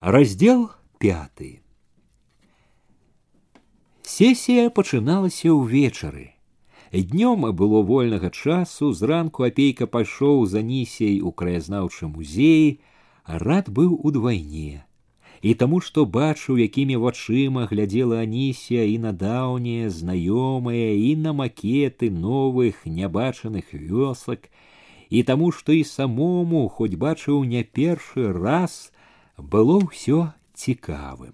Раздел пятый. Сесія пачыналася ўвечары. Днём было вольнага часу, зранку апейка пайшоў за нісей у краязнаўчы музеі, рад быў удвайне. І таму, што бачыў, якімі вачыма глядзела Анісія і на даўнія, знаёмыя, і на макеты новых нябачаных вёсак, і таму, што і самому, хоць бачыў не першы раз, было ўсё цікавым.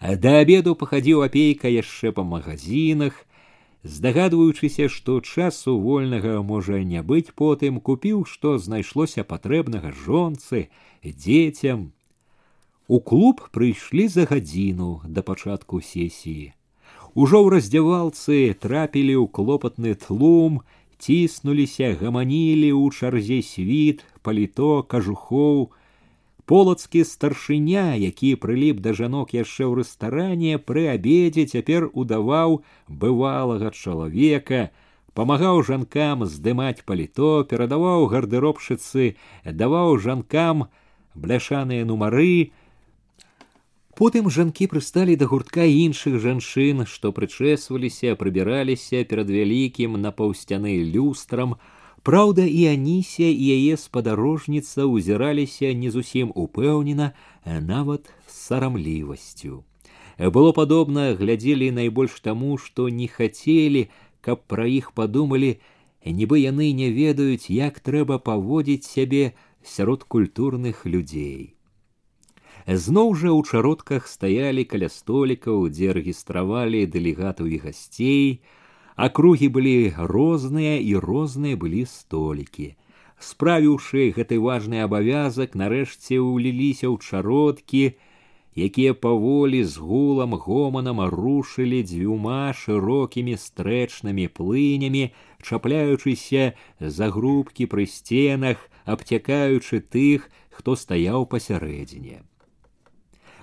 Да обеду пахадзіў апейка яшчэ па магазинах, здагадваючыся, што часу вольнага можа не быць потым, купіў, што знайшлося патрэбнага жонцы, дзецям. У клуб прыйшлі за гадзіну да пачатку сесіі. Ужо ў раздзявалцы трапілі ў клопатны тлум, ціснуліся, гаманілі ў чарзе світ, паліто, кажухоў, полацкі старшыня які прыліп да жанок яшчэ ў рэстаране пры абедзе цяпер удаваў бывалага чалавека памагаў жанкам здымаць паліто перадаваў гардэробшыцы даваў жанкам бляшаныя нумары потым жанкі прысталі да гуртка іншых жанчын што прычэсваліся прыбіраліся перад вялікім напаўсцяны люстрам Праўда, і Анісія і яе спадарожніца ўзіраліся не зусім упэўнена, нават з сарамлівасцю. Было падобна, глядзелі найбольш таму, што не хацелі, каб пра іх падумалі, нібы яны не ведаюць, як трэба паводзіць сябе сярод культурных людзей. Зноў жа ў чародках стаялі каля столікаў, дзе рэгістравалі дэлегатаў і гасцей, Акругі былі розныя і розныя былі столікі. Справіўшы гэты важны абавязак, нарэшце ўліліся ў чародкі, якія паволі з гулам гоманам рушылі дзвюма шырокімі стрэчнымі плынямі, чапляючыся за грубкі пры сценах, абцякаючы тых, хто стаяў пасярэдзіне.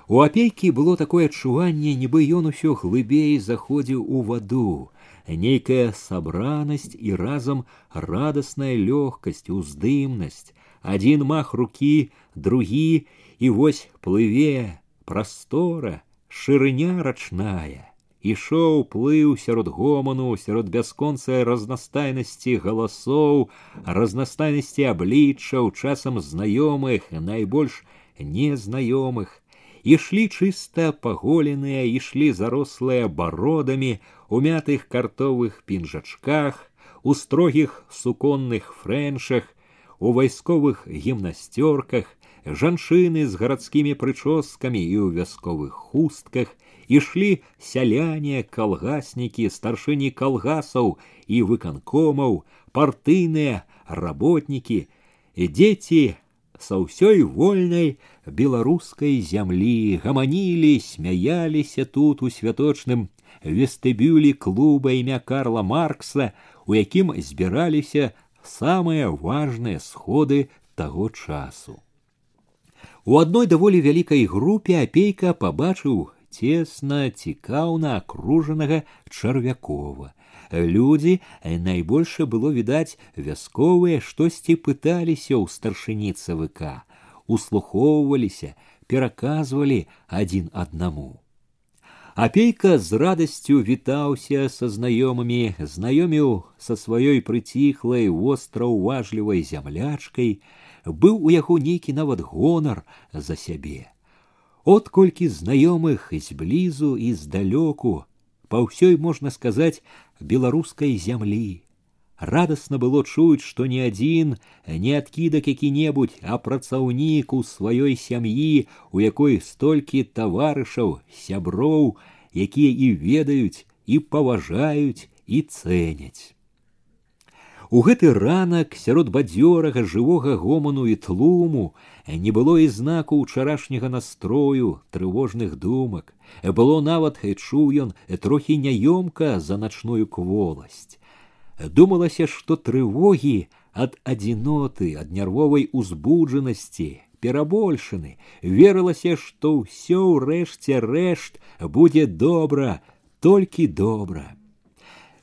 У апейкі было такое адчуванне, нібы ён усё глыбей заходзіў у ваду, нейкая сабранасць і разам радасная лёгкасць, уздымнасць, адзін мах рукі, другі і вось плыве, прастора, шырыня рачная. Ішоў плыў сярод гоману, сярод бясконцай разнастайнасці галасоў, разнастайнасці абліччаў, часам знаёмых, найбольш незнаёмых, ішлі чыста паголеныя, ішлі зарослыя бародамі, у мятых картовых пінжачках, у строгіх суконных фрэншах, у вайсковых гімнасцёрках, жанчыны з гарадскімі прычоскамі і ў вясковых хустках, ішлі сяляне, калгаснікі, старшыні калгасаў і выканкомаў, партыйныя работнікі, дзеці са ўсёй вольнай беларускай зямлі гаманілі смяяліся тут у святочным вестыбюлі клуба імя карла маркса у якім збіраліся самыя важныя сходы таго часу у адной даволі вялікай групе апейка пабачыў цесна цікаўна акружанага чарвякова Людзі найбольше было відаць вясковыя штосьці пыталіся ў старшыні ЦВК, услухоўваліся, пераказвалі адзін аднаму. Апейка з радасцю вітаўся са знаёмымі, знаёміў са сваёй прыціхлай востра ўважлівай зямлячкай, быў у яго нейкі нават гонар за сябе. От колькі знаёмых зблізу і здалёку па ўсёй можна сказаць беларускай зямлі. Радасна было чуць, што ні адзін не адкідак які-небудзь, а працаўнік у сваёй сям'і, у якой столькі таварышаў, сяброў, якія і ведаюць і паважаюць і цэняць. У гэты ранак сярод бадзёрага жывога гоману і тлуму не было і знаку ўчарашняга настрою трывожных думак. Было нават чуў ён трохі няёмка за начную кволасць. Думалася, што трывогі ад адзіноты, ад нервовай узбуджанасці, перабольшаны, верылася, што ўсё ўрэшце рэшт будзе добра, толькі добра.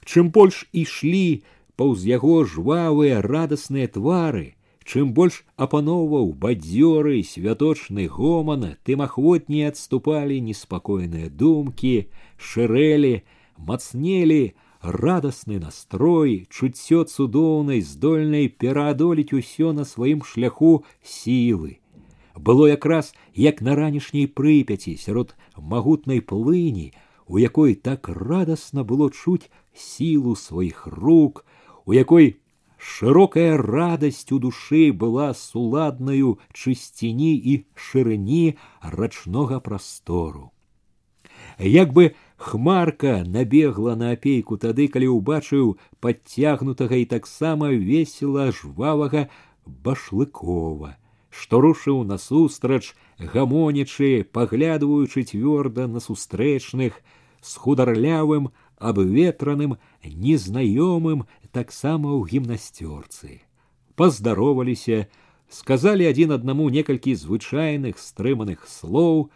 Чым больш ішлі, паўз яго жвавыя радасныя твары, чым больш апаноўваў бадзёры святочны гоман, тым ахвотней адступалі неспакойныя думкі, шырэлі, мацнелі, радасны настрой, чуццё цудоўнай, здольнай пераадолець усё на сваім шляху сілы. Было якраз як на ранішняй прыпяці сярод магутнай плыні, у якой так радасна было чуць сілу сваіх рук, у якой шырокая радасць у душы была суладнаю чысціні і шырыні рачнога прастору. Як бы Хмарка набегла на апейку тады, калі ўбачыў падцягнутага і таксама весела жвавага башлыкова, што рушыў насустрач, гамонячы, паглядваючы цвёрда на сустрэчных, з хударлявым, абветраным, незнаёмым таксама ў гімнасцёрцы. Паздароваліся, сказалі адзін аднаму некалькі звычайных стрыманых слоў,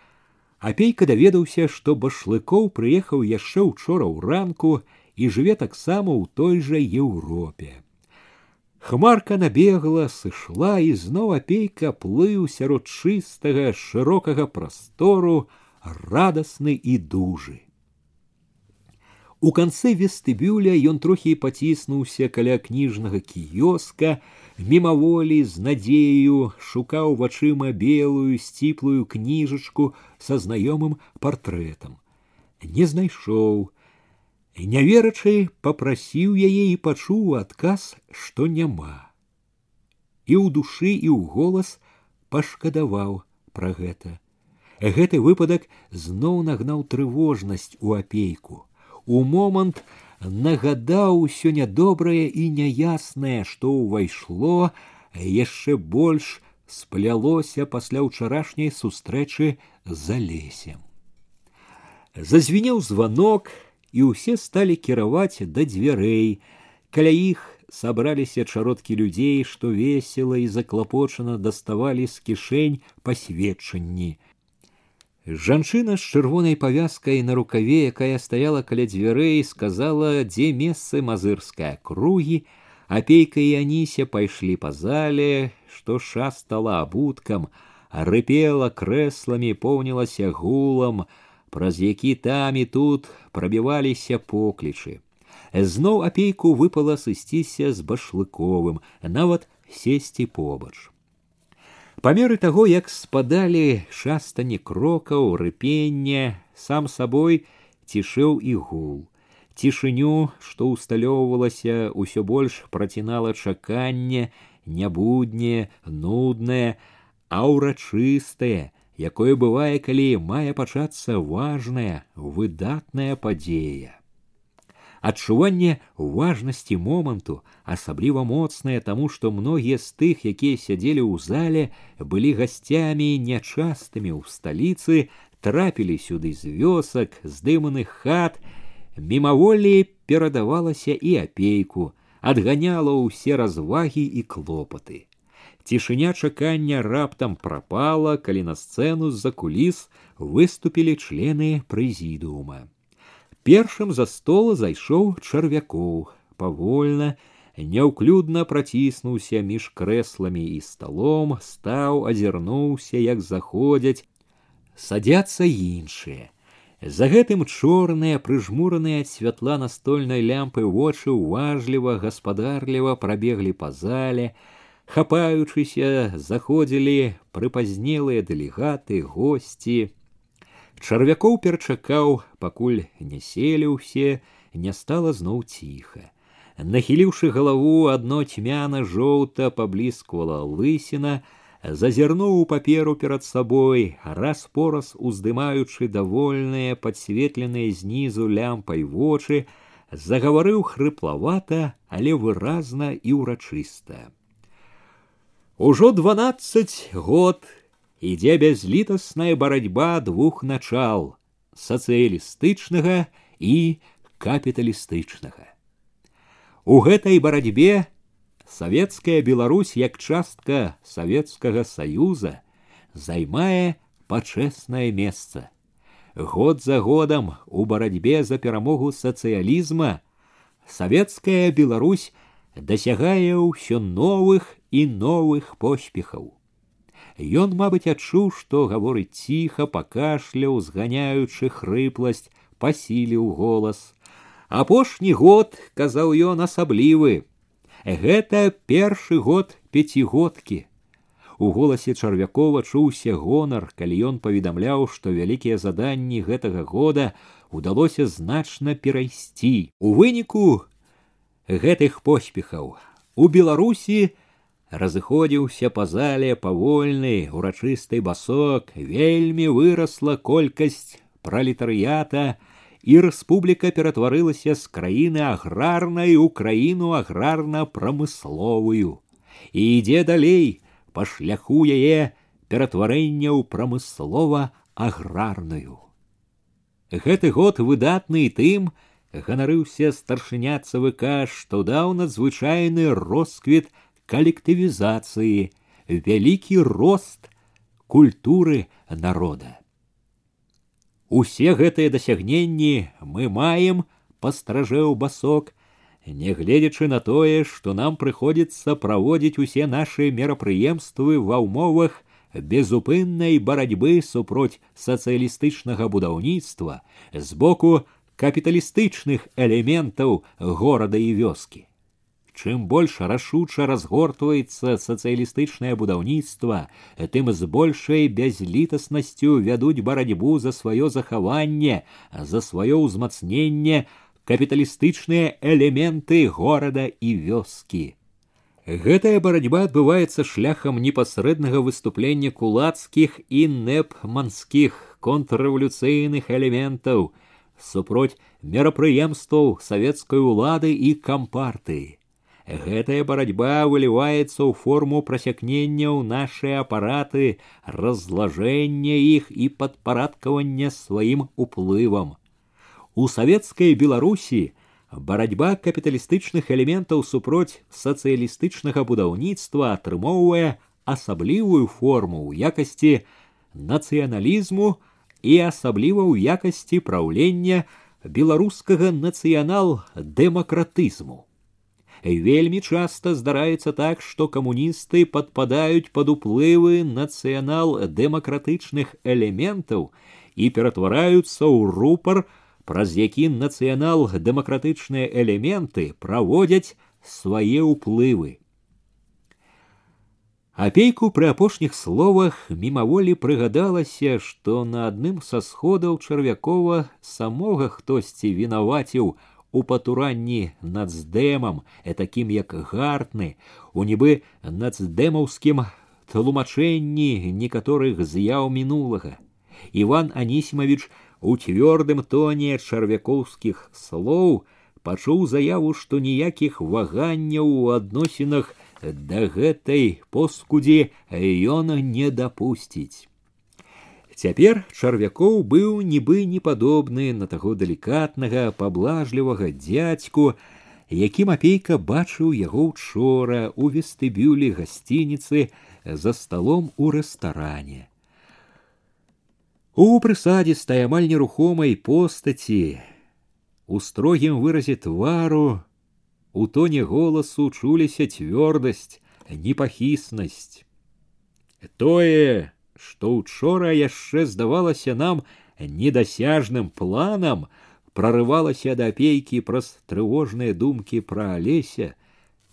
Апейка даведаўся, што башлыкоў прыехаў яшчэ учора ў ранку і жыве таксама ў той жа Еўропе. Хмарка набегла, сышла і зноў апейка плыў сярод чыстага шырокага прастору, радасны і дужы. У канцы вестыбюля ён трохі паціснуўся каля кніжнага кіёска, мімаволі з надзею шукаў вачыма белую сціплую кніжачку са знаёмым партрэтам. Не знайшоў. Няверачы попрасіў яе і пачуў адказ, што няма. І ў душы і ў голас пашкадаваў пра гэта. Гэты выпадак зноў нагнаў трывожнасць у апейку. У момант, нагадаў усё нядобрае і няяснае, што ўвайшло, яшчэ больш сплялося пасля ўчарашняй сустрэчы за лесем. Зазвінеў званок, і ўсе сталі кіраваць да дзвярэй. Каля іх сабраліся чародкі людзей, што весела і заклапочана даставалі з кішэнь пасведчанні. Жанчына з чырвонай павязкай на рукаве, якая стаяла каля дзвярэй, сказала, дзе месцы мазырская кругі, апейка і аніся пайшлі па зале, што шастала абуткам, рыпела крэсламі, поўнілася гулам, праз які там і тут прабіваліся поклічы. Зноў апейку выпала сысціся з башлыковым, нават сесці побач. Па меры таго, як спадалі шастані крокаў, рыпення, сам сабой цішэў і гул. Цішыню, што ўсталёўвалася, ўсё больш працінала чаканне, нябудняе, нуднае, а ўрачыстае, якое бывае, калі мае пачацца важная, выдатная падзея. Адчуванне важнасці моманту асабліва моцнае таму, што многія з тых, якія сядзелі ў зале, былі гасцямі нячастымі ў сталіцы, трапілі сюды з вёсак, здыманых хат, мімаволі перадавалася і апейку, адганяла ўсе развагі і клопаты. Цішыня чакання раптам прапала, калі на сцэну з-за куліс выступілі члены прэзідуума. Першым за стол зайшоў чарвякоў, павольна, няўклюдна праціснуўся між крэсламі і сталом, стаў, азірнуўся, як заходзяць, садзяцца іншыя. За гэтым чорныя, прыжмураныя ад святла настольнай лямпы вочы ўважліва, гаспадарліва прабеглі па зале, хапаючыся, заходзілі прыпазнелыя дэлегаты, госці, Чарвякоў перачакаў, пакуль не селі ўсе, не стала зноў ціха. Нахіліўшы галаву адно цьмяна жоўта паблісквала лысіна, зазірнуў у паперу перад сабой, раз пораз уздымаючы давольныя падсветленыя знізу лямпай вочы, загаварыў хрыплавата, але выразна і ўрачыста. Ужо дванаццаць год ідзе бязлітасная барацьба двух начал сацыялістычнага і капіталістычнага. У гэтай барацьбе савецкая Беларусь як частка савецкага саюза займае пачэснае месца. Год за годам у барацьбе за перамогу сацыялізма савецкая Беларусь дасягае ўсё новых і новых поспехаў. Ён, мабыць, адчуў, што гаворыць ціха, пакашляў, зганяючы хрыпласць, пасіліў голас. Апошні год, казаў ён асаблівы. Гэта першы год пяцігодкі. У голасе чарвякова чуўся гонар, калі ён паведамляў, што вялікія заданні гэтага года удалося значна перайсці. У выніку гэтых поспехаў у Беларусі разыходзіўся па зале павольны урачысты басок вельмі вырасла колькасць пралетарыята і рэспубліка ператварылася з краіны аграрнай у краіну аграрна-прамысловую. І ідзе далей па шляху яе ператварэння ў прамыслова аграрную гэты год выдатны тым ганарыўся старшыня цвк што даў надзвычайны росквіт калектывізацыі, вялікі рост культуры народа. Усе гэтыя дасягненні мы маем, пастражэў басок, нягледзячы на тое, што нам прыходзіцца праводзіць усе нашы мерапрыемствы ва ўмовах безупыннай барацьбы супроць сацыялістычнага будаўніцтва з боку капіталістычных элементаў горада і вёскі. Чым больш рашуча разгортваецца сацыялістычнае будаўніцтва, тым з большай бязлітаснасцю вядуць барацьбу за сваё захаванне, за сваё ўзмацненне капіталістычныя элементы горада і вёскі. Гэтая барацьба адбываецца шляхам непасрэднага выступлення кулацкіх і непманскіх контррэвалюцыйных элементаў супроць мерапрыемстваў савецкай улады і кампартыі. Гэтая барацьба выліваецца ў форму прасякнення ў нашыя апараты, разлажэння іх і падпарадкавання сваім уплывам. У савецкай Беларусі барацьба капіталістычных элементаў супроць сацыялістычнага будаўніцтва атрымоўвае асаблівую форму ў якасці нацыяналізму і асабліва ў якасці праўлення беларускага нацыянал-дэмакратызму вельмі часта здараецца так, што камуністы падпадаюць пад уплывы нацыянал-дэмакратычных элементаў і ператвараюцца ў рупар, праз які нацыянал-дэмакратычныя элементы праводзяць свае ўплывы. Апейку пры апошніх словах мімаволі прыгадалася, што на адным са сходаў чарвякова самога хтосьці вінаваціў у патуранні нацдэмам, такім як гартны, у нібы нацдэмаўскім тлумачэнні некаторых з'яў мінулага. Іван Анісімавіч у цвёрдым тоне чарвякоўскіх слоў пачуў заяву, што ніякіх ваганняў у адносінах да гэтай поскудзі ён не дапусціць. Цяпер чарвякоў быў нібы не падобны на таго далікатнага паблажлівага дзядзьку, якім апейка бачыў яго учора у вестыбюлі гасцініцы за сталом у рэстаране. У прысадзістай амаль нерухомай постаці, у строгім выразе твару, у тоне голасу чуліся цвёрдасць, непахіснасць. Тое, што учора яшчэ здавалася нам недасяжным планам, прорывалася да апейкі праз трывожныя думкі пра алеся,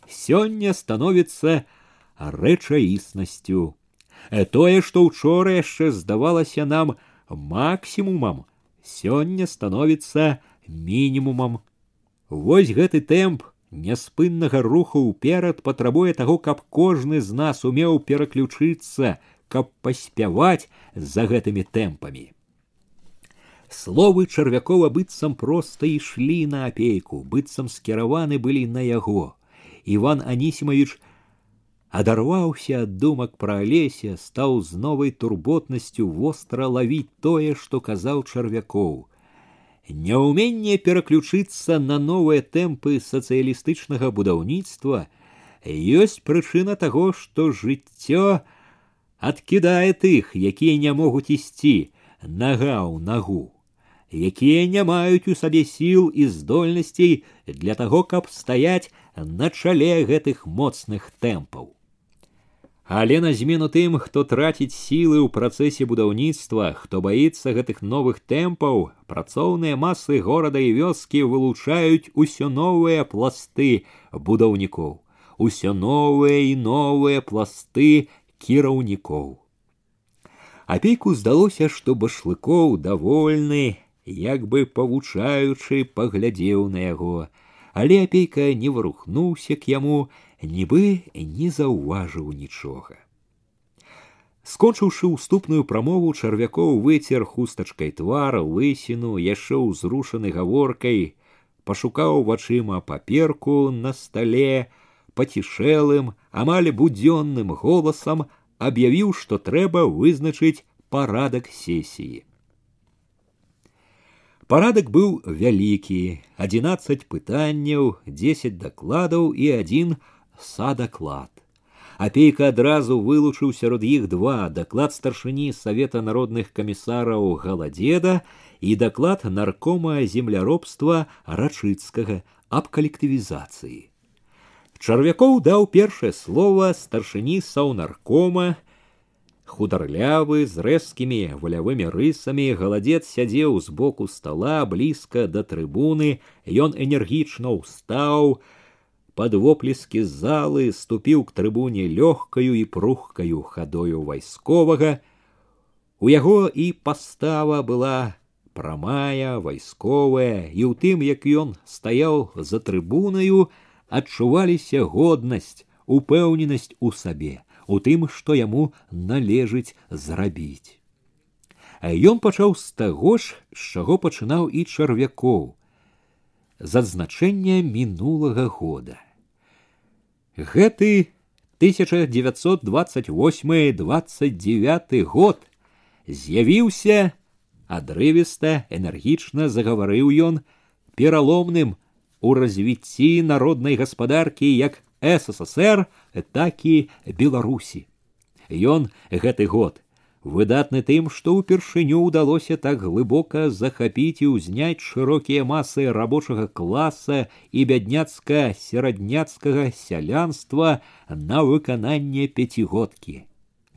сёння становіцца рэчаіснасцю. Э, тое, што учора яшчэ здавалася нам максімумам, сёння становіцца мінімумам. Вось гэты тэмп няспыннага руху ўперад патрабуе таго, каб кожны з нас умеў пераключыцца каб паспяваць за гэтымі тэмпамі. Словы чарвякова быццам проста ішлі на апейку, быццам скіраваны былі на яго. Іван Анісімавіч адарваўся ад думак пра алеся, стаў з новай турботнасцю востра лавіць тое, што казаў чарвякоў. Няўменне пераключыцца на новыя тэмпы сацыялістычнага будаўніцтва ёсць прычына таго, што жыццё, адкідае тых, якія не могуць ісці нага ў нагу, якія не маюць у сабе сіл і здольнасцей для таго, каб стаяць на чале гэтых моцных тэмпаў. Але на змену тым, хто траціць сілы ў працэсе будаўніцтва, хто баіцца гэтых новых тэмпаў, працоўныя масы горада і вёскі вылучаюць усё новыя пласты будаўнікоў, усё новыя і новыя пласты кіраўнікоў. Апейку здалося, што башлыкоў давольны, як бы павучаючы паглядзеў на яго, але апейка не варухнуўся к яму, нібы не заўважыў нічога. Скончыўшы ўступную прамову чарвякоў выцер хустачкай твар, лысіну, яшчэ ўзрушаны гаворкай, пашукаў вачыма паперку на стале, пацішэлым, амаль будзённым голасам аб'явіў, што трэба вызначыць парадак сесіі. Парадак быў вялікі, 11 пытанняў, 10 дакладаў і адзін садаклад. Апейка адразу вылучыў сярод іх два даклад старшыні савета народных камісараў галадзеда і даклад наркома земляробства рачыцкага аб калектывізацыі. Чарвякоў даў першае слово старшыні саўнаркома, хударлявы з рэзкімі валявымі рысамі галадзец сядзеў збоку стола блізка да трыбуны, ён энергічна ўстаў, под воплески залы ступіў к трыбуне лёгкаю і прухкаю хадою вайсковага. У яго і пастава была прамая, вайсковая, і ў тым, як ён стаяў за трыбунаю, адчуваліся годнасць, упэўненасць у сабе, у тым, што яму належыць зрабіць. Ён пачаў з таго ж, з чаго пачынаў і чарвякоў, з адзначэння мінулага года. Гэты 1928-29 год з'явіўся адрывіста энергічна загаварыў ён пераломным у развіцці народнай гаспадаркі як ссср так і беларусі ён гэты год выдатны тым, што ўпершыню ўдалося так глыбока захапіць і ўзняць шырокія масы рабочага класа і бядняцка серадняцкага сялянства на выкананне пяцігодкі.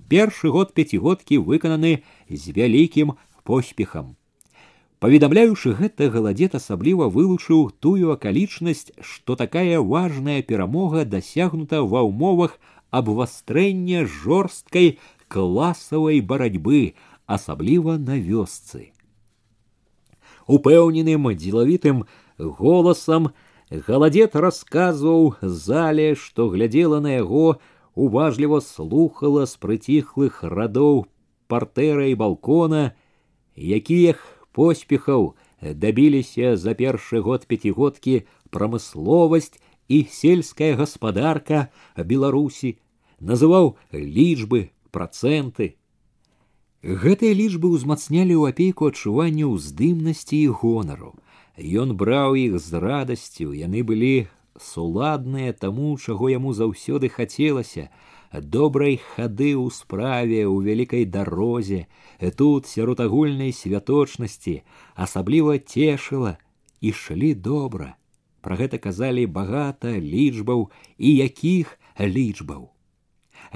Першы год пяцігодкі выкананы з вялікім поспехам. Паведамляючы гэта галадзет асабліва вылучыў тую акалічнасць, што такая важная перамога дасягнута ва ўмовах абвастрэння жорсткай класавай барацьбы, асабліва на вёсцы. Упэўненым дзелавітым голасам галадзет расказваў зале, што глядзела на яго, уважліва слухала з прыціхлых радоў партэра і балкона, якіх поспехаў дабіліся за першы год пяцігодкі прамысловасць і сельская гаспадарка Беларусі, называў лічбы проценты. Гэтыя лічбы ўзмацнялі ў апейку адчуванне ўздымнасці і гонару. Ён браў іх з радасцю, яны былі суладныя таму, чаго яму заўсёды хацелася, добрай хады ў справе ў вялікай дарозе, тут сярод агульнай святочнасці асабліва цешыла, ішлі добра. Пра гэта казалі багата лічбаў і якіх лічбаў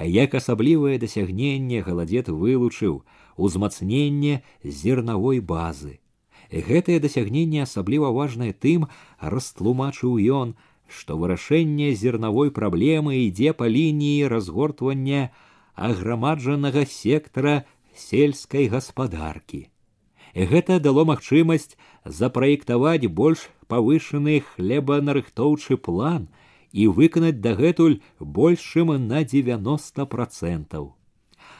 як асаблівае дасягненне галадзет вылучыў узмацненне зернавой базы. Гэтае дасягненне асабліва важнае тым, растлумачыў ён, што вырашэнне зернавой праблемы ідзе па лініі разгортвання аграмаджанага сектара сельскай гаспадаркі. Гэта дало магчымасць запраектаваць больш павышаны хлебанарыхтоўчы план, і выканаць дагэтуль больш чым на 90 процентаў.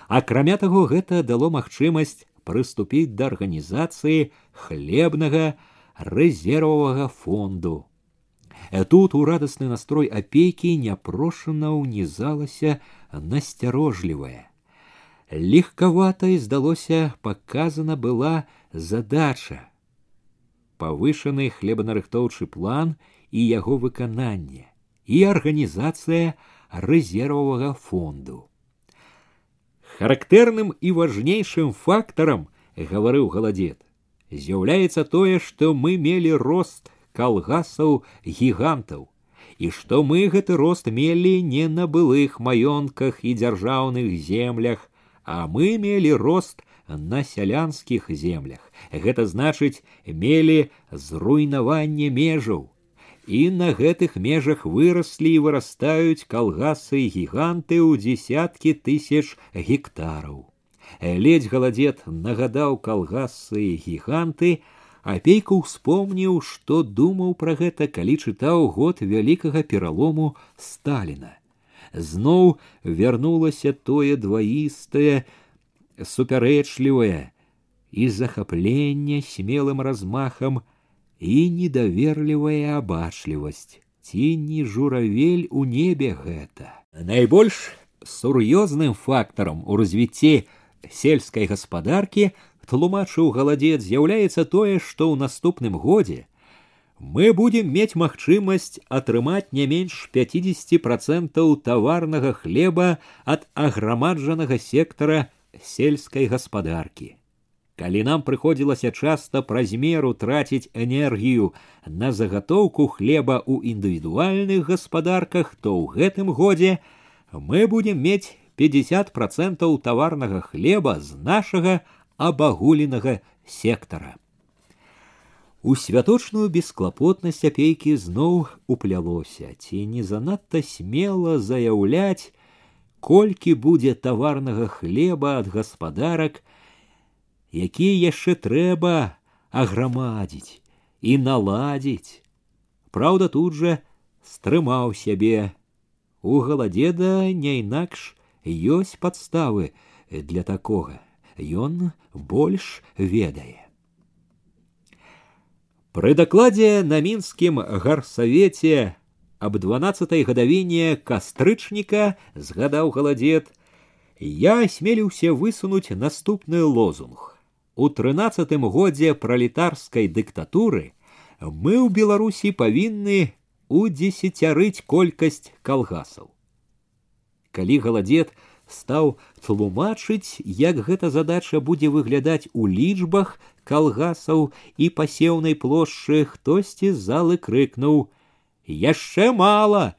Акрамя таго гэта дало магчымасць прыступіць да арганізацыі хлебнага рэзервовага фонду. Э, тут у радасны настрой апейкі няпрошана ўнізалася насцярожлівая. Легкаватай здалося паказана была задача. Павышаны хлебанарыхтоўчы план і яго выкананне і арганізацыя рэзервовага фонду. Характэрным і важнейшым фактарам, гаварыў галадзет, з'яўляецца тое, што мы мелі рост калгасаў гігантаў і што мы гэты рост мелі не на былых маёнтках і дзяржаўных землях, а мы мелі рост на сялянскіх землях. Гэта значыць, мелі зруйнаванне межаў. І на гэтых межах выраслі і вырастаюць калгасы і гіганты ў дзесяткі тысяч гектараў. Ледзь галадзет нагадаў калгасы і гіганты, апейка ўспомніў, што думаў пра гэта, калі чытаў год вялікага пералому Сталіна. Зноў вярнулася тое дваістае, супярэчлівае і захапленне смелым размахам і недаверлівая абачлівасць ці не журавель у небе гэта найбольш сур'ёзным фактарам у развіцці сельскай гаспадаркі тлумачыў галадзец з'яўляецца тое што ў наступным годзе мы будем мець магчымасць атрымаць не менш 50 процентаў таварнага хлеба ад аграмаджанага сектара сельскай гаспадаркі. Калі нам прыходзілася часта праз меру траціць энергію на загатоўку хлеба ў індывідуальных гаспадарках, то ў гэтым годзе мы будем мець 50 процентаў таварнага хлеба з нашага абагуленага сектара. У святочную бесклапотнасць апейкі зноў уплялося, ці не занадта смела заяўляць, колькі будзе таварнага хлеба ад гаспадарак, які яшчэ трэба аграмадзіць і наладзіць. Праўда, тут жа стрымаў сябе. У галадзеда не інакш ёсць падставы для такога. Ён больш ведае. Пры дакладзе на мінскім гарсавеце аб дванаццатай гадавіне кастрычніка згадаў галадзет я асмеліўся высунуць наступны лозунг у трынаццатым годзе пралетарскай дыктатуры мы ў беларусі павінны удзесяцярыць колькасць калгасаў калі галадзет стаў тлумачыць як гэта задача будзе выглядаць у лічбах калгасаў і пасеўнай плошчы хтосьці з залы крыкнуў яшчэ мала!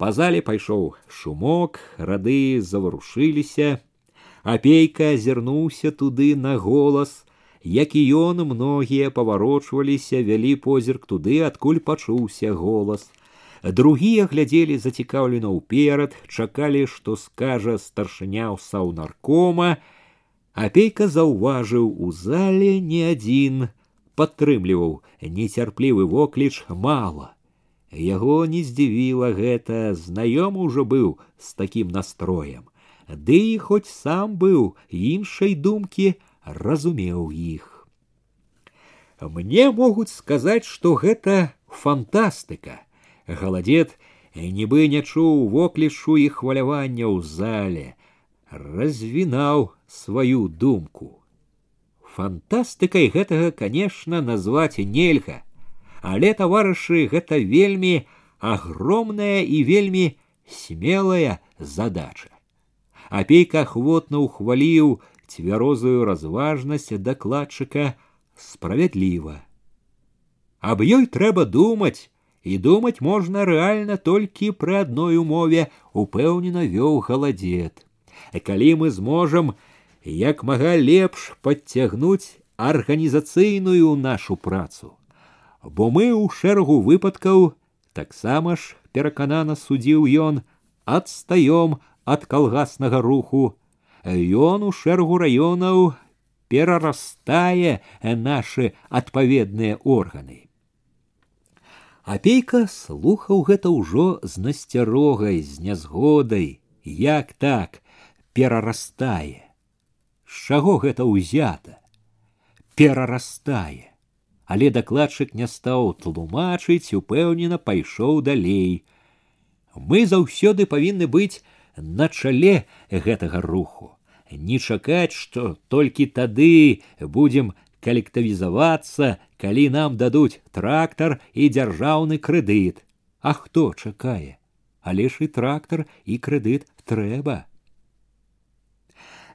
Па зале пайшоў шумок рады заварушыліся. Апейка азірнуўся туды на голас як і ён многія паварочваліся вялі позірк туды адкуль пачуўся голас другія глядзелі зацікаўлена ўперад чакалі што скажа старшыня ў саўнаркома апейка заўважыў у зале не адзін падтрымліваў нецярплівы вокліч мала Яго не здзівіла гэта, знаём ужо быў з такім настроем. Ды і хоць сам быў іншай думкі, разумеў іх. Мне могуць сказаць, што гэта фантастыка. Галадзет нібы не чуў воклішу і хвалявання ў зале, развінаў сваю думку. Фантастыкай гэтага, канешне, назваць нельга але таварышы гэта вельмі агромная і вельмі смелая задача апейка ахвотна ухваліў цвярозую разважнасць дакладчыка справядліва аб ёй трэба думаць і думаць можна рэальна толькі пры адной умове упэўнена вёў галадзет калі мы зможам як мага лепш падцягнуць арганізацыйную нашу працу бо мы ў шэрагу выпадкаў таксама ж пераканана судзіў ён адстаём ад калгаснага руху ён у шэрагу раёнаў перарастае нашы адпаведныя органы Апейка слухаў гэта ўжо з насцярогай з нязгодай. Як так? Перарастае. З чаго гэта ўзята? Перарастае. Але дакладчык не стаў тлумачыць упэўнена пайшоў далей. Мы заўсёды павінны быць на чале гэтага руху. Не чакаць што толькі тады будзем калектывізавацца калі нам дадуць трактар і дзяржаўны крэдыт. А хто чакае? Але ж і трактар і крэдыт трэба.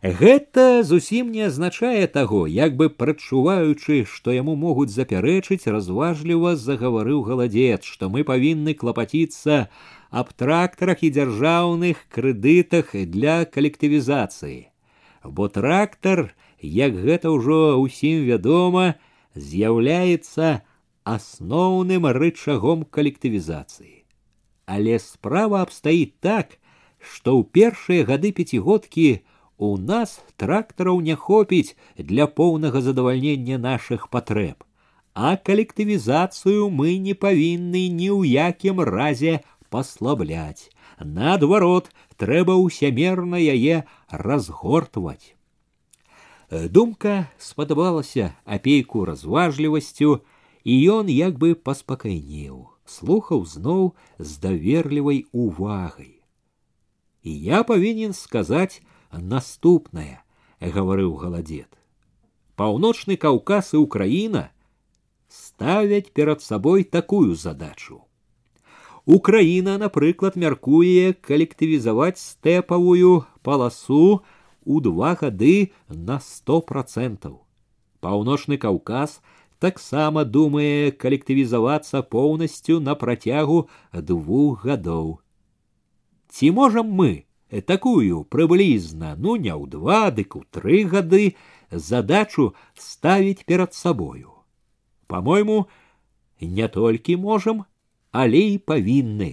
Гэта зусім не азначае таго, як бы прачуваючы, што яму могуць запярэчыць, разважліва загаварыў галадзец, што мы павінны клапаціцца аб трактарах і дзяржаўных крэдытах для калектывізацыі. Бо трактар, як гэта ўжо ўсім вядома, з'яўляецца асноўным рычагом калектывізацыі. Але справа абстаіць так, што ў першыя гады пяцігодкі у нас трактараў не хопіць для поўнага задавальнення нашых патрэб, а калектывізацыю мы не павінны ні ў якім разе паслабляць. Наадварот, трэба ўсямерна яе разгортваць. Думка спадабалася апейку разважлівасцю, і ён як бы паспакайнеў, слухаў зноў з даверлівай увагай. І я павінен сказаць, наступнае гаварыў галадзед паўночны каўказ і украіна ставяць перад сабой такую задачу украіна напрыклад мяркуе калектывізаваць стэпавую паласу у два гады на сто процентаў паўночны каўказ таксама думае калектывізавацца поўнасцю на працягу двух гадоў ці можам мы такую прыблізна ну не ў два дык у тры гады задачу ставіць перад сабою по мойму не толькі можам але і павінны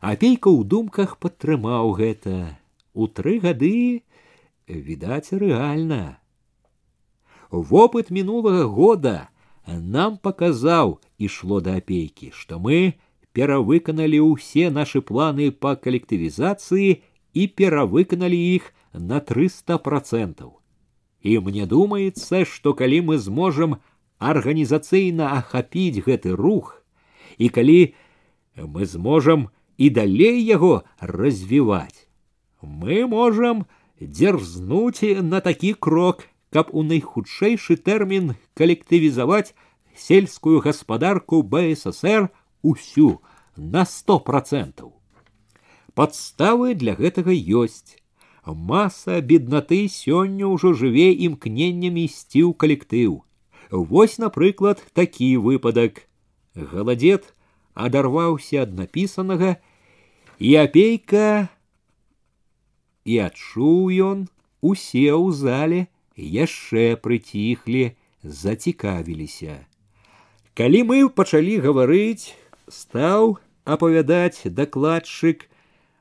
апейка ў думках падтрымаў гэта у тры гады відаць рэальна вопыт мінулага года нам паказаў ішло да апейкі што мы перавыканалі ўсе нашы планы па калектывізацыі і перавыканалі іх на триста процентаў і мне думаецца што калі мы зможам арганізацыйна ахапіць гэты рух і калі мы зможам і далей яго развіваць мы можам дзерзнуць на такі крок каб у найхутчэйшы тэрмін калектывізаваць сельскую гаспадарку бсср усю на сто процентаў Подставы для гэтага ёсць. Маса беднаты сёння ўжо жыве імкненнем ісці ў калектыў. Вось, напрыклад, такі выпадак. Галадзед адарваўся ад напісанага, і апейка і адчуў ён, усе ў зале яшчэ прыціхлі, зацікавіліся. Калі мы пачалі гаварыць, стаў апавядаць дакладчык,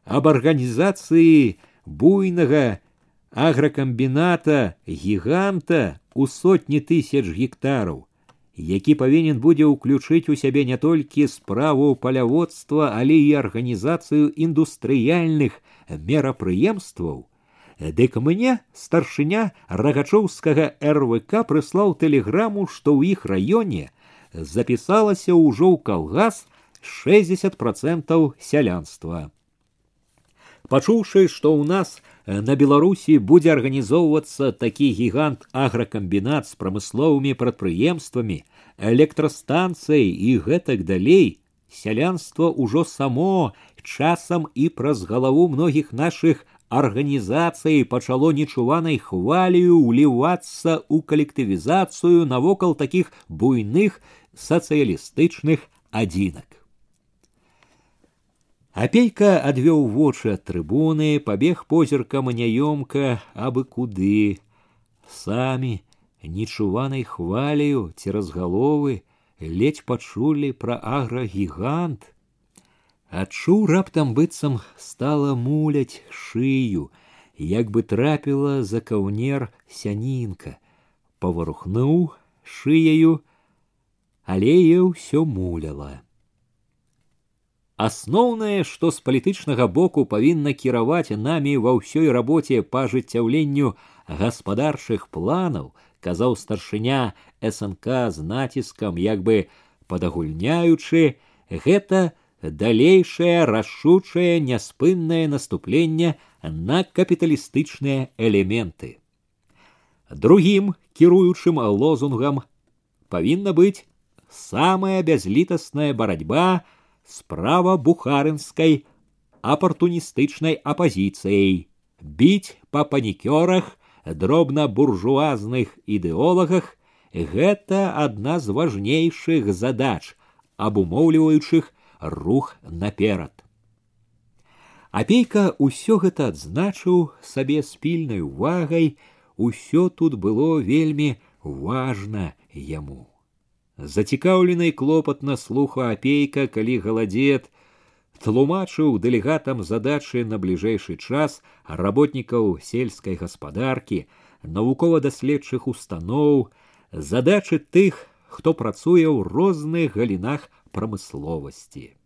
об арганізацыі буйнага агракамбіната гіганта у сотні тысяч гектараў, які павінен будзе ўключыць у сябе не толькі справу паляводства, але і арганізацыю індустрыяльных мерапрыемстваў. Дык мне старшыня рагачоўскага РВК прыслаў тэлеграму, што ў іх раёне запісалася ўжо ў калгас 60 процентаў сялянства пачуўшы што ў нас э, на беларусі будзе арганізоўвацца такі гігант агракамбінат з прамысловымі прадпрыемствамі электрастанцыяй і гэтак далей сялянство ўжо само часам і праз галаву многіх нашых арганізацый пачало нечуванай хвалію ўлівацца ў калектывізацыю навокал такіх буйных сацыялістычных адзінак Апейка адвёў вочы ад трыбуны, пабег позіркам няёмка абы куды. Самі нечуванай хваляю цераз галовы ледзь пачулі пра аграгігант. Адчуў раптам быццам стала муляць шыю, як бы трапіла за каўнер сянінка, паварухнуў шыяю, але ўсё муляла. Асноўнае, што з палітычнага боку павінна кіраваць намі ва ўсёй рабоце па ажыццяўленню гаспадарчых планаў, казаў старшыня СНК з націскам, як бы падагульняючы, гэта далейшае рашучае няспыннае наступленне на капіталістычныя элементы. Другім кіруючым лозунгам павінна быць самая бязлітасная барацьба, справа бухарынскай апартуністычнай апазіцыяй, біць па панікёрах, дробна буржуазных ідэолагах гэта адна з важнейшых задач, абумоўліваючых рух наперад. Апейка ўсё гэта адзначыў сабе з пільнай увагай, усё тут было вельмі важна яму. Зацікаўленай клопатна слуха апейка, калі галадзет, тлумачыў дэлегатам задачы на бліжэйшы час работнікаў сельскай гаспадаркі, навукова-даследчых устаноў, задачы тых, хто працуе ў розных галінах прамысловасці.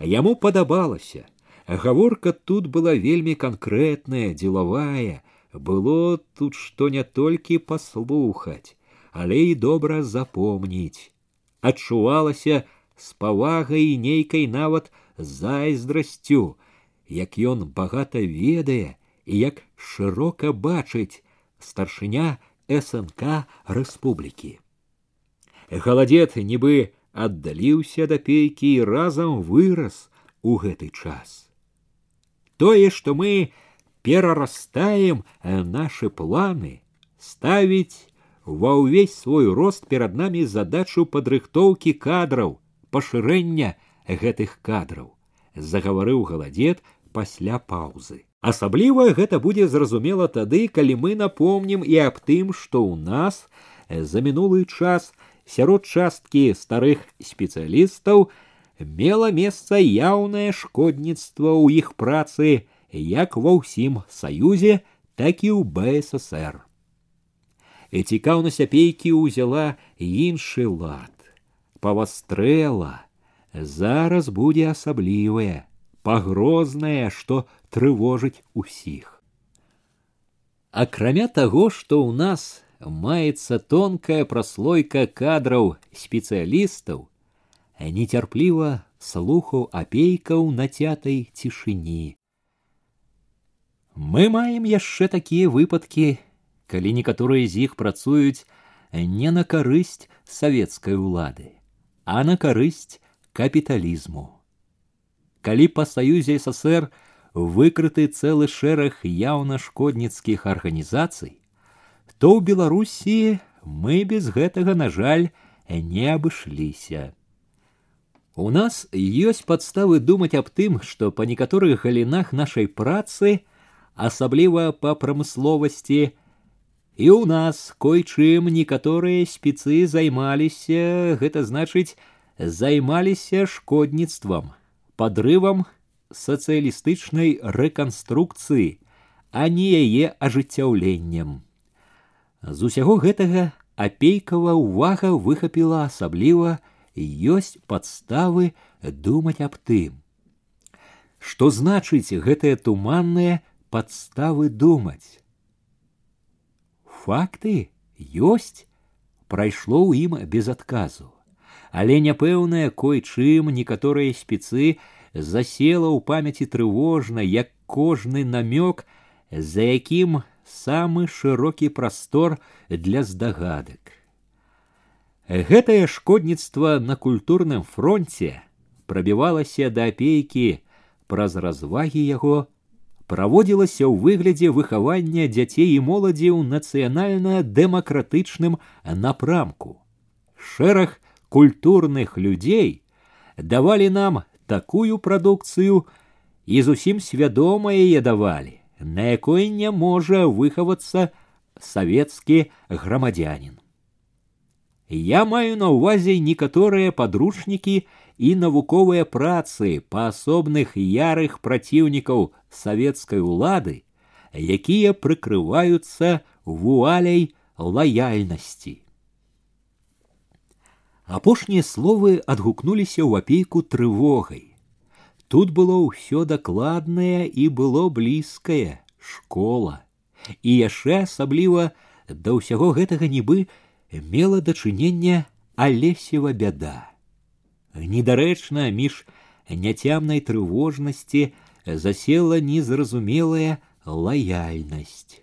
Яму падабалася. Гаворка тут была вельмі канкрэтная, дзелавая, было тут што не толькі паслухаць, але і добра запомніць. Адчувалася з павагай і нейкай нават зайздрасцю, як ён багата ведае і як шырока бачыць старшыня СНК рэспублікі. Галадзет нібы аддаліўся да пейкі і разам вырас у гэты час. Тое, што мы перарастаем э, наши планы, ставить ва ўвесь свой рост перад намі задачу падрыхтоўкі кадраў, пашырэння гэтых кадраў, загаварыў галадзет пасля паўзы. Асабліва гэта будзе зразумела тады, калі мы напомнім і аб тым, што ў нас за мінулы час сярод часткі старых спецыялістаў мела месца яўнае шкодніцтва ў іх працы, як ва ўсім саюзе, так і ў БССР. І цікаўнасць апейкі ўзяла іншы лад, павастрэла, зараз будзе асаблівае, пагрознае, што трывожыць усіх. Акрамя таго, што ў нас маецца тонкая праслойка кадраў спецыялістаў, нецярпліва слухаў апейкаў нацятай цішыні. Мы маем яшчэ такія выпадкі, калі некаторыя з іх працуюць не на карысць савецкай улады, а на карысць капіталізму. Калі па саюзе ССР выкрыты цэлы шэраг яўна шкодніцкіх арганізацый, то ў Беларусі мы без гэтага, на жаль, не абышліся. У нас ёсць падставы думаць аб тым, што па некаторых галінах нашай працы, асабліва па прамысловасці і ў нас койчым некаторыя спецы займаліся гэта значыць займаліся шкодніцтвам подрывам сацыялістычнай рэканструкцыі а не яе ажыццяўленнем з усяго гэтага апейкава ўвага выхапіла асабліва ёсць падставы думаць аб тым што значыць гэтае туманнае подставы думать. Факты ёсць, прайшло ў ім без адказу, але няпэўная кой-чым некаторыя спецы засела ў памяці трывожна, як кожны намёк, за якім самы шырокі прастор для здагадак. Гэтае шкодніцтва на культурным фронте прабівалася да апейкі праз развагі яго праводзілася ў выглядзе выхавання дзяцей і моладзі ў нацыянальна-дэмакратычным напрамку. Шэраг культурных людзей давалі нам такую прадукцыю і зусім свядома яе давалі, на якой не можа выхавацца савецкі грамадзянин. Я маю на ўвазе некаторыя падручнікі і навуковыя працы па асобных ярых праціўнікаў савецкай улады, якія прыкрываюцца вуаляй лаяльнасці. Апошнія словы адгукнуліся ў апейку трывогай. Тут было ўсё дакладнае і было блізкае школа. І яшчэ асабліва да ўсяго гэтага нібы мела дачынення алесева бяда. Недарэчна між няцямнай трывожнасці засела незразумелая лаяльнасць.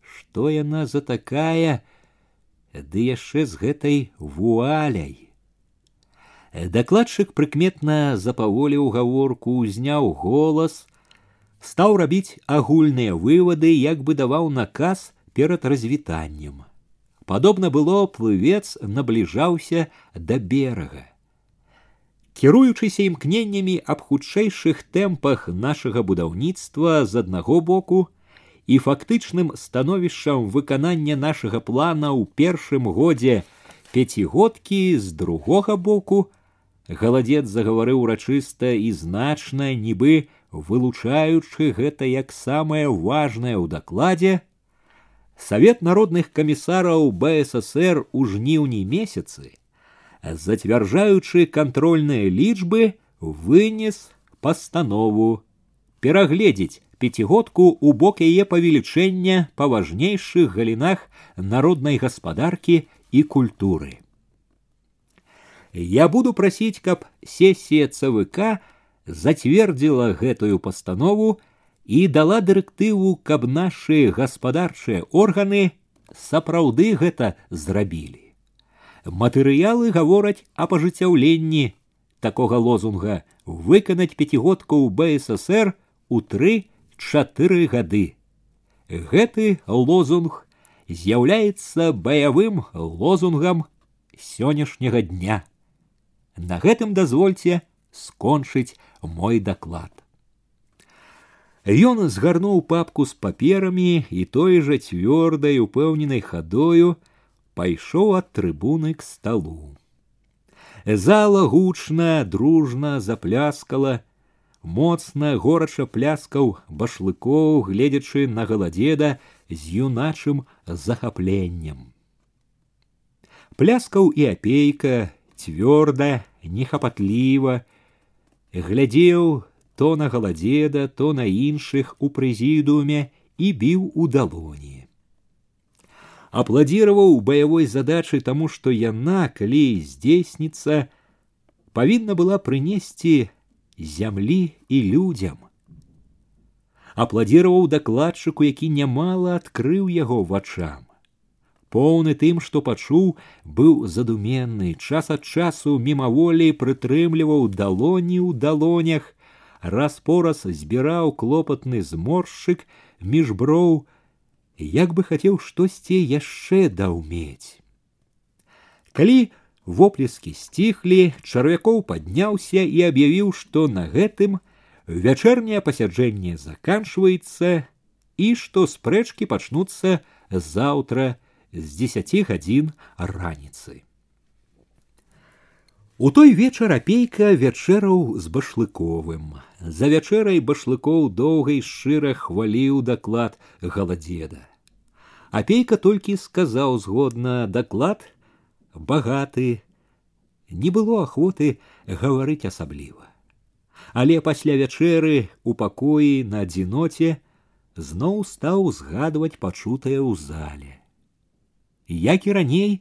Што яна за такая, ды яшчэ з гэтай вуаляй. Дакладчык прыкметна запаволіў гаворку, узняў голас, стаў рабіць агульныя вывады, як бы даваў наказ перад развітаннем. Падобна было плывец набліжаўся да берага. Кіруючыся імкненнямі аб хутчэйшых тэмпах нашага будаўніцтва з аднаго боку і фактычным становішчам выканання нашага плана ў першым годзе пяцігодкі з другога боку, галадзец загаварыў урачыста і значна, нібы вылучаючы гэта як самае важнае ў дакладзе, Савет народных камісараў БССР у жніўні месяцы, зацвярджаючы кантрольныя лічбы, вынес пастанову перагледзець пяцігодку ў бок яе павелічэння па важнейшых галінах народнай гаспадаркі і культуры. Я буду прасіць, каб сесія ЦВК зацвердзіла гэтую пастанову і дала дырэктыву, каб нашы гаспадарчыя органы сапраўды гэта зрабілі. Матэрыялы гавораць аб ажыццяўленні такога лозунга выканаць пяцігодку ў БССР у тры-чатыры гады. Гэты лозунг з'яўляецца баявым лозунгам сённяшняга дня. На гэтым дазвольце скончыць мой даклад. Ён згарнуў папку з паперамі і той жа цвёрдай упэўненай хадою пайшоў ад трыбуны к сталу. Зала гучна, дружна запляскала, моцна горача пляскаў башлыкоў, гледзячы на галадзеда з юначым захапленнем. Пляскаў і апейка цвёрда, нехапатліва, глядзеў то на галадзеда, то на іншых у прэзідууме і біў у далоні. Апладзіраваў баявой задачы таму, што яна, калі здзейсніцца, павінна была прынесці зямлі і людзям. Апладзіраваў дакладчыку, які нямала адкрыў яго вачам. Поўны тым, што пачуў, быў задуменны, час ад часу мімаволі прытрымліваў далоні ў далонях, раз-пораз збіраў клопатны зморшчык між броў, як бы хацеў штосьці яшчэ даўмець. Калі воплескі сціхлі, чарвякоў падняўся і аб'явіў, што на гэтым вячэрняе пасяджэнне заканчваецца і што спрэчкі пачнуцца заўтра з дзесяці гадзін раніцы. У той вечар апейка вячэраў з башлыковым. За вячэрай башлыкоў доўга і шчыра хваліў даклад галадзеда. Апейка толькі сказаў згодна даклад багаты, не было ахвоты гаварыць асабліва. Але пасля вячэры у пакоі на адзіноце зноў стаў згадваць пачутае ў зале. Як і раней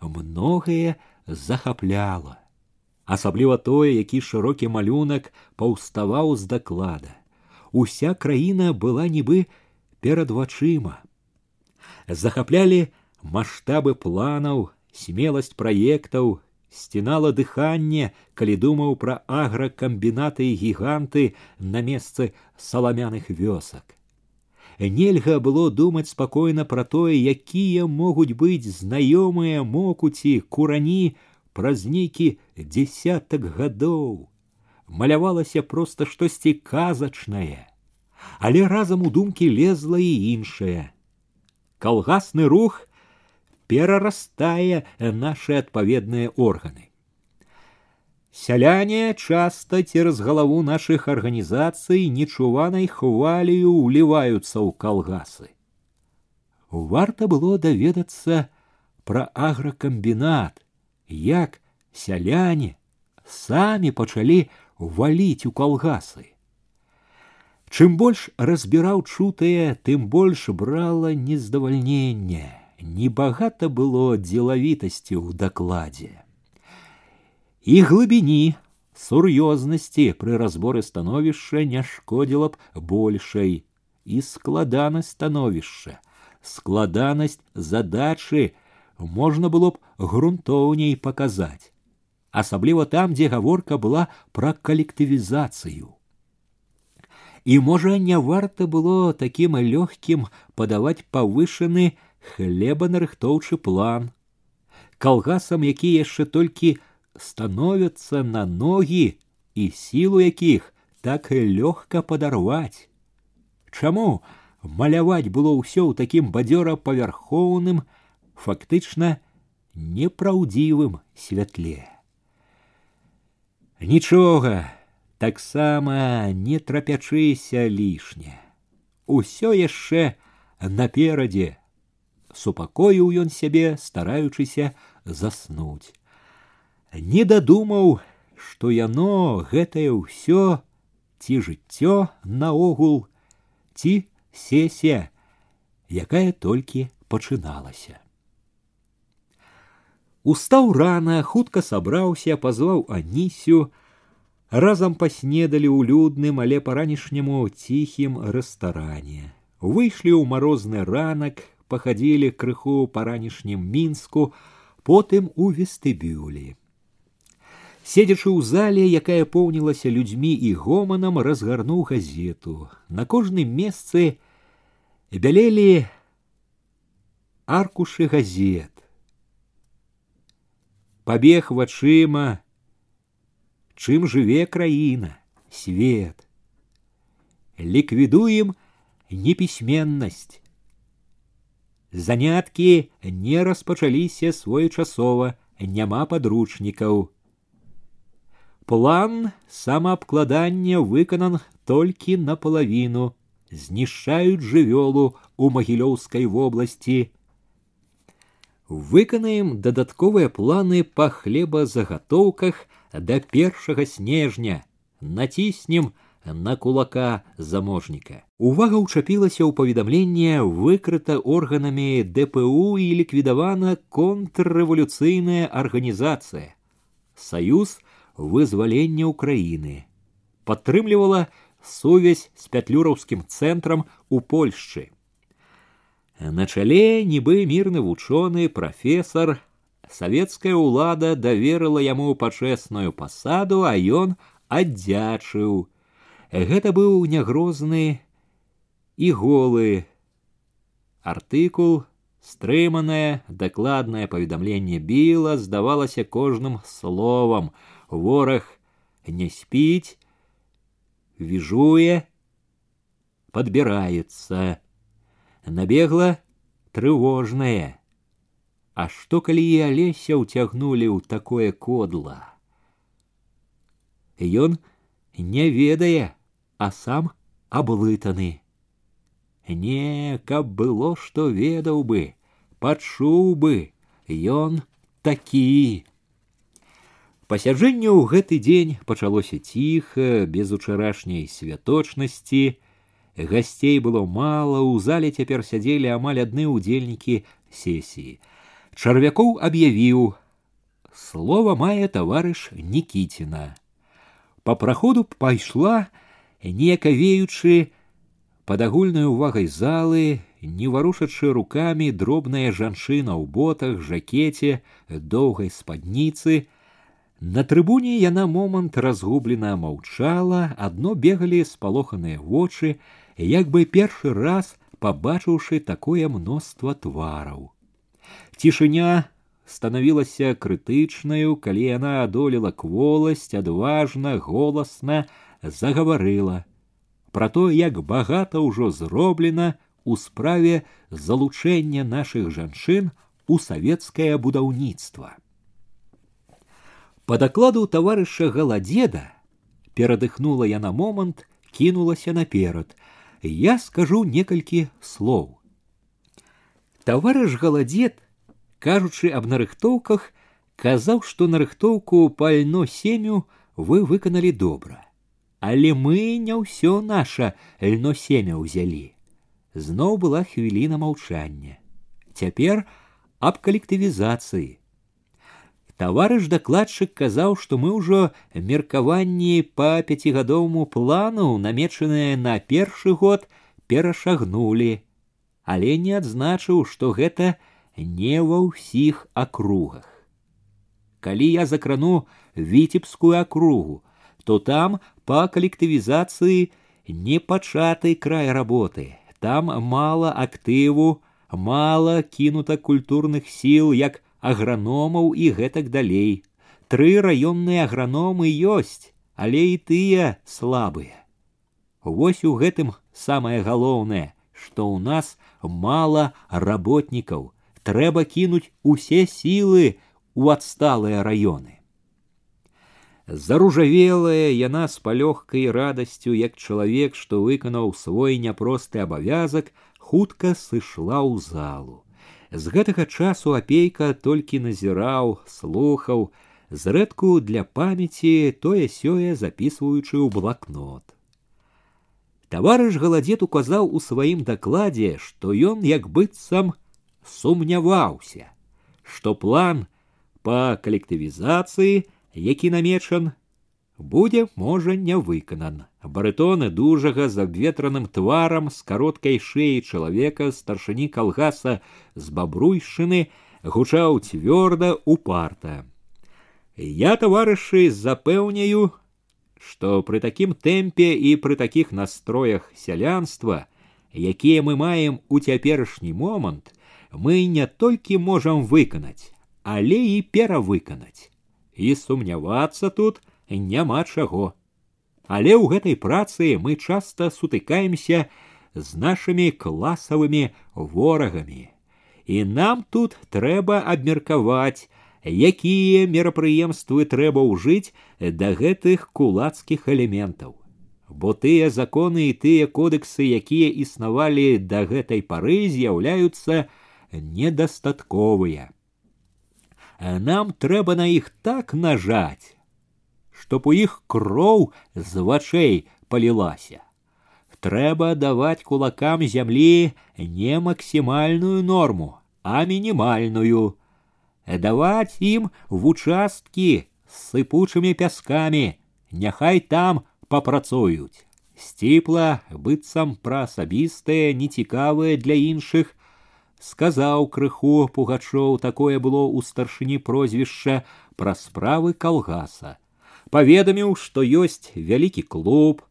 многае захапляла асабліва тое, які шырокі малюнак паўставаў з даклада. Уся краіна была нібы перад вачыма. Захаплялі маштабы планаў, смеласць праектаў, сцінала дыханне, калі думаў пра агракамбінаты і гіганты на месцы саламяных вёсак. Нельга было думаць спакойна пра тое, якія могуць быць знаёмыя мокуці, курані праз нейкі дзесятак гадоў малявалася проста штосьці казачнае, але разам у думкі лезла і іншае. Калгасны рух перарастае нашы адпаведныя органы. Сяляне часта цераз галаву нашых арганізацый нечуванай хвалію ўліваюцца ў калгасы. Варта было даведацца пра агракамбінат, як сяляне самі пачалі валіць у калгасы. Чым больш разбіраў чутае, тым больш брала нездавальнення, небагата было дзелавітасці ў дакладзе. І глыбіні сур'ёзнасці пры разборы становішча не шкодзіла б большай і складанасць становішча, складанасць задачы, можна было б грунтоўней паказаць, асабліва там, дзе гаворка была пра калектывізацыю. і можа не варта было таким лёгкім падаваць павышаны хлебанарыхтоўчы план калгасам які яшчэ толькі становяцца на ногі і сілу якіх так лёгка падарваць чаму маляваць было ўсё ў такім бадзёра павярхоўным фактычна непраўдзівым святле нічога таксама не трапячыся лішне усё яшчэ наперадзе супакоіў ён сябе стараючыся заснуць не дадумаў што яно гэтае ўсё ці жыццё наогул ці сесія якая толькі пачыналася устаў рана хутка сабраўся пазваў анісю разам паснедалі ў людным але па-ранішняму ціхім рэстаране выйшлі ў марозны ранак пахадзілі крыху па-ранішнім мінску потым у вестыбюлі седзячы ў зале якая поўнілася людзьмі і гоманам разгарнуў газету на кожным месцы бялелі аркушы газет пабег вачыма чым жыве краіна свет ліквідуем непісьменнасць заняткі не распачаліся своечасова няма падручнікаў План самаабкладання выканан толькі наполовіну, знішчаюць жывёлу у магілёўскай вобласці. Выканаем дадатковыя планы па хлебазагатоўках да першага снежня, націснем на кулака заможніка. Увага ўчапілася ў паведамленне выкрыта органамі ДПУ і ліквідавана контррэвалюцыйная арганізацыя. Саюз вызвалення Украіны, падтрымлівала сувязь з пятлюраўскім цэнтрам у Польшчы. На чале нібы мірны вучоны прафесор, савецкая ўлада даверыла яму пачэсную пасаду, а ён аддзячыў. Гэта быў нягрозны і голы артыкул, стрыманае, дакладнае паведамленне біла здавалася кожным словам, вораг не спіць, віжуе, подбираецца. Набегла трывожнае. А што калі і алеся ўцягнулі ў такое кодла? Ён не ведае, а сам аблытаны. Не, каб было, што ведаў бы, пачуў бы, ён такі. Пасяджэнне ў гэты дзень пачалося ціха, без учарашняй святочнасці. Гасцей было мала, у зале цяпер сядзелі амаль адны ўдзельнікі сесіі. Чарвякоў аб'явіў: Слова мае таварыш Нікіціна. Па праходу пайшла, неякавеючы, пад агульнай увагай залы, не варушачы рукамі дробная жанчына ў ботах, жакеце, доўгай спадніцы, на трыбуне яна момант разгублена маўчала, адно бегалі спалоханыя вочы, як бы першы раз пабачыўшы такое мноства твараў. Цішыня станавілася крытычнаю, калі яна адолела кволасць, адважна, голасна загаварыла пра то, як багата ўжо зроблена у справе залучэння нашых жанчын у савецкае будаўніцтва. По докладу таварыша галадзеда перадыхнула я на момант, кінулася наперад. Я скажу некалькі слоў. Таварыш галадзед, кажучы аб нарыхтоўках, казаў, што нарыхтоўку пально семю вы выканалі добра. Але мы не ўсё наша льно семя ўзялі. Зноў была хвіліна маўчання. Цяпер аб калектывізацыі таварыш дакладчык казаў, што мы ўжо меркаванні па пяцігадоваму плану, намечаныя на першы год перашагнулі, але не адзначыў, што гэта не ва ўсіх акругах. Калі я закрану віцебскую акругу, то там па калектывізацыі не пачаты край работы. Там мала актыву, мала кінута культурных сіл, як аграномаў і гэтак далей. Тры раённыя аграномы ёсць, але і тыя слабыя. Вось у гэтым самае галоўнае, што ў нас мала работнікаў, трэба кінуць усе сілы у адсталыя раёны. Заружавелая яна з палёгкай радасцю, як чалавек, што выканаў свой няпросты абавязак, хутка сышла ў залу. З гэтага часу апейка толькі назіраў, слухаў, зрэдку для памяці тое сёе записываючы ў блакнот. Таварыш галадзет указаў у сваім дакладзе, што ён як быццам сумняваўся, што план па калектывізацыі, які намечан, будзе можа не выканан. Барытоны дужага з абветраным тварам з кароткай шеі чалавека старшыні калгаса з бабруйшчыны гучаў цвёрда упарта. Я таварышы запэўняю, што пры такім тэмпе і пры такіх настроях сялянства, якія мы маем у цяперашні момант, мы не толькі можам выканаць, але і перавыканаць і сумнявацца тут няма чаго. Але ў гэтай працы мы часта сутыкаемся з нашымі класавымі ворагамі. І нам тут трэба абмеркаваць, якія мерапрыемствы трэба ўжыць да гэтых кулацкіх элементаў. Бо тыя законы і тыя кодексы, якія існавалі да гэтай пары з'яўляюцца недастатковыя нам трэба на іх так нажаць, чтоб у іх кроў з вачэй палілася. Трэба даваць кулакам зямлі не максімальную норму, а мінімальную. Даваць ім в участкі з сыпучымі пяскамі, няхай там папрацуюць. Сціпла, быццам пра асабістае, нецікавае для іншых, сказаў крыху пугачоў такое было ў старшыні прозвішча пра справы калгаса паведаміў што ёсць вялікі клуб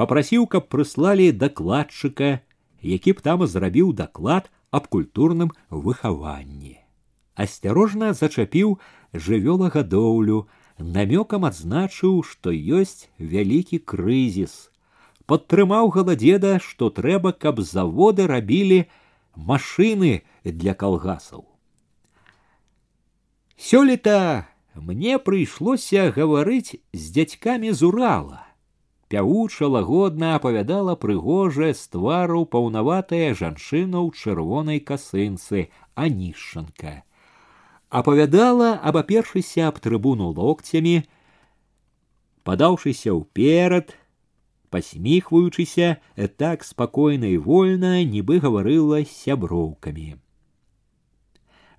попрасіў каб прыслалі дакладчыка які б там зрабіў даклад аб культурным выхаванні асцярожна зачапіў жывёлагадоўлю намёкам адзначыў што ёсць вялікі крызіс падтрымаў галадзеда што трэба каб заводы рабілі машины для калгасаў. Сёлета мне прыйшлося гаварыць з дзядзькамі з Урала. Пявуча лагодна апавядала прыгожая з твару паўнаватая жанчына ў чырвонай касынцы анішчанка. Апавядала, абапершыся аб трыбуну локцямі, падаўшыся ўперад, посміхваючыся так спакойна і вольна нібы гаварыла з сяброўкамі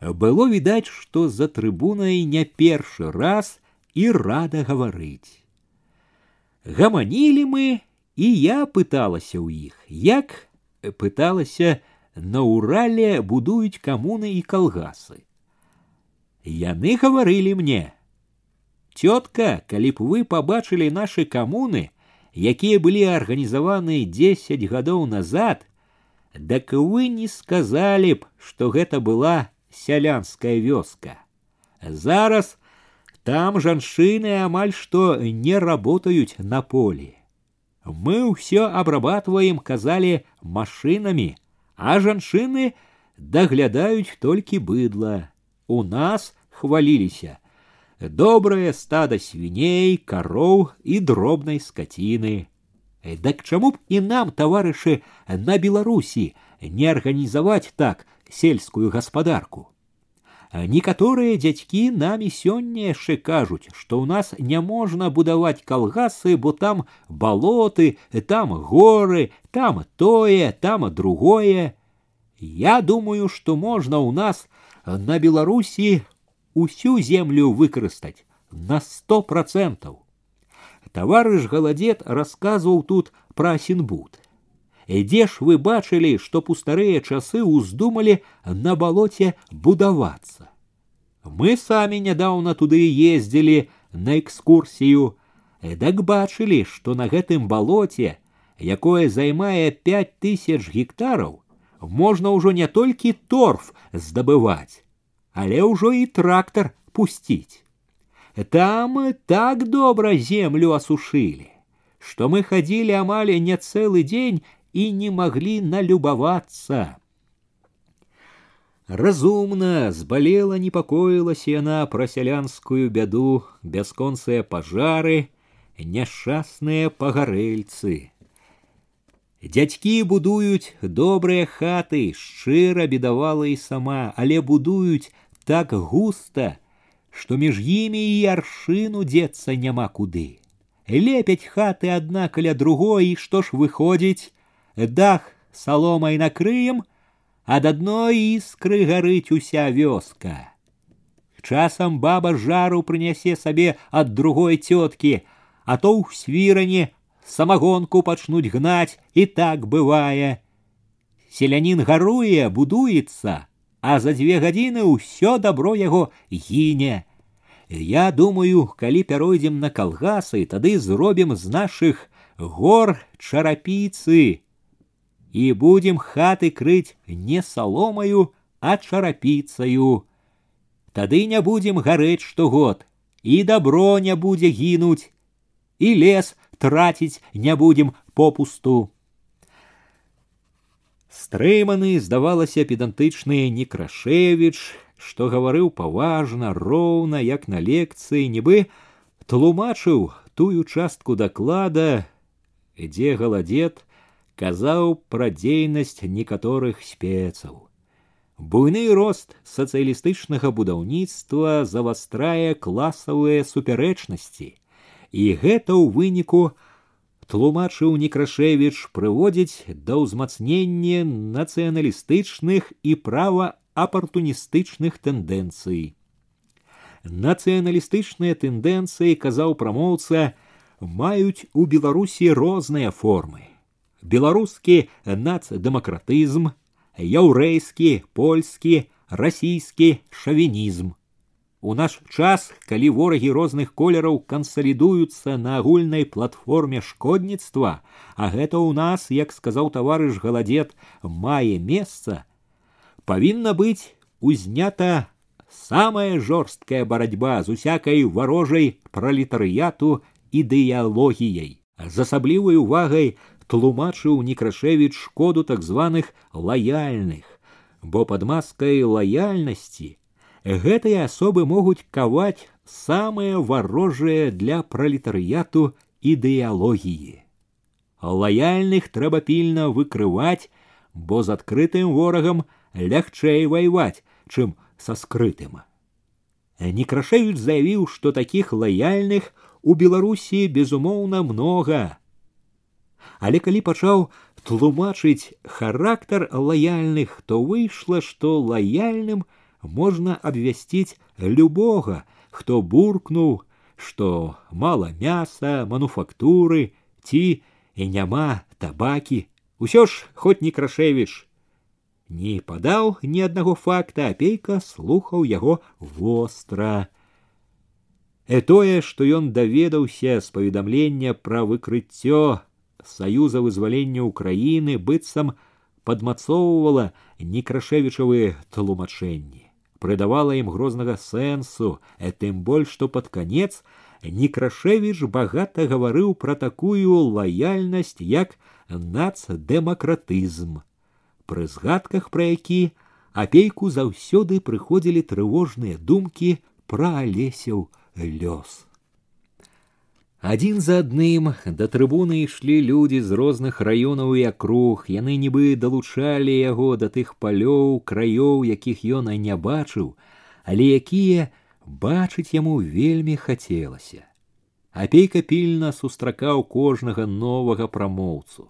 было відаць што за трыбунай не першы раз і рада гаварыць гаманілі мы і я пыталася ў іх як пыталася на урале будуюць камуны і калгасы яны гаварылі мне цётка калі б вы пабачылі нашы камуны якія былі арганізаваны дзесяць гадоў назад, дак вы не сказалі б, што гэта была сялянская вёска. Зараз там жанчыны амаль што не работаюць на полі. Мы ўсё абрабатваем, казалі машынамі, а жанчыны даглядаюць толькі быдла. У нас хваліліся добрае стада свіней, кароў і дробнай скаціны. Дак чаму б і нам, таварышы, на Беларусі не арганізаваць так сельскую гаспадарку? Некаторыя дзядзькі намі сёння яшчэ кажуць, што ў нас не можна будаваць калгасы, бо там балоты, там горы, там тое, там другое. Я думаю, што можна ў нас на Беларусі усю землю выкарыстаць на сто процентаў. Таварыш галадзет расказваў тут пра сінбуд. Дзе ж вы бачылі, што у старыя часы ўздумалі на балоце будавацца. Мы самі нядаўна туды ездзілі на экскурсію, дак бачылі, што на гэтым балоце якое займае пять тысяч гектараў, можна ўжо не толькі торф здабываць, але ўжо і трактор пусціць. Там так добра землю асушылі, што мы хадзілі амаль не цэлы дзень і не маглі налюбавацца. Разумна збалела непакоілася яна пра сялянскую бяду, бясконцыя пажары, няшчасныя пагарэльцы. Дядькі будуюць добрыя хаты, шчыра бедавала і сама, але будуюць так густа, што між імі і аршыну дзецца няма куды. Лепяць хаты адна каля другой, што ж выходзіць, дах саломай накрыем, ад адной іскры гарыць уся вёска. Часам баба жару прынясе сабе ад другой цёткі, а то ў свіране самагонку пачнуць гнаць і так бывае. Селянін гаруе, будуецца, а за дзве гадзіны ўсё дабро яго гіне. Я думаю, калі пяройдзем на калгасы, тады зробім з нашых гор чарапіцы і будем хаты крыць не саломаю, а чарапіцаю. Тады не будем гарэць штогод, і дабро не будзе гінуць, і лес траціць не будем попусту. Стрыманы, здавалася, педантычны Некрашевіч, што гаварыў паважна, роўна, як на лекцыі, нібы тлумачыў тую частку даклада, дзе галадзет, казаў пра дзейнасць некаторых спецаў. Буйны рост сацыялістычнага будаўніцтва завастрае класавыя супярэчнасці, і гэта ў выніку тлумачыў Некрашевіч прыводзіць да ўзмацнення нацыяналістычных і праваапартуністычных тэндэнцый. Нацыяналістычныя тэндэнцыі, казаў прамоўца, маюць у Беларусі розныя формы беларускі нацдэмакратызм, яўрэйскі, польскі, расійскі шавінізм. У наш час, калі ворагі розных колераў кансалідуюцца на агульнай платформе шкодніцтва, а гэта ў нас, як сказаў таварыш галадзет, мае месца, павінна быць узнята самая жорсткая барацьба з усякай варожай пралетарыяту ідэалогіяй. З асаблівай увагай тлумачыў некрашевіч шкоду так званых лаяльных, бо под маскай лаяльнасці гэтыя асобы могуць каваць самыя варожыя для пралетарыяту ідэалогіі. Лаяльных трэба пільна выкрываць, бо з адкрытым ворагам лягчэй ваяваць, чым са скрытым. Некрашевіч заявіў, што такіх лаяльных у Беларусі безумоўна многа, але калі пачаў тлумачыць характар лаяльных, то выйшла, што лаяльным можна абвясціць любога, хто буркнуў, што мала мяса, мануфактуры ці і няма табакі. Усё ж хоць не крашевіш. Не падаў ні аднаго факта, апейка слухаў яго востра. І тое, што ён даведаўся з паведамлення пра выкрыццё саюза вызвалення ўкраіны быццам падмацоўвала некрашевічавыя тлумачэнні прыдавала ім грознага сэнсу а тым больш што пад канец некрашевіч багата гаварыў пра такую лаяльнасць як нацдэмакратызм пры згадках пра які апейку заўсёды прыходзілі трывожныя думкі пра алесяў лёс Адзін за адным да трыбуны ішлі людзі з розных раёнаў і акруг, яны нібы далучалі яго да тых палёў, краёў, якіх ён і не бачыў, але якія бачыць яму вельмі хацелася. Апейка пільна сустракаў кожнага новага прамоўцу.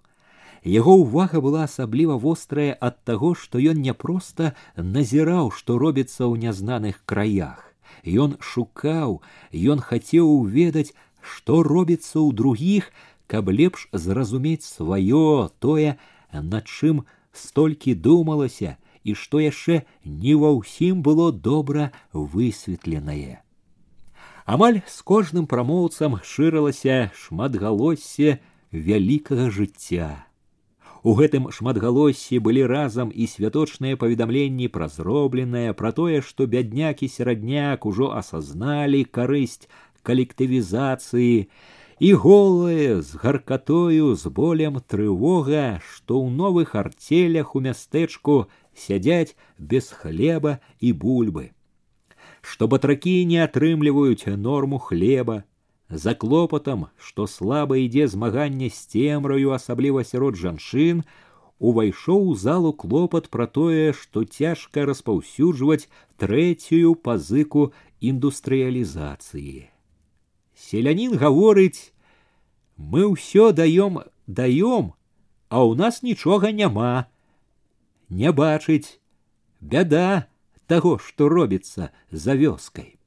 Яго ўвага была асабліва вострая ад таго, што ён не проста назіраў, што робіцца ў нязнаных краях. Ён шукаў, ён хацеў ведаць, што робіцца ў другіх, каб лепш зразумець сваё тое, над чым столькі думалася і што яшчэ не ва ўсім было добра высветленае. Амаль з кожным прамоўцам шырылася шматгалоссе вялікага жыцця. У гэтым шматгалоссі былі разам і святочныя паведамленні пра зробленае, пра тое, што бядняк і серадняк ужо асазналі карысць калектывізацыі, і голае з гаркатою з болем трывога, што ў новых арцелях у мястэчку сядзяць без хлеба і бульбы. Што батракі не атрымліваюць норму хлеба, за клопатам, што слаба ідзе змаганне з цемраю, асабліва сярод жанчын, увайшоў у залу клопат пра тое, што цяжка распаўсюджваць трэцюю пазыку індустрыялізацыі. Селянін гаворыць: мы ўсё даём даём, а ў нас нічога няма. Не бачыць, бяда таго, што робіцца за вёскай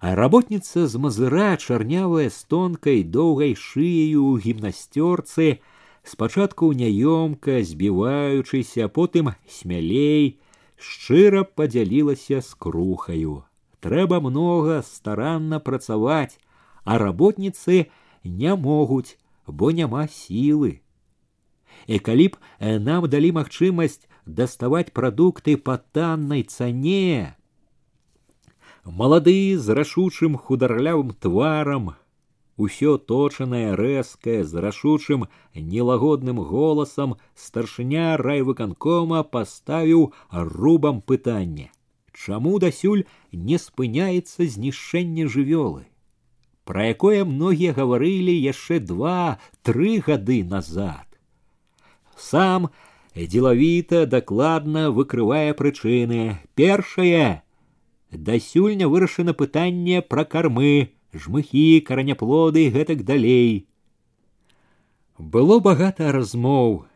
а работница з мазыра чарнявая з тонкай доўгай шыяю ў гімнасцёрцы спачатку няёмка збіваючыся потым смялей шчыра падзялілася з крухаю трэба многа старанна працаваць а работніцы не могуць бо няма сілы і калі б э, нам далі магчымасць даставаць прадукты па таннай цане Малады з рашучым хударлявым тварам, усё точанае рэзкае з рашучым нелагодным голасам старшыня райвыканкома паставіў рубам пытанне чаму дасюль не спыняецца знішэнне жывёлы пра якое многія гаварылі яшчэ два тры гады назад сам дзелавіта дакладна выкрывае прычыны першае дасюль не вырашана пытанне пра кармы, жмыхі, караняплоды гэтак далей. Было багата размоў.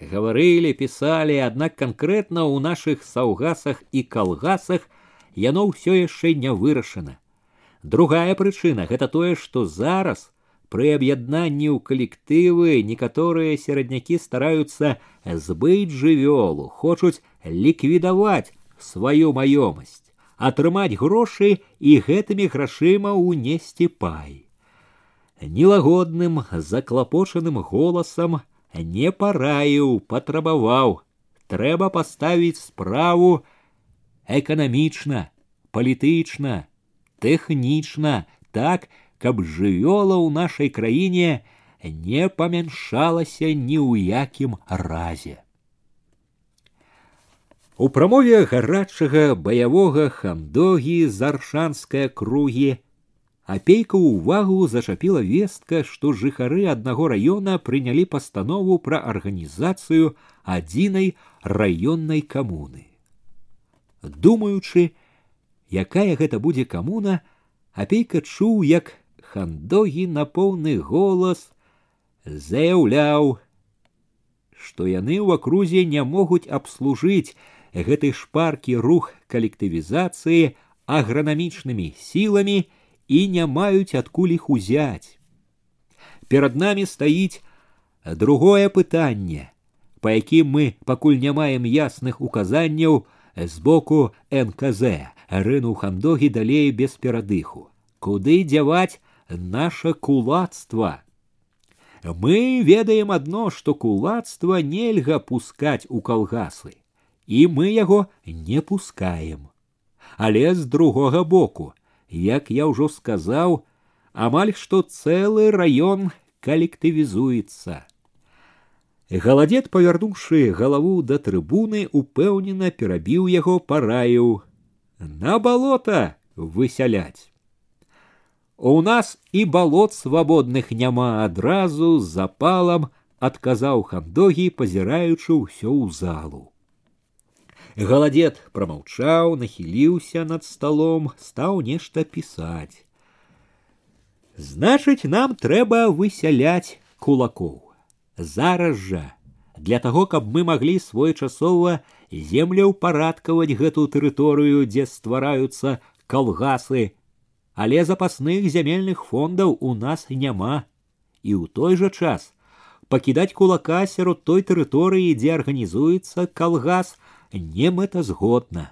Гаварылі, пісалі, аднак канкрэтна ў нашых саўгасах і калгасах яно ўсё яшчэ не вырашана. Другая прычына гэта тое, што зараз пры аб'яднанні ў калектывы некаторыя сераднякі стараюцца збыць жывёлу, хочуць ліквідаваць сваю маёмасць атрымаць грошы і гэтымі грашыма ўнесці пай. Нелагодным заклапочаным голасам не параіў, патрабаваў, трэба паставіць справу эканамічна, палітычна, тэхнічна, так, каб жывёла ў нашай краіне не памяншалася ні ў якім разе. У прамове гарачага баявога хамдогі з аршанская кругі апейка ўвагу зачапіла вестка, што жыхары аднаго раёна прынялі пастанову пра арганізацыю адзінай раённай камуны. Думаючы, якая гэта будзе камуна, апейка чуў, як хандогі на поўны голас заяўляў, што яны ў акрузе не могуць абслужыць гэты шпаркі рух калектывізацыі агранамічнымі сіламі і не маюць адкуль іх узяць. Перад намі стаіць другое пытанне, па якім мы пакуль не маем ясных указанняў з боку НКЗ рыну хандогі далей без перадыху. Куды дзяваць наша кулацтва? Мы ведаем адно, што кулацтва нельга пускаць у калгасы і мы яго не пускаем. Але з другога боку, як я ўжо сказаў, амаль што цэлы раён калектывізуецца. Галадзед, павярнуўшы галаву да трыбуны, упэўнена перабіў яго параіў на балота высяляць. У нас і балот свабодных няма адразу з запалам адказаў хандогі, пазіраючы ўсё ў залу. Галадзед прамаўчаў, нахіліўся над сталом, стаў нешта пісаць. Значыць, нам трэба высяляць кулакоў. Зараз жа для таго, каб мы маглі своечасова землеўпарадкаваць гэту тэрыторыю, дзе ствараюцца калгасы, але запасных зямельных фондаў у нас няма. І ў той жа час пакідаць кулака сярод той тэрыторыі, дзе арганізуецца калгас, не мэтазгодна.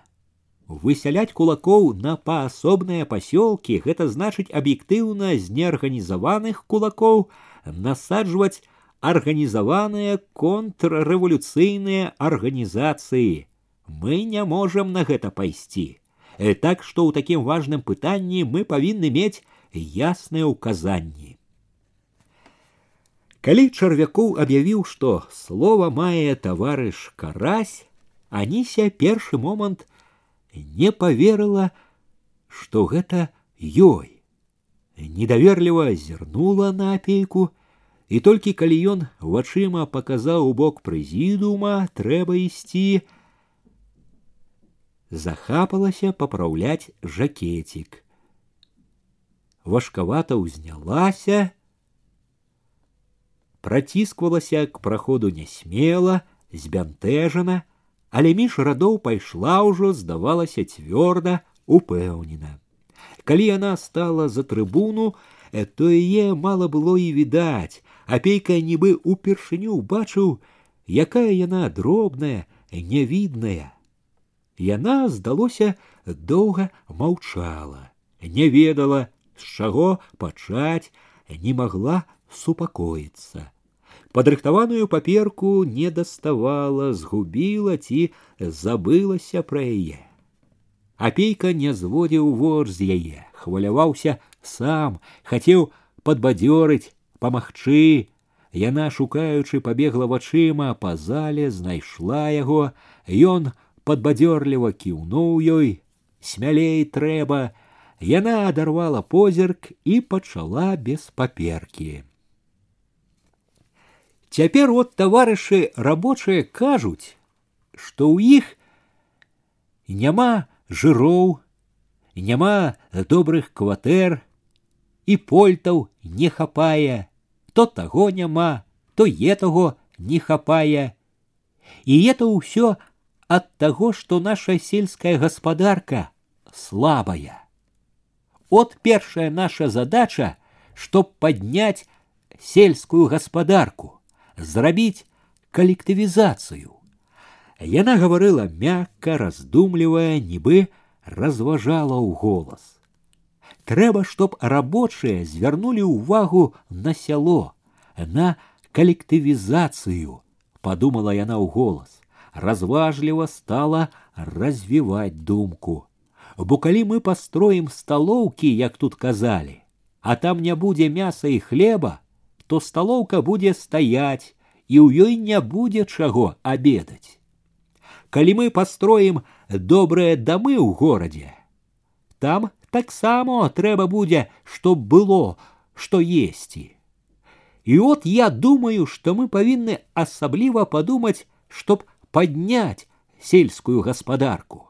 Высялять кулакоў на паасобныя пасёлкі гэта значыць аб'ектыўна з неарганізаваных кулакоў насаджваць арганізаваныя контррэвалюцыйныя арганізацыі. Мы не можам на гэта пайсці. Э, так што ў такім важным пытанні мы павінны мець ясныя ўказанні. Калі чарвякоў аб'явіў, што слова мае таварыш карась, Аніся першы момант не поверыла, што гэта ёй. Недаверліва зірнула на апейку, і толькі калі ён вачыма паказаў у бок прэзідума, трэба ісці, захапалася папраўляць жакетик. Важкавата ўзнялася, працісквалася к праходу нясмела, збянтэжана, але між радоў пайшла ўжо здавалася цвёрда упэўнена калі яна стала за трыбуну э, то яе мала было і відаць апейка нібы упершыню бачыў якая яна дробная нявідная яна здалося доўга маўчала не ведала з чаго пачаць не магла супакоіцца падрыхтаваную паперку не даставала згубіла ці забылася пра яе апейка не зводзіў вор з яе хваляваўся сам хацеў падбадзёрыць памагчы яна шукаючы пабегла вачыма па зале знайшла яго ён падбадзёрліва кіўнуў ёй смялей трэба яна адарвала позірк і пачала без паперкі Цяпер от таварышы рабочыя кажуць, што ў іх няма жыроў, няма добрых кватэр і польтаў не хапае, то таго няма, то етаго не хапае. І это ўсё ад таго, што наша сельская гаспадарка слабая. От першая наша задача, чтоб падняць сельскую гаспадарку зрабіць калектывізацыю. Яна гаварыла мякка, раздумлівая, нібы разважала ў голас. Трэба, чтоб рабочыя звярнулі ўвагу на сяло, на калектывізацыю, подумала яна ў голас, разважліва стала развіваць думку. Бо калі мы пастроім сталоўкі, як тут казалі, а там не будзе мяса і хлеба, то сталоўка будзе стаяць і ў ёй не будзе чаго абедаць. Калі мы пастроім добрыя дамы ў горадзе, там таксама трэба будзе, чтоб было, што есці. І от я думаю, што мы павінны асабліва падумаць, чтоб падняць сельскую гаспадарку.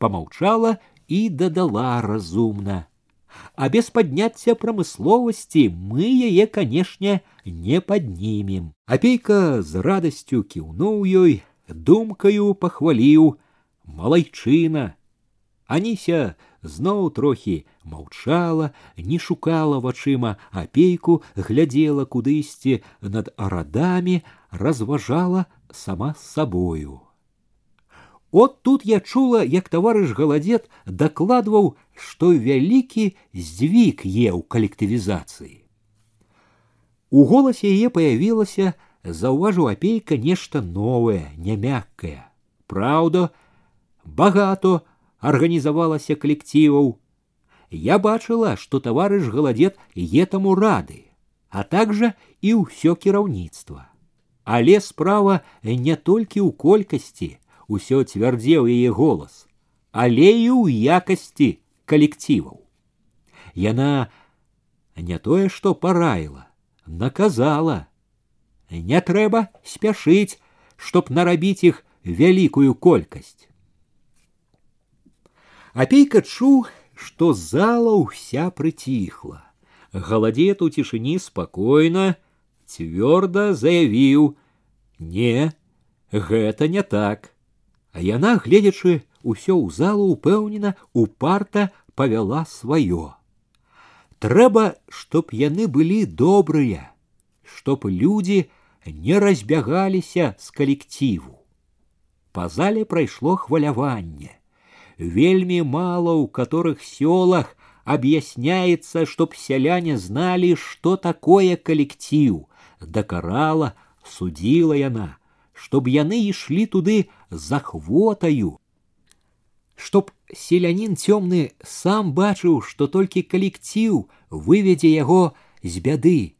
Помаўчала і дадала разумна а без подняцця прамысловасці мы яе канешне не паднімем апейка з радасцю кіўнуў ёй думкаю пахваліў малайчына аніся зноў трохі маўчала не шукала вачыма апейку глядзела кудысьці над арадамі разважала сама з сабою От тут я чула, як таварыш галадзет дакладваў, што вялікі здвиг е ў калектывізацыі. У голасе яе паявілася, заўважыў апейка нешта новае, нямяккае. Праўда, багато арганізавалася калектываў. Я бачыла, што таварыш галадзет етаму рады, а также і ўсё кіраўніцтва. Але справа не толькі ў колькасці, усё цвярдзеў яе голас, але і ў якасці калектываў. Яна не тое, што параіла, наказала. Не трэба спяшыць, чтоб нарабіць іх вялікую колькасць. Апейка чуў, што зала ўся прыціхла. Галадзет у цішыні спакойна, цвёрда заявіў: « Не, гэта не так. А яна, гледзячы ўсё ў залу упэўнена, упарта павяла сваё. Трэба, чтоб яны былі добрыя, чтоб людзі не разбягаліся з калектыву. Па зале прайшло хваляванне. вельми мало у которых селах объясняется, чтоб селяне знали, что такое коллектив. Дакарала, судила яна, чтоб яны ішли туды за хвотаю. Чтоб селянин темны сам бачыў, что толькі калектыў выведзе яго з бяды.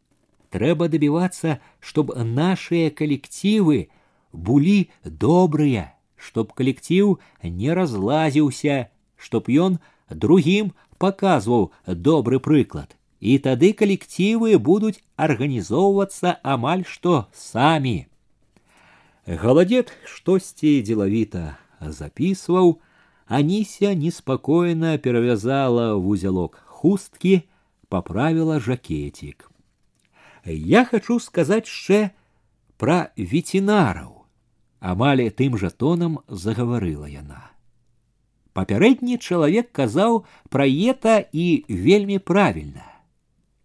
Трэба дабівацца, чтоб нашыя калектывы былі добрыя, чтоб калектыў не разлазіўся, чтоб ён другім паказваў добры прыклад. І тады калектывы будуць арганізоўвацца амаль што самі. Галадзед штосьці дзелавіта записываў, Анися неспокойно перевязала в узелок хустки, поправила жакетик. Я хочу сказать ще про ветеринаров. Амале тым жа тонам загаварыла яна. Папярэдні чалавек казаў пра ета і вельмі правільна.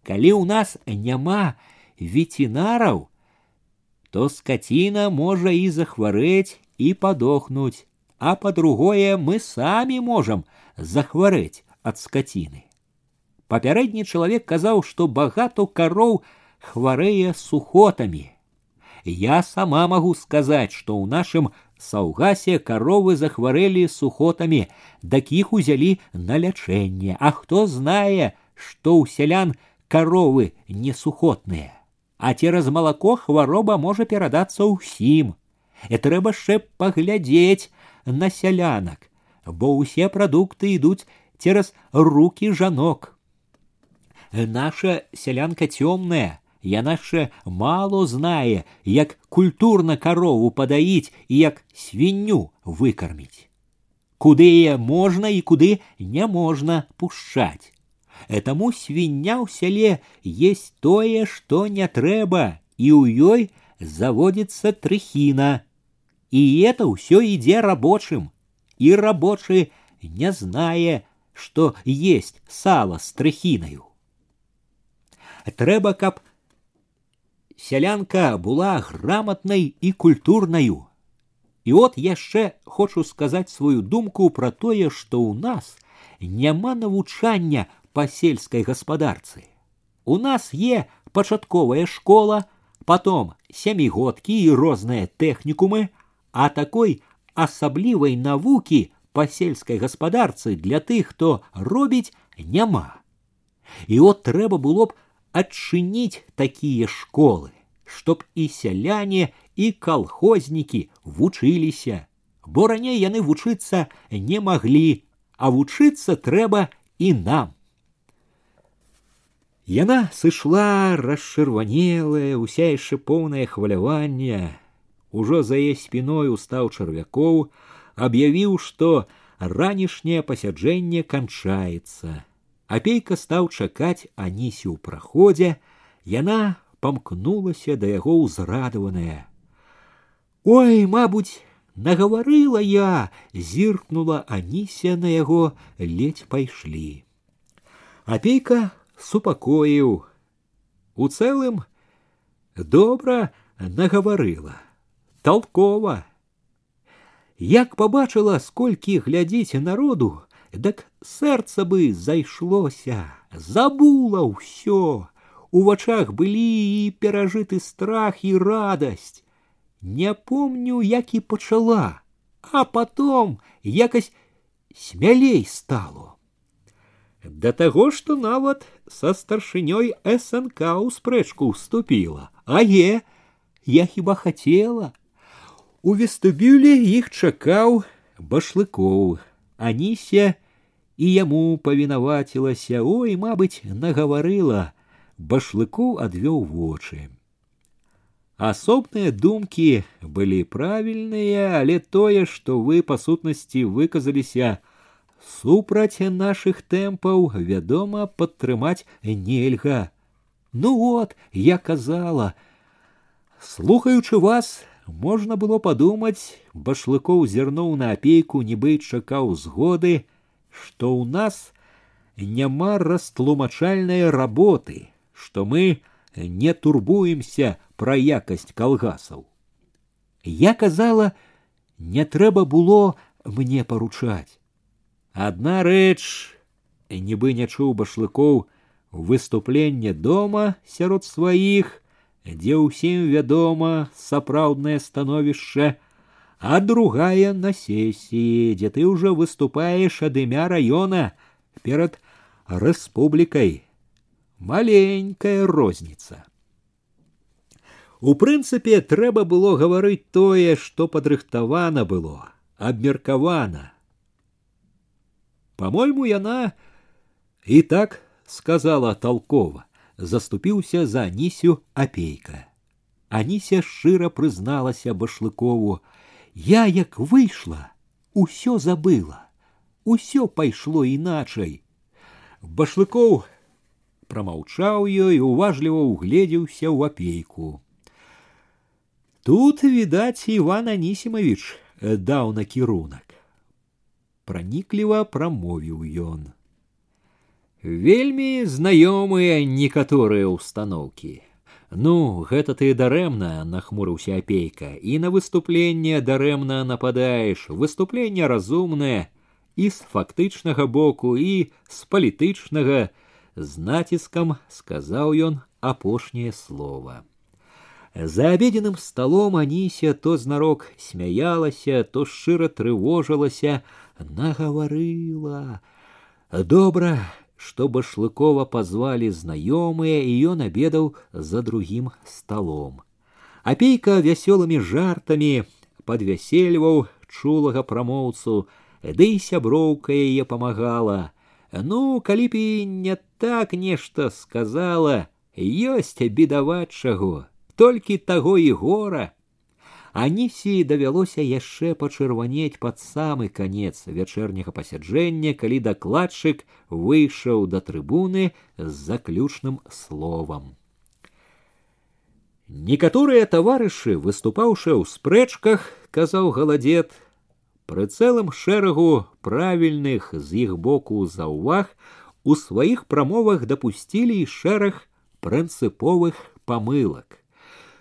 Калі ў нас няма ветеринараў, то скаціна можа і захварэць і падохнуць а по-другое мы сами можем захварэць ад скаціны. Папярэдні чалавек казаў, што багато кароў хварэе сухотамі. Я сама магу сказаць, што ў нашым саўгасе каровы захварэлі сухотамі, дакіх узялі на лячэнне, А хто знае, што ў сялян каровы не сухотныя. А цераз малако хвароба можа перадацца ўсім. І трэба яшчэ паглядзець, на сялянак, бо ўсе прадукты ідуць цераз руки жанок. Наша сялянка цёмная, яна яшчэ мало знае, як культурна карову падаіць і як свінню выкарміць. Куды яе можна і куды не можна пушчаць. Этаму свіння ў сяле есть тое, што не трэба, і ў ёй заводзіцца трыхіна, и это все иде рабочим. И рабочий не зная, что есть сало с трыхінаю. Трэба, каб сялянка была грамотной и культурною. И вот яшчэ хочу сказать свою думку про тое, что у нас няма навучання па сельскай гаспадарцы. У нас е пачатковая школа, потом сямігодкі і розныя тэхнікумы, а такой асаблівай навукі па сельскай гаспадарцы для тых, хто робіць няма. І от трэба было б адчыніць такія школы, чтоб і сяляне і калхознікі вучыліся, бо раней яны вучыцца не маглі, а вучыцца трэба і нам. Яна сышла расчырванелая, уся яшчэ поўнае хваляванне, ужо за яе спіной устаў чарвякоў, аб'явіў, што ранішняе пасяджэнне канчаецца. Апейка стаў чакаць анісі ў праходзе, яна памкнулася да яго ўзрадаваная. Ой, мабуць, нагаварыла я, зіркнула Аніся на яго ледзь пайшлі. Апейка супакоіў. У цэлым добра нагаварыла толкова. Як побачила, сколькі глядзіць народу, дак сэрца бы зайшлося, забула ўсё. У вачах былі і перажыты страх і радасць. Не помню, як і пачала, а потом якось смялей стало. Да таго, што нават са старшынёй СНК ў спрэчку ўступіла, а е, я хіба хацела, у вестыбюлі іх чакаў башлыкоў, Аніся і яму павінавацілася, ой, мабыць, нагаварыла, башлыкоў адвёў вочы. Асобныя думкі былі правільныя, але тое, што вы па сутнасці выказаліся супраць нашых тэмпаў, вядома, падтрымаць нельга. Ну вот, я казала, слухаючы вас, Можна было падумаць, башлыкоў зірнуў на апейку, нібы чакаў згоды, што ў нас няма растлумачальнай работы, што мы не турбуемся пра якасць калгасаў. Я казала, не трэба было мне паручаць. Адна рэч, нібы не чуў башлыкоў выступленне дома сярод сваіх, дзе ўсім вядома сапраўднае становішча, а другая на сессіі, дзе ты ўжо выступаеш ад імя раёна перад рэспублікай. Маленькая розніца. У прынцыпе трэба было гаварыць тое, што падрыхтавана было, абмеркавана. По-мойму, яна і так сказала толкова, заступіўся за Анісю апейка. Аніся шчыра прызналася башлыкову: Я як выйшла, усё забыла, усё пайшло іначай. Башлыкоў прамаўчаў ёй, уважліва ўгледзеўся ў апейку. Тут, відаць, Іван Анісімович даў накірунак. Пранікліва прамовіў ён. Вельмі знаёмыя некаторыя ўстаноўкі. Ну, гэта ты дарэмна нахмурыўся апейка і на выступленне дарэмна нападаеш, выступленне разумнае і з фактычнага боку і з палітычнага, з націскам сказаў ён апошняе слово. За обеденным столом Анися то знарок смяялася, то шчыра трывожылася, нагаварыла. Добра, што башлыкова позвали знаёмыя, і ён обедаў за другим столом. Апейка вясёлымі жартамі подвясельваў чулага прамоўцу, ды і сяброўка яе памагала. Ну, калі б і не так нешта сказала, ёсць бедаваць чаго, толькі таго і гора. Анісіі давялося яшчэ пачырванець пад самы канец вячэрняга пасяджэння, калі дакладчык выйшаў да трыбуны з заключным словам. Некаторыя таварышы, выступаўшы ў спрэчках, казаў галадзет, Пры цэлым шэрагу правільных з іх боку заўваг у сваіх прамовах дапусцілі і шэраг прынцыповых памылак.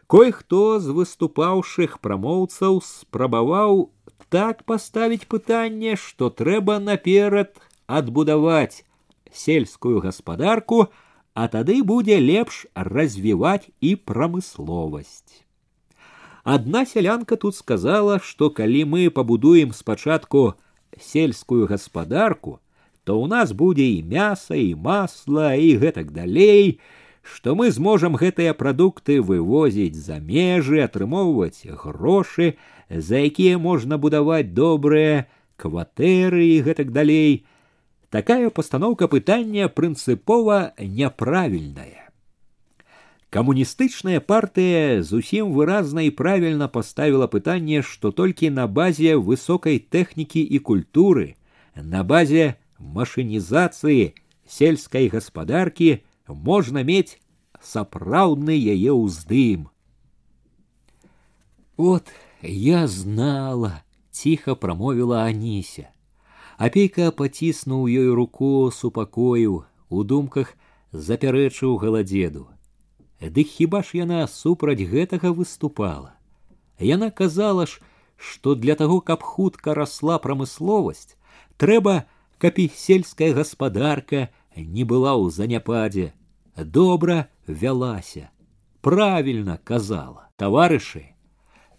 Кой-хто з выступаўшых прамоўцаў спрабаваў так паставіць пытанне, што трэба наперад адбудаваць сельскую гаспадарку, а тады будзе лепш развіваць і прамысловасць. Адна сялянка тут сказала, што калі мы пабудуем спачатку сельскую гаспадарку, то ў нас будзе і мяса і масла і гэтак далей, што мы зможам гэтыя прадукты вывозіць за межы, атрымоўваць грошы, за якія можна будаваць добрыя кватэры і гэтак далей. Такая пастаноўка пытання прынцыпова няправільная. Камуністычная партыя зусім выразна і правільна паставіла пытанне, што толькі на базе высокай тэхнікі і культуры, на базе машынізацыі сельскай гаспадаркі можна мець сапраўдны яе ўздым. Вот я знала, ціха прамовіла Аніся. Апейка паціснуў ёй руку супакою, у думках запярэчыў галадзеду. Дык хіба ж яна супраць гэтага выступала. Яна казала ж, што для таго, каб хутка расла прамысловасць, трэба, каб і сельская гаспадарка не была ў заняпадзе, добра вялася, правільна казала, таварышы,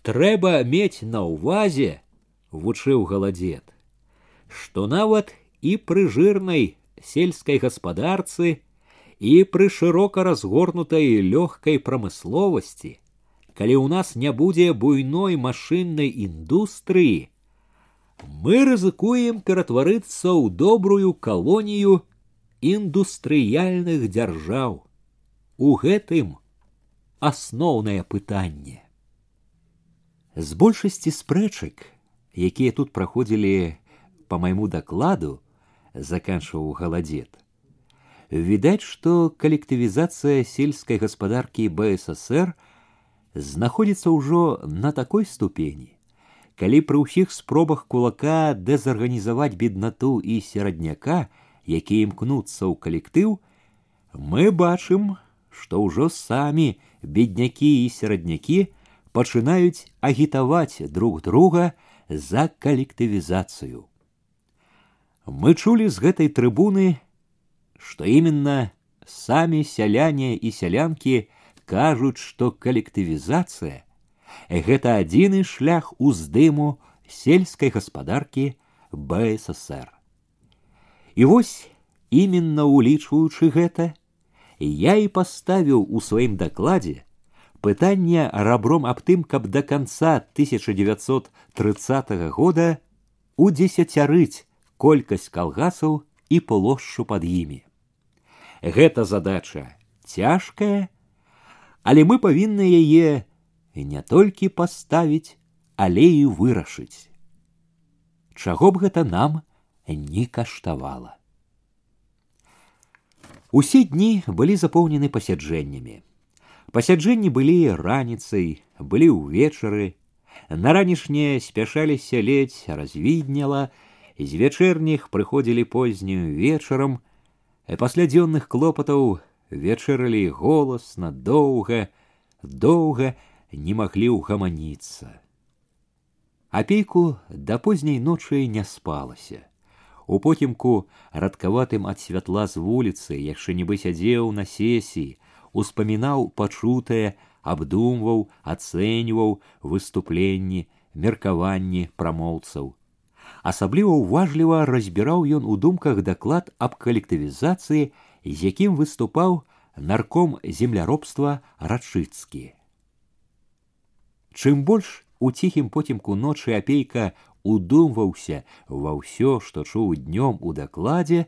трэба мець на ўвазе, вучыў галадзет, што нават і пры жырнай сельскай гаспадарцы і пры шырока разгорнутай лёгкай прамысловасці, калі ў нас не будзе буйной машыннай індустрыі, мы рызыкуем ператварыцца ў добрую калонію індустрыяльных дзяржаў. У гэтым асноўнае пытанне. З большасці спрэчак, якія тут праходзілі по майму дакладу, заканчваў галадзет відаць, што калектывізацыя сельскай гаспадаркі БССР знаходзіцца ўжо на такой ступені, калі пры ўсіх спробах кулака дэзарганізаваць беднату і серадняка, які імкнуцца ў калектыў, мы бачым, што ўжо самі беднякі і сераднякі пачынаюць агітаваць друг друга за калектывізацыю. Мы чулі з гэтай трыбуны, што именно самі сяляне і сялянкі кажуць, што калектывізацыя гэта адзіны шлях уздыму сельскай гаспадаркі БССР. І вось именно улічваючы гэта, я і паставіў у сваім дакладзе пытанне рабром аб тым, каб да канца 1930 года удзесяцярыць колькасць калгасаў і плошчу пад імі. Гэта задача цяжкая, але мы павінны яе не толькі паставіць, але і вырашыць. Чаго б гэта нам не каштавала. Усе дні былі запоўнены пасяджэннямі. Пасяджэнні былі раніцай, былі ўвечары, на ранішнее спяшаліся ледзь развідняла, з вечэрніх прыходзілі познюю вечарам, пасля дзённых клопатаў вечарылі голасна, доўга, доўга не маглі ўгаманіцца. Апейку да позняй ночы не спалася. У потімку радкаватым ад святла з вуліцы яшчэ нібы сядзеў на сесіі, успамінаў пачутае, абдумваў, ацэньваў выступленні, меркаванні прамоўцаў. Асабліва ўважліва разбіраў ён у думках даклад аб калектывізацыі, з якім выступаў нарком земляробства рачыцкі. Чым больш у ціхім потімку ночы апейка удумваўся ва ўсё, што чуў днём у дакладзе,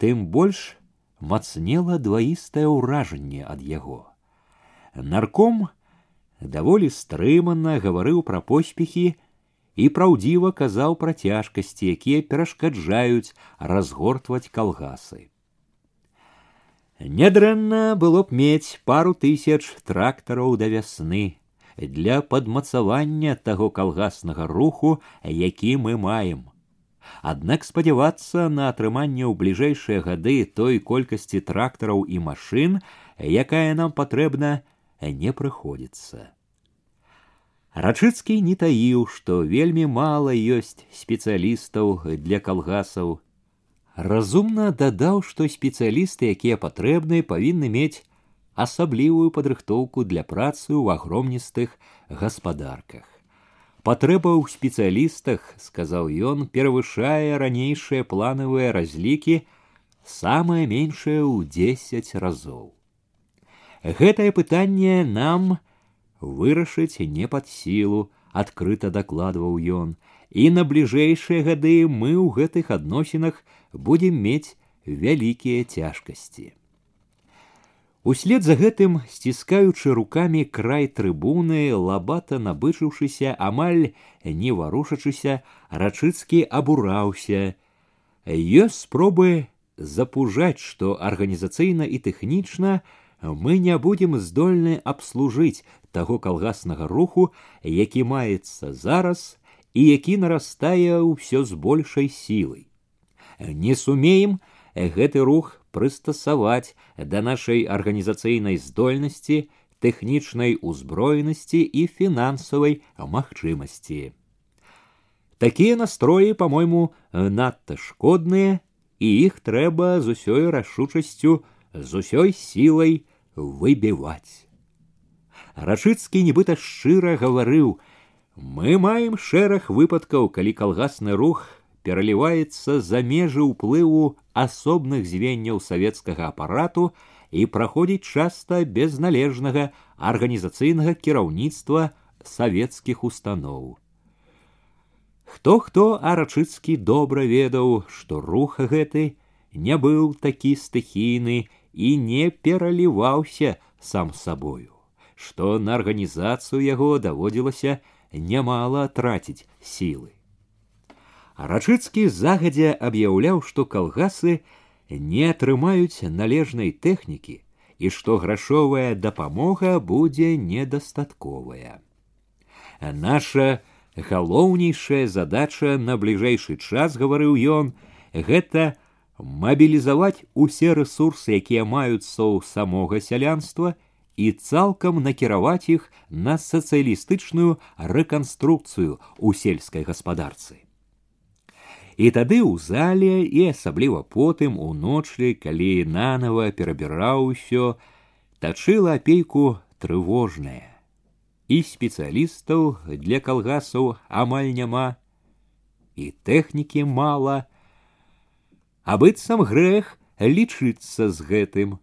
тым больш мацнела дваістае ўражанне ад яго. Нарком даволі стрыманна гаварыў пра поспехі і праўдзіва казаў пра цяжкасці, якія перашкаджаюць разгортваць калгасы. Нядрэнна было б мець пару тысяч трактараў да вясны, для падмацавання таго калгаснага руху, які мы маем. Аднак спадзявацца на атрыманне ў бліжэйшыя гады той колькасці трактараў і машын, якая нам патрэбна, не прыходзіцца. Рачыцкі не таіў, што вельмі мала ёсць спецыялістаў для калгасаў. Разумна дадаў, што спецыялісты, якія патрэбны, павінны мець асаблівую падрыхтоўку для працы ў агромністых гаспадарках. Патрэба ў спецыялістах, сказаў ён, перавышае ранейшыя планавыя разлікі самае меншае ў 10 разоў. Гэтае пытанне нам вырашыць не пад сілу, адкрыта дакладваў ён, і на бліжэйшыя гады мы ў гэтых адносінах будзем мець вялікія цяжкасці. Услед за гэтым, сціскаючы руками край трыбуны, лабата набычыўшыся, амаль не варушачыся, рачыцкі абураўся. Ёсць спробы запужаць, што арганізацыйна і тэхнічна мы не будзем здольны абслужыць таго калгаснага руху, які маецца зараз і які нарастае ўсё з большай сілай. Не сумеем гэты рух прыстасаваць да нашай арганізацыйнай здольнасці, тэхнічнай узброенасці і фінансавай магчымасці. Такія настроі, по-мойму, надта шкодныя, і іх трэба з усёй рашучасцю, з усёй сілай выбіваць. Рачыцкі нібыта шчыра гаварыў: мы маем шэраг выпадкаў, калі калгасны рух пераліваецца за межы ўплыву асобных звенняў савецкага апарату і праходзіць часта без належнага арганізацыйнага кіраўніцтва савецкіх устаноў. Хто хто арачыцкі добра ведаў, што рух гэты не быў такі стыхійны і не пераліваўся сам сабою, што на арганізацыю яго даводзілася нямала траціць сілы. Рачыцкі загадзя аб'яўляў, што калгасы не атрымаюць належнай тэхнікі і што грашовая дапамога будзе недастатковая. Наша галоўнейшая задача на бліжэйшы час гаварыў ён гэта мабілізаваць усе рэсурсы, якія маюцца ў самога сялянства і цалкам накіраваць іх на сацыялістычную рэканструкцыю ў сельскай гаспадарцы. І тады ў зале і асабліва потым уночы, калі нанова перабіраў усё, тачыла апейку трывожная. І спецыялістаў для калгасаў амаль няма, і тэхнікі мала, а быццам грэх лічыцца з гэтым.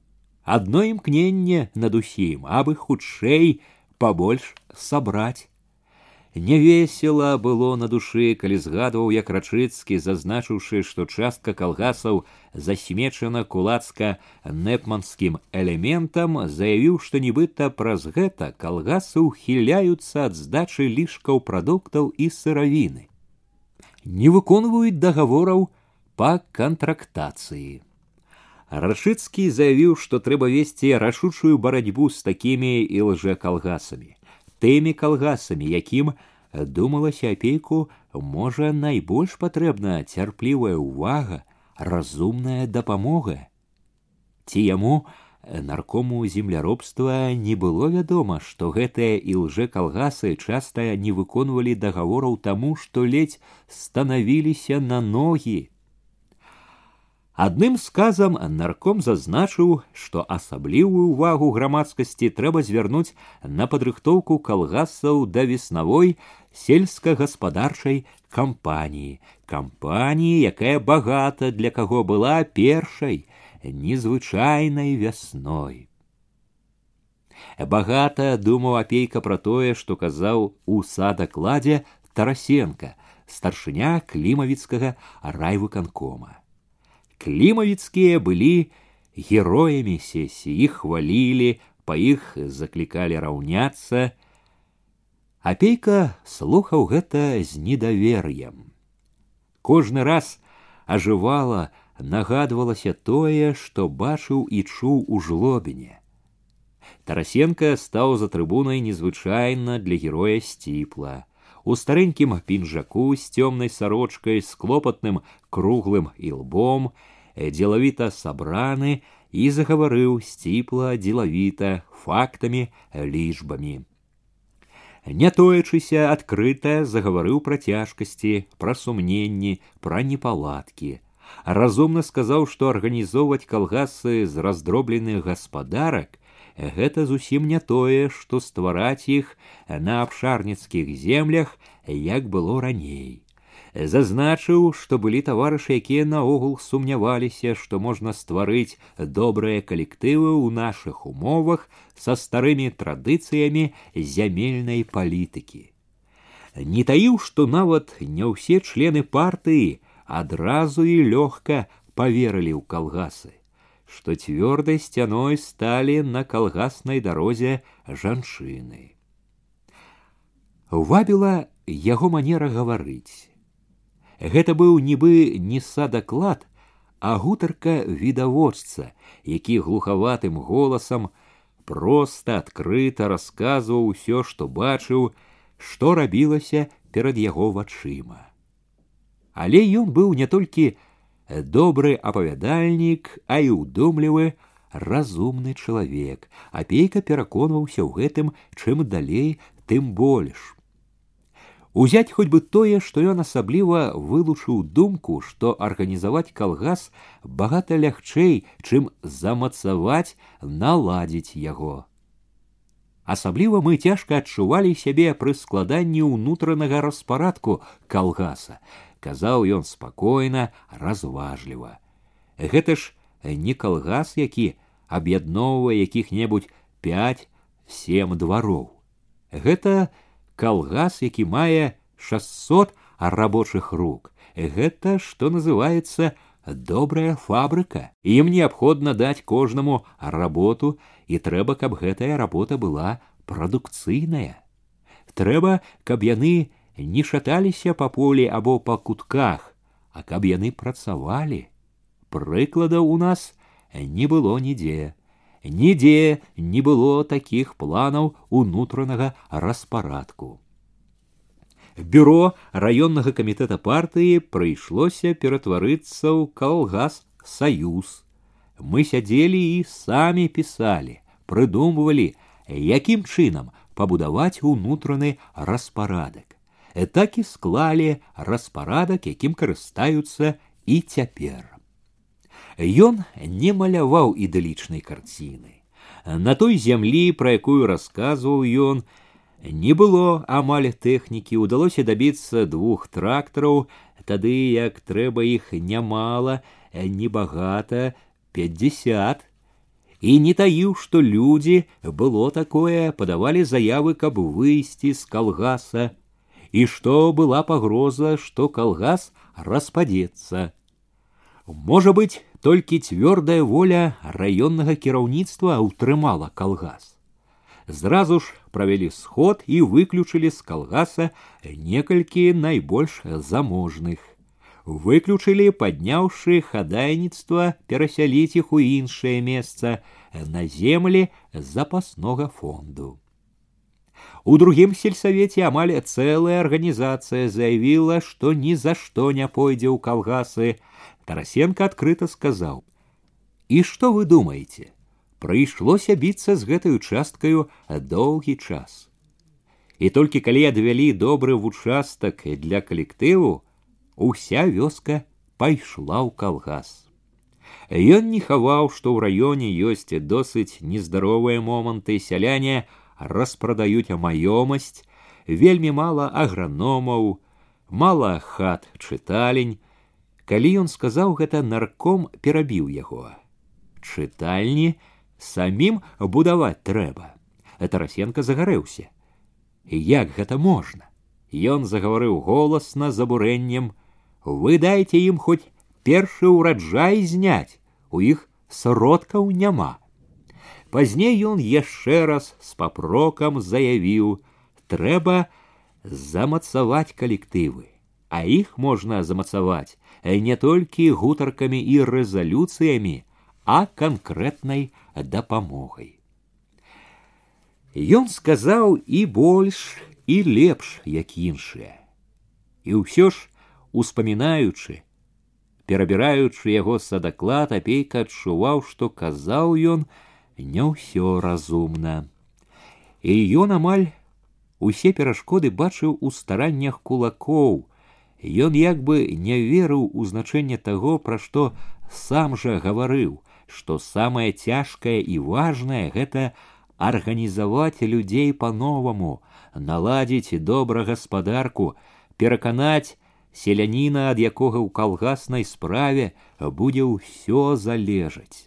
Адно імкненне над усім, абы хутчэй побольш сабраць. Не весела было на душы, калі згадваў як рачыцкі, зазначыўшы, што частка калгасаў засмечана кулацка непманскім элементам, заявіў, што нібыта праз гэта калгасы ўхіляюцца ад здачы лішкаў прадуктаў і сыравіны. Не выконваюць дагавораў па кантрактацыі. Рашыцкі заявіў, што трэба весці рашучую барацьбу з такімі і лжэкалгасамі тымі калгасамі, якім думалася апейку можа найбольш патрэбна цярплівая ўвага, разумная дапамога. Ці яму наркому земляробства не было вядома, што гэтыя і лжэкалгасы часта не выконвалі дагавораў таму, што ледзь станавіліся на ногі Адным сказам нарком зазначыў, што асаблівую ўвагу грамадскасці трэба звярнуць на падрыхтоўку калгасаў да веснавой сельскагаспадарчай кампаніі, кампаніі, якая багата для каго была першай незвычайнай вясной. Багата думаў апейка пра тое, што казаў у садакладзе Тарасенко, старшыня клімавіцкага райвыканкома. Климовицкие были героями сессии, их хвалили, по их закликали раўняцца. Апейка слухаў гэта з недавер'ем. Кожны раз ажывала, нагадвалася тое, што бачыў і чуў у жлобіне. Тарасенко стаў за трыбунай незвычайна для героя сціпла у старенькім пінжаку з цёмнай сарочкай з клопатным круглым ілбом дзелавіта сабраны і загаварыў сціпла дзелавіта фактамі лічбамі. Не тоячыся адкрыта загаварыў пра цяжкасці, пра сумненні, пра непаладкі. Разумна сказаў, што арганізоўваць калгасы з раздробленых гаспадарак гэта зусім не тое, што ствараць іх на абшарніцкіх землях, як было раней зазначыў, што былі таварышы, якія наогул сумняваліся, што можна стварыць добрыя калектывы ў нашых умовах са старымі традыцыямі зямельнай палітыкі. Не таіў, што нават не ўсе члены партыі адразу і лёгка поверылі ў калгасы, што цвёрдай сцяной сталі на калгаснай дарозе жанчыны. Вабіла яго манера гаварыць Гэта быў нібы не садаклад, а гутарка відавочца, які глухаватым голасам проста адкрыта расказваў усё, што бачыў, што рабілася перад яго вачыма. Але ён быў не толькі добры апавядальнік, а і ўдумлівы, разумны чалавек. Апейка пераконваўся ў гэтым, чым далей, тым больш. Узять хоть бы тое, што ён асабліва вылучыў думку, што арганізаваць калгас багата лягчэй, чым замацаваць, наладзіць яго. Асабліва мы цяжка адчувалі сябе пры складанні ўнутранага распарадку калгаса, казаў ён спакойна, разважліва. Гэта ж не калгас, які аб'ядноўвае якіх-небудзь пять сем двароў. Гэта калгас, які мае 600 рабочых рук. Гэта што называецца добрая фабрыка. Ім неабходна даць кожнаму работу і трэба, каб гэтая работа была прадукцыйная. Трэба, каб яны не шаталіся па полі або па кутках, а каб яны працавалі. Прыкладаў у нас не было нідзе. Нідзе не было такіх планаў унутранага распарадку. Бюро раённага камітэта партыі прыйшлося ператварыцца ў калгас саюз. Мы сядзелі і самі пісалі, прыдумвалі, якім чынам пабудаваць унутраны распарадак. так і склалі распарадак, якім карыстаюцца і цяпер. Ён не маляваў ідылічнай карціны. На той зямлі, пра якую расказваў ён, не было амаль тэхнікі, удалося дабіцца двух трактараў, тады як трэба іх нямала, небагата, 50. І не таіў, што людзі было такое, падавалі заявы, каб выйсці з калгаса, і што была пагроза, што калгас распадзецца. Можа быць, толькі цвёрдая воля раённага кіраўніцтва ўтрымала калгас. Зразу ж правялі сход і выключылі з калгаса некалькі найбольш заможных. Выключылі, падняўшы хадайніцтва перасяліць іх у іншае месца на землі запаснога фонду. У другім сельсавеце амаль цэлая арганізацыя заявіла, што ні за што не пойдзе ў калгасы. Тарасенко адкрыта сказаў: « І што вы думаеце? Прыйшлося біцца з гэтаю часткаю доўгі час. І толькі калі адвялі добры вучастак для калектыву, уся вёска пайшла ў калгас. Ён не хаваў, што ў раёне ёсць досыць нездаровыя моманты сяляне, распрадаюць маёмасць, вельмі мала аграномаў, мала хат чыталень. Калі ён сказаў гэта нарком перабіў яго. Чытальні самім будаваць трэба. Тарасенко загарэўся. Як гэта можна? Ён загаварыў голасна з абурэннем: вы дайце ім хоць першы ўраджай зняць, у іх сродкаў няма. Пазней ён яшчэ раз з папрокам заявіў: трэба замацаваць калектывы, а іх можна замацаваць не толькі гутаркамі і рэзалюцыямі, а канкрэтнай дапамогай. Ён сказаў і больш і лепш, як іншыя. І ўсё ж, успамінаючы, перабіраючы яго садаклад, апейка адчуваў, што казаў ён, не ўсё разумна. І ён амаль усе перашкоды бачыў у стараннях кулакоў. Ён як бы не верыў у значэнне таго, пра што сам жа гаварыў, што самае цяжкае і важнае гэта арганізаваць людзей па-новаму, наладзіць добра гаспадарку, пераканаць селяніна, ад якога ў калгаснай справе будзе ўсё залежаць.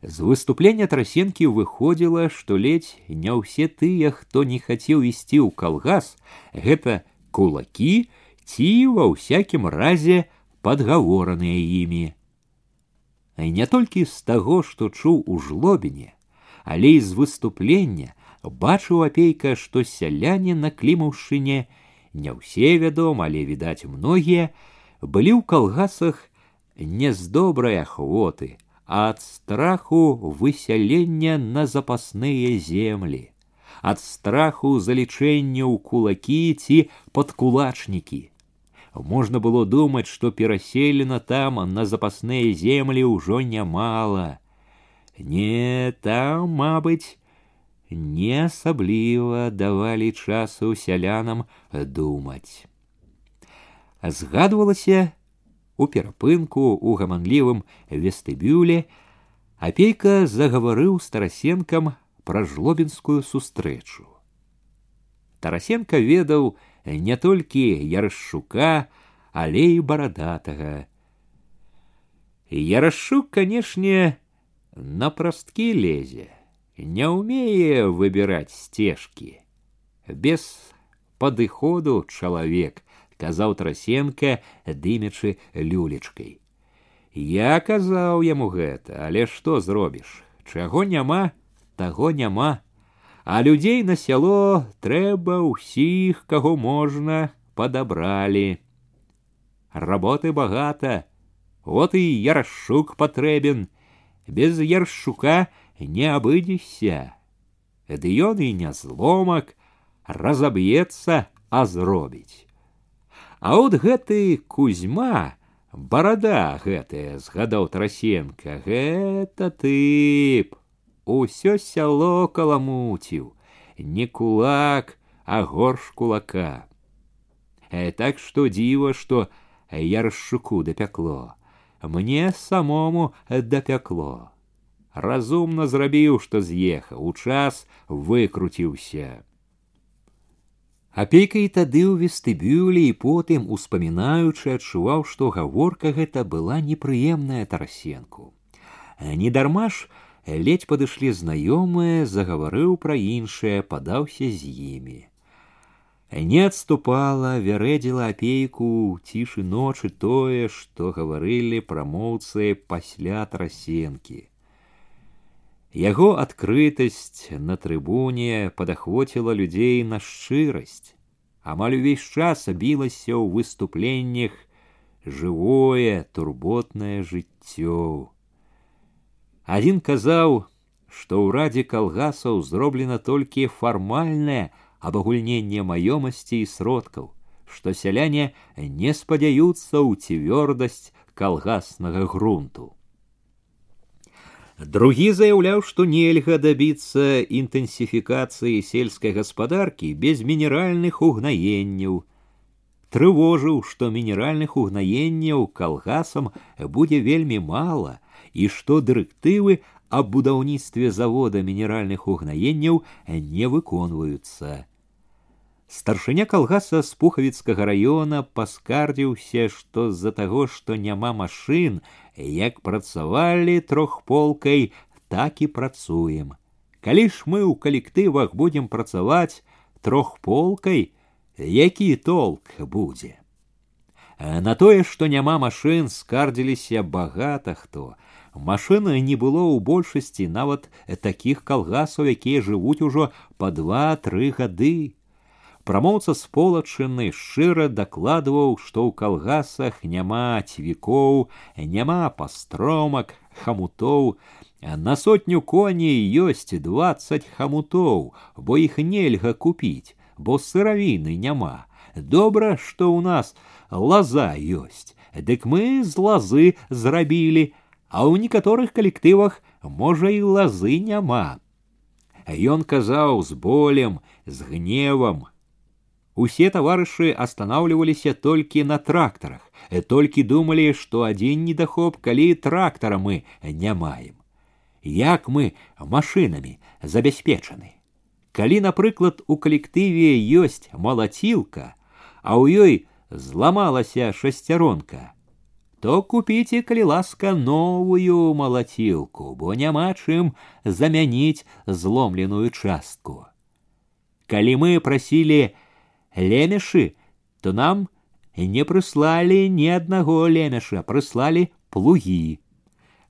З выступлення трасенкі выходзіла, што ледзь не ўсе тыя, хто не хацеў ісці ў калгас, гэта кулакі ці ва ўсякім разе падгавораныя імі. А не толькі з таго, што чуў у жлобіне, але і з выступлення бачыў апейка, што сяляне на клімаўшыне не ўсе вядома, але відаць многія былі ў калгасах не з добрай ахвоты, ад страху высялення на запасныя землі, ад страху залічэння ў кулакі ці падкулачнікі. Можна было думаць, што пераселена там на запасныя землі ўжо нямала. Не там, мабыць, не асабліва давалі часу сялянам думаць. Згадвалася, у перапынку у гаманлівым вестыбюле апейка загаварыў старасенкам пра жлобінскую сустрэчу. Тарасенко ведаў не толькі ярашчука, але і барадатага. Ярашчук, канешне, на прасткі лезе, не ўмее выбіраць сцежкі. Без падыходу чалавек, казаў трасенка дымячы люлечкай я казаў яму гэта але што зробіш чаго няма таго няма а людзей на сяло трэба ўсіх каго можна падабралі работы багата вот і яршук патрэбен без яршука не абыдзешся ды ён і не зломак разаб'ецца а зробіць А от гэты кузьма, барада гэтая згадаў трасенка, гэта тып. Усё сяло каламуціў, не кулак, а горш кулака. э, так што дзіва, што яршчуку дапякло. Мне самому дапякло. Разумна зрабіў, што з'ехаў, у час выкруціўся. Апейка і тады ў вестыбюлі і потым, успамінаючы, адчуваў, што гаворка гэта была непрыемная тарасенку. Недарма ж ледь падышлі знаёмыя, загаварыў пра іншае, падаўся з імі. Не адступала, вярэдзіла апейку цішы ночы тое, што гаварылі прамоўцы пасля трасенкі. Яго адкрытасць на трыбуне падахвоціла людзей на шчырасць. Амаль увесь час білася ў выступленнях жывое, турботнае жыццё. Адзін казаў, што ў радзе калгасаў зроблена толькі фармальнае абагульненне маёмасці і сродкаў, што сяляне не спадзяюцца ў цвёрдасць калгаснага грунту. Другі заяўляў, што нельга дабіцца інтэнсіфікацыі сельскай гаспадаркі без мінеральных угнаенняў. Трывожыў, што мінеральных угнаенняў калгасам будзе вельмі мала І што дырэктывы аб будаўніцтве завода мінеральных угнаенняў не выконваюцца. Старшыня калгаса з пухавіцкага раёна паскардзіўся, што з-за таго, што няма машын, як працавалі трохполкай, так і працуем. Калі ж мы ў калектывах будзем працаваць трохполкай, які толк будзе. На тое, што няма машын, скардзіліся багата хто. Машыны не было ў большасці нават такіх калгасаў, якія жывуць ужо па два-тры гады прамоўца з полачыны шчыра дакладваў, што ў калгасах няма цвікоў, няма пастромак, хамутоў, на сотню коней ёсць двадцать хамутоў, бо іх нельга купіць, бо сыравіны няма. Добра, што ў нас лаза ёсць, дык мы з лазы зрабілі, а ў некаторых калектывах можа і лазы няма. Ён казаў з болем, з гневам, Усе таварышы останавливаліся толькі на трактарах, толькі думалі, што адзін недахоп, калі трактара мы не маем. Як мы машынамі забяспечаны. Калі, напрыклад, у калектыве ёсць малацілка, а ў ёй зламалася шасцяронка, то купіце, калі ласка, новую малацілку, бо няма чым замяніць зломленую частку. Калі мы прасілі лемешы, то нам не прыслалі ні аднаго лемеша, прыслалі плугі.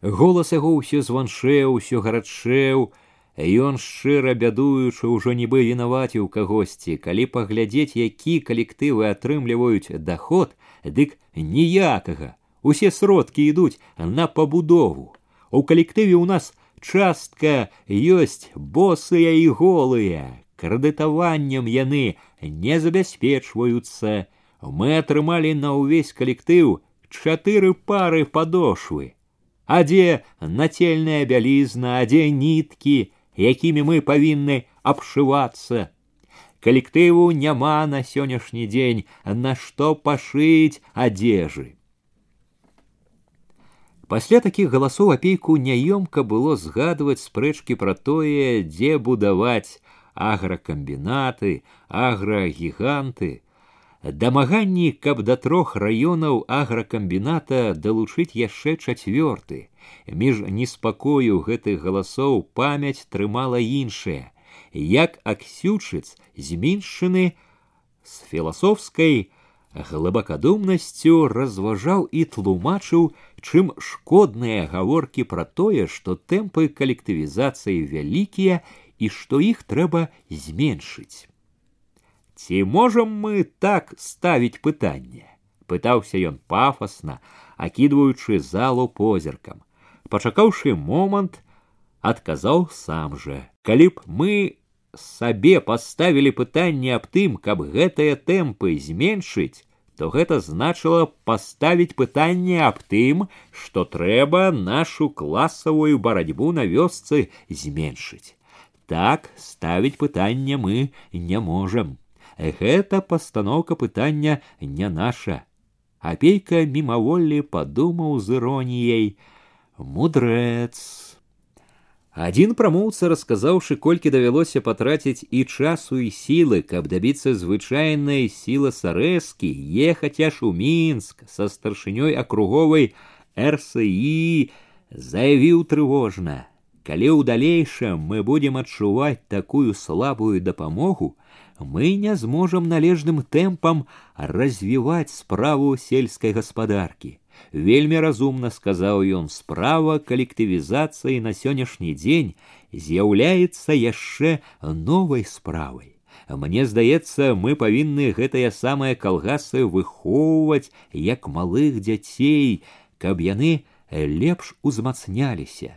Голас яго ўсё званшэў, усё гарачэў, Ён шчыра бядуючы ўжо нібы вінаваціў кагосьці, калі паглядзець, які калектывы атрымліваюць доход, дык ніякага. Усе сродкі ідуць на пабудову. У калектыве ў нас частка ёсць босыя і голыя, крэдытаваннем яны не забяспечваюцца. Мы атрымалі на ўвесь калектыў чатыры пары падошвы. А дзе нацельная бялізна, а дзе ніткі, якімі мы павінны абшывацца. Калектыву няма на сённяшні дзень, на што пашыць адзежы. Пасля такіх галасоў апейку няёмка было згадваць спрэчкі пра тое, дзе будаваць агракамбінаты, аграгіганты. Дамаганні, каб да трох раёнаў агракамбіната далучыць яшчэ чацвёрты. Між неспакою гэтых галасоў памяць трымала іншае, як аксючыц зменшаны з філасофскай глыбакадумнасцю разважаў і тлумачыў, чым шкодныя гаворкі пра тое, што тэмпы калектывізацыі вялікія і што іх трэба зменшыць. Ці можам мы так ставіць пытанне? пытаўся ён пафасна, акідваючы залу позіркам. Пачакаўшы момант, адказаў сам жа: калі б мы сабе паставілі пытанне аб тым, каб гэтыя тэмпы зменшыць, то гэта значыла паставіць пытанне аб тым, што трэба нашу класавую барацьбу на вёсцы зменшыць. Так ставить пытанне мы не можем. гэта пастаноўка пытання не наша. Апейка мімаволі падумаў з іроніяй: мудрэц. Адзін прамоўца, расказаўшы, колькі давялося патраціць і часу і сілы, каб дабіцца звычайнай сілы сарэзкі, ехаць аж у мінск са старшынёй акруговай РСІ, заявіў трывожна: калі ў далейшым мы будем адчуваць такую слабую дапамогу, мы не зможам належным тэмпам развіваць справу сельскай гаспадаркі. Вельмі разумна сказаў ён справа калектывізацыі на сённяшні дзень з'яўляецца яшчэ новай справай. Мне здаецца, мы павінны гэтыя самыя калгасы выхоўваць як малых дзяцей, каб яны лепш узмацняліся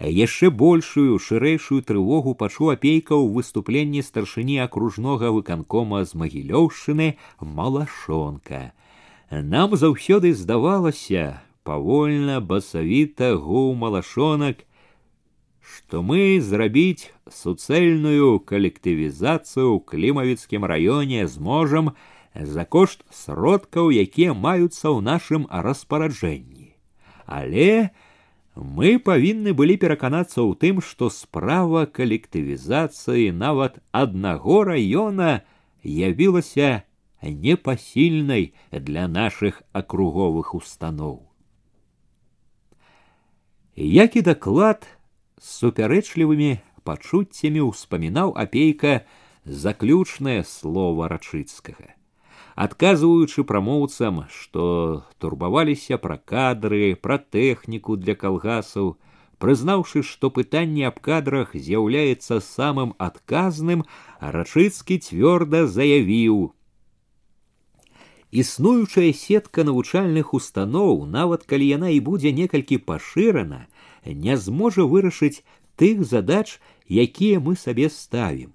яшчэ большую шырэйшую трывогу пачуў апейка ў выступленні старшыні акружнога выканкома з магілёўшчыны малашонка. Нам заўсёды здавалася павольна басавіта гуў малашонак, што мы зрабіць суцэльную калектывізацыю ў клімавіцкім раёне зможам за кошт сродкаў, якія маюцца ў нашым распараджэнні. Але, мы павінны былі пераканацца ў тым, што справа калектывізацыі нават аднаго раёна явілася непасільнай для нашых акруговых устаноў. Як і даклад з супярэчлівымі пачуццямі ўспамінаў апейка заключнае слова рачыцкага адказваючы прамоўцам, што турбаваліся пра кадры, пра тэхніку для калгасаў, прызнаўшы, што пытанне аб кадрах з'яўляецца самым адказным, рачыцкі цвёрда заявіў: Існуючая сетка навучальных устаноў, нават калі яна і будзе некалькі пашырана, не зможа вырашыць тых задач, якія мы сабе ставім,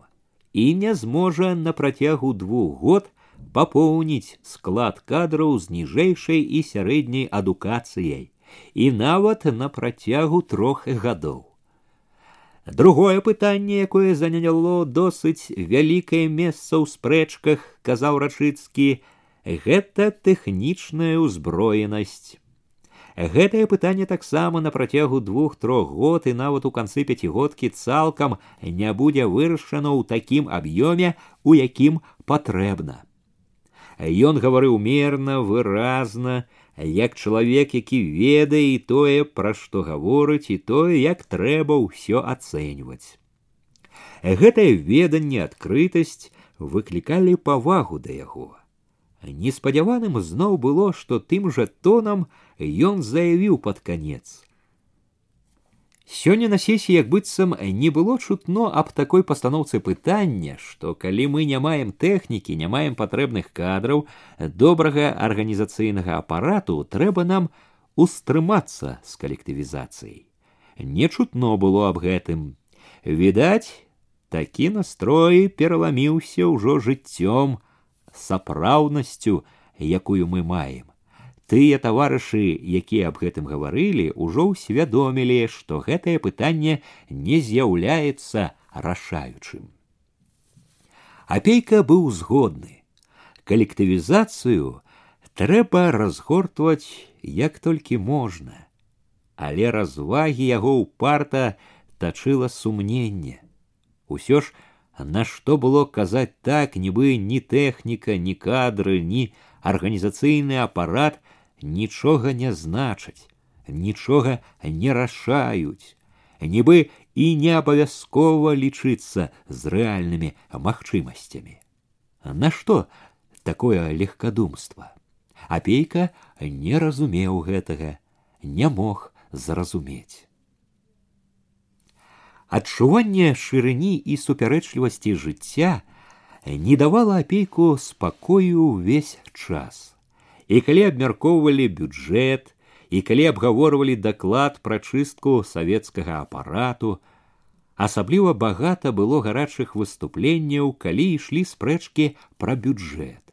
і не зможа на працягу двух год папоўніць склад кадраў з ніжэйшай і сярэдняй адукацыяй і нават на працягу трох гадоў. Другое пытанне, якое заняло досыць вялікае месца ў спрэчках, казаў рачыцкі, гэта тэхнічная ўзброенасць. Гэтае пытанне таксама на працягу двух-трох год і нават у канцы пяцігодкі цалкам не будзе вырашана ў такім аб'ёме, у якім патрэбна. Ён гаварыў мерна, выразна, як чалавек, які ведае і тое, пра што гаворыць і тое, як трэба ўсё ацэньваць. Гэтае веданне адкрытасць выклікалі павагу да яго. Неспадзяваным зноў было, што тым жа тонам ён заявіў пад канец. Сёння на сесіі як быццам не было чутно аб такой пастаноўцы пытання, што калі мы не маем тэхнікі, не маем патрэбных кадраў, добрага арганізацыйнага апарату трэба нам устрымацца з калектывізацыяй. Не чутно было аб гэтым. Відаць, такі настрой пераламіўся ўжо жыццём, сапраўднасцю, якую мы маем. Тыя таварышы якія аб гэтым гаварылі ўжо ўсвядомілі што гэтае пытанне не з'яўляецца рашаючым. Апейка быў згодны. Калектывізацыю трэба разгортваць як толькі можна. Але развагі яго ўпарта тачыла сумненне. Усё ж на што было казаць так нібы ні тэхніка ні кадры ні арганізацыйны апарат нічога не значаць, нічога не рашаюць, нібы і не абавязкова лічыцца з рэальнымі магчымасцямі. Нашто такое легкадумства? Апейка не разумеў гэтага, не мог зразумець. Адчуванне шырыні і супярэчлівасці жыцця не давала апейку спакою ўвесь час і калі абмяркоўвалі бюджэт і калі абгаворвалі даклад пра чыстку савецкага апарату, асабліва багата было гарачых выступленняў, калі ішлі спрэчкі пра бюджэт.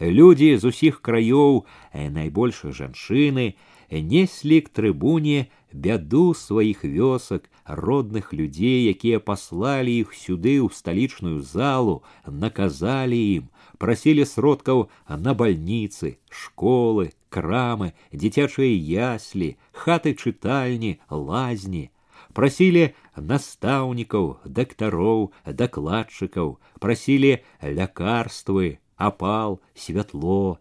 Людзі з усіх краёў, найбольш жанчыны, неслі к трыбуне бяду сваіх вёсак, родных людзей, якія паслалі іх сюды ў сталічную залу, наказалі ім, прасілі сродкаў на бальніцы, школы, крамы, дзіцячыя яслі, хаты чытальні, лазні, прасілі настаўнікаў, дактароў, дакладчыкаў, прасілі лякарствы, апал, святло,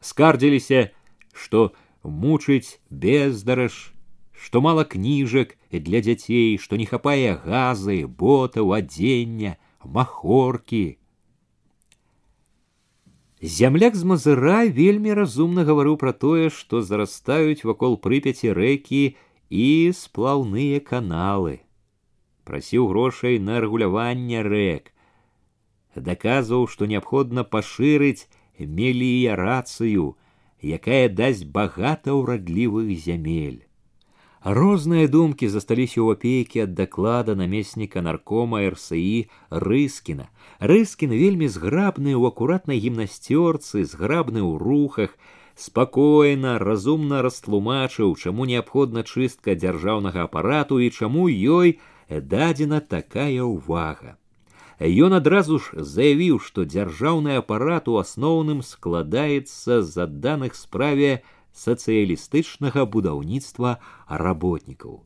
скардзіліся, што мучыць бездараж, што мала кніжак для дзяцей, што не хапае газы, ботаў, адзення, махоркі. Зямляк з мазыра вельмі разумна гаварыў пра тое, што зарастаюць вакол прыпяці рэкі і сплаўныя каналы. Прасіў грошай на рэгуляванне рэк, даказваў, што неабходна пашырыць меліярацыю, якая дасць багата ўрадлівых зямель. Розныя думкі засталіся ў апейкі ад даклада намесніка наркома рсі рыскіна. Рыскін вельмі зграбны ў акуратнай гімнасцёрцы, зграбны ў рухах, спакойна, разумна растлумачыў, чаму неабходна чыстка дзяржаўнага апарату і чаму ёй дадзена такая ўвага. Ён адразу ж заявіў, што дзяржаўны апарат у асноўным складаецца з адданых справе сацыялістычнага будаўніцтва работнікаў.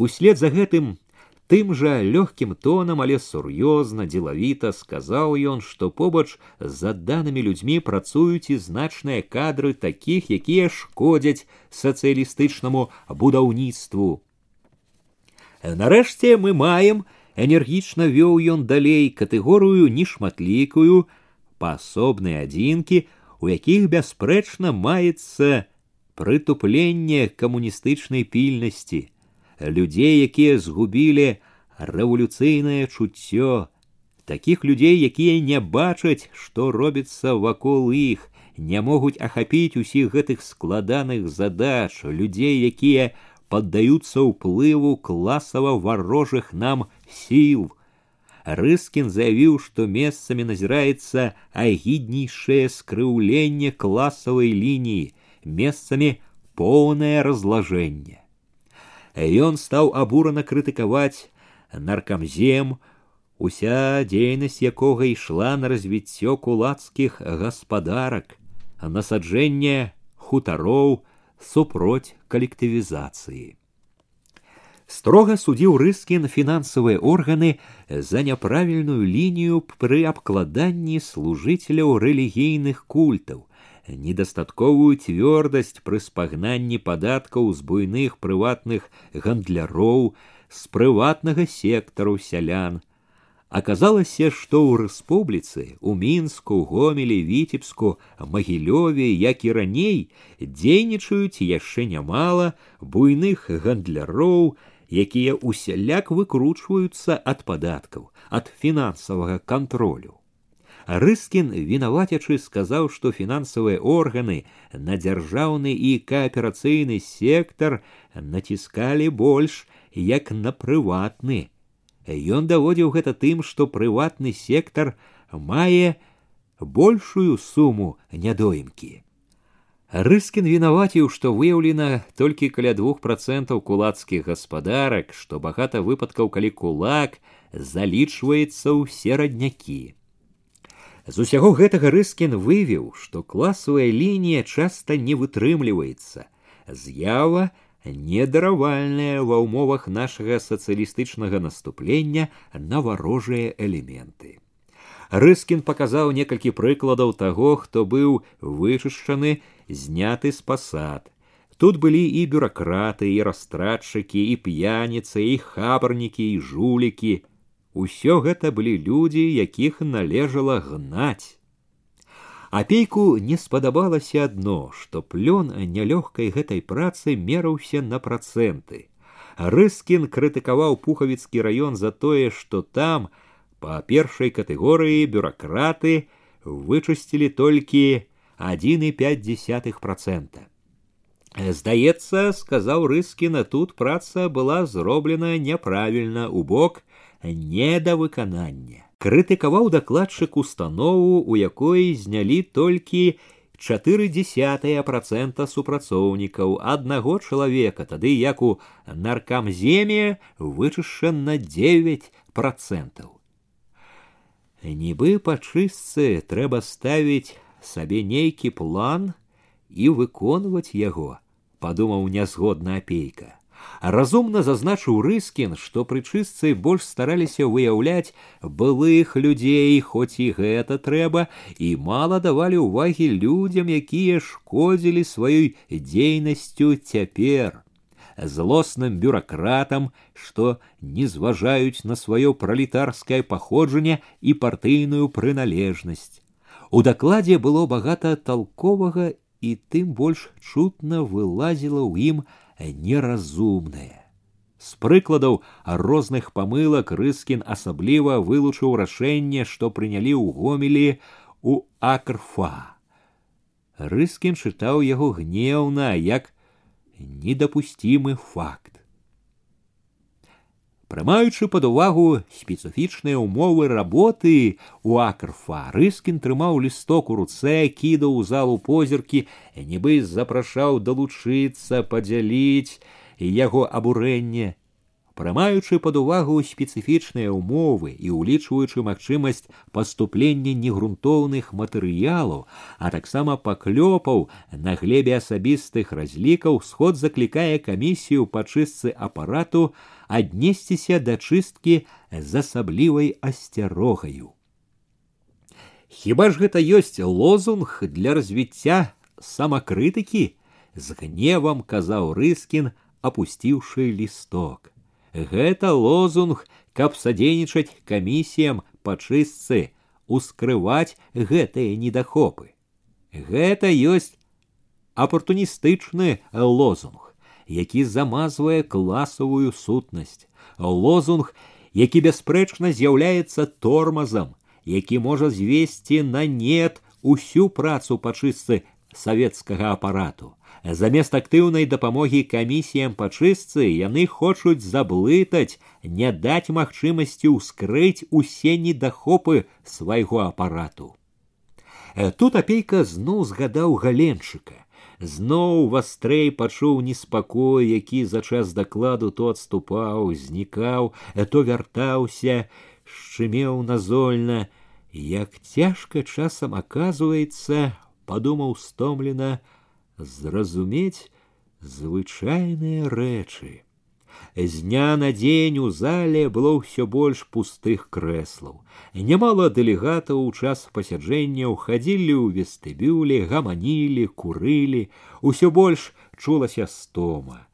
Услед за гэтым тым жа лёгкім тонам, але сур'ёзна, дзелавіта сказаў ён, што побач з адданымі людзьмі працуюць і значныя кадры такіх, якія шкодзяць сацыялістычнаму будаўніцтву. Нарэшце мы маем, энергічна вёў ён далей катэгорыю нешматлікую, паасобныя адзінкі, у якіх бясспрэчна маецца прытупленне камуністычнай пільнасці, людзей, якія згубілі рэвалюцыйнае чуццё, такіх людзей, якія не бачаць, што робіцца вакол іх, не могуць ахапіць усіх гэтых складаных задач, людзей, якія паддаюцца ўплыву класава варожых нам сіл. Рыскін заявіў, што месцамі назіраецца агіднейшае скрыўленне класавай лініі, месцамі поўнае разлажэнне. Ён стаў абурана крытыкаваць наркамзем, уся дзейнасць якога ішла на развіццё кулацкіх гаспадарак, насаджэнне хутароў супроць калектывізацыі. Строга судзіў рыскін фінансавыя органы за няправільную лінію пры абкладанні служыцеляў рэлігійных культаў, недастатковую цвёрдасць пры спагнанні падаткаў з буйных прыватных гандляроў з прыватнага сектару сялян. Аказалася, што ў рэспубліцы у мінску, гомелі, віцебску, магілёве, як і раней дзейнічаюць яшчэ нямала буйных гандляроў, якія усяляк выкручваюцца ад падаткаў, ад фінансавага кантролю. Рыскін вінавацячы сказаў, што фінансавыя органы на дзяржаўны і кааперацыйны сектар націскалі больш як на прыватны. Ён даводзіў гэта тым, што прыватны сектар мае большую суму нядоімкі. Рыскін вінаваціў, што выяўлена толькі каля двух процентаў кулацкіх гаспадарак, што багата выпадкаў, калі кулак залічваецца ў сераднякі. З усяго гэтага рыскін вывеў, што класавая лінія часта не вытрымліваецца. З'ява недаравальная ва ўмовах нашага сацыялістычнага наступлення на варожыя элементы. Рыскін паказаў некалькі прыкладаў таго, хто быў вычышчаны, зняты з пасад. Тут былі і бюракраты, і растратчыкі, і п'яніцы, і хабарнікі, і жулікі, Усё гэта былі людзі, якіх належала гнаць. Апейку не спадабалася адно, што плён нялёгкай гэтай працы мераўся на працэнты. Рыскін крытыкаваў пухавіцкі раён за тое, што там па першай катэгорыі бюракраты вычысцілі толькі 1,5 процента. Здаецца, сказаў Рыскіна, тут праца была зроблена няправільна у бок недавыканання. Крытыкаваў дакладчык установу, у якой знялі толькі чатыры десятыя процента супрацоўнікаў аднаго чалавека тады як у наркамземе вычышчана 9 процентаў нібы па чыстцы трэба ставіць сабе нейкі план і выконваць яго подумаў нязгодна апейка разумна зазначыў рыскін што пры чыстцы больш стараліся выяўляць былых людзей хоць і гэта трэба і мала давалі ўвагі людзям якія шкодзілі сваёй дзейнасцю цяпер злосным бюракратам што не зважаюць на сваё пралетарскае паходжанне і партыйную прыналежнасць у дакладзе было багата талковага і тым больш чутна вылазіла ў ім неразумнае. З прыкладаў розных памылак рыскін асабліва вылучыў рашэнне, што прынялі ў гомелі у акрфа. Рыскін чытаў яго гнеўна як недапусцімы факт прымаючы пад увагу спецыфічныя ўмовы работы у акрфа рыскін трымаў лісток у руцэ кідаў у залу позіркі нібы запрашаў далучыцца падзяліць яго абурэнне прымаючы пад увагу спецыфічныя ўмовы і ўлічваючы магчымасць паступлення негрунтоўных матэрыялаў а таксама паклёпаў на глебе асабістых разлікаў сход заклікае камісію па чыстцы апарату аднесціся да чысткі з асаблівай асцярогаю. Хіба ж гэта ёсць лозунг для развіцця самакрытыкі з гневам казаў рыскін апусціўшы лісток гэта лозунг каб садзейнічаць камісіям па чыстцы ускрываць гэтыя недахопы гэта ёсць апартуністычны лозунг які замазвае класавую сутнасць лозунг які бясспрэчна з'яўляецца тормазам які можа звесці на нет усю працу па чыстцы савецкага апарату замест актыўнай дапамогі камісіям па чыстцы яны хочуць заблытаць не даць магчымасці ўскрыць усе недахопы свайго апарату тут апейка зноў згадаў галенчыка зноў вастрэй пачуў неспакой, які за час дакладу то адступаў, знікаў, то вяртаўся, шчымеў назольна, як цяжка часам аказваецца, падумаў стомлена зразумець звычайныя рэчы. З дня на дзень у зале было ўсё больш пустых крэслаў. Нямала дэлегатаў у час пасяджэнняў хадзілі ў вестыбюле, гаманілі, курылі, усё больш чулася стома.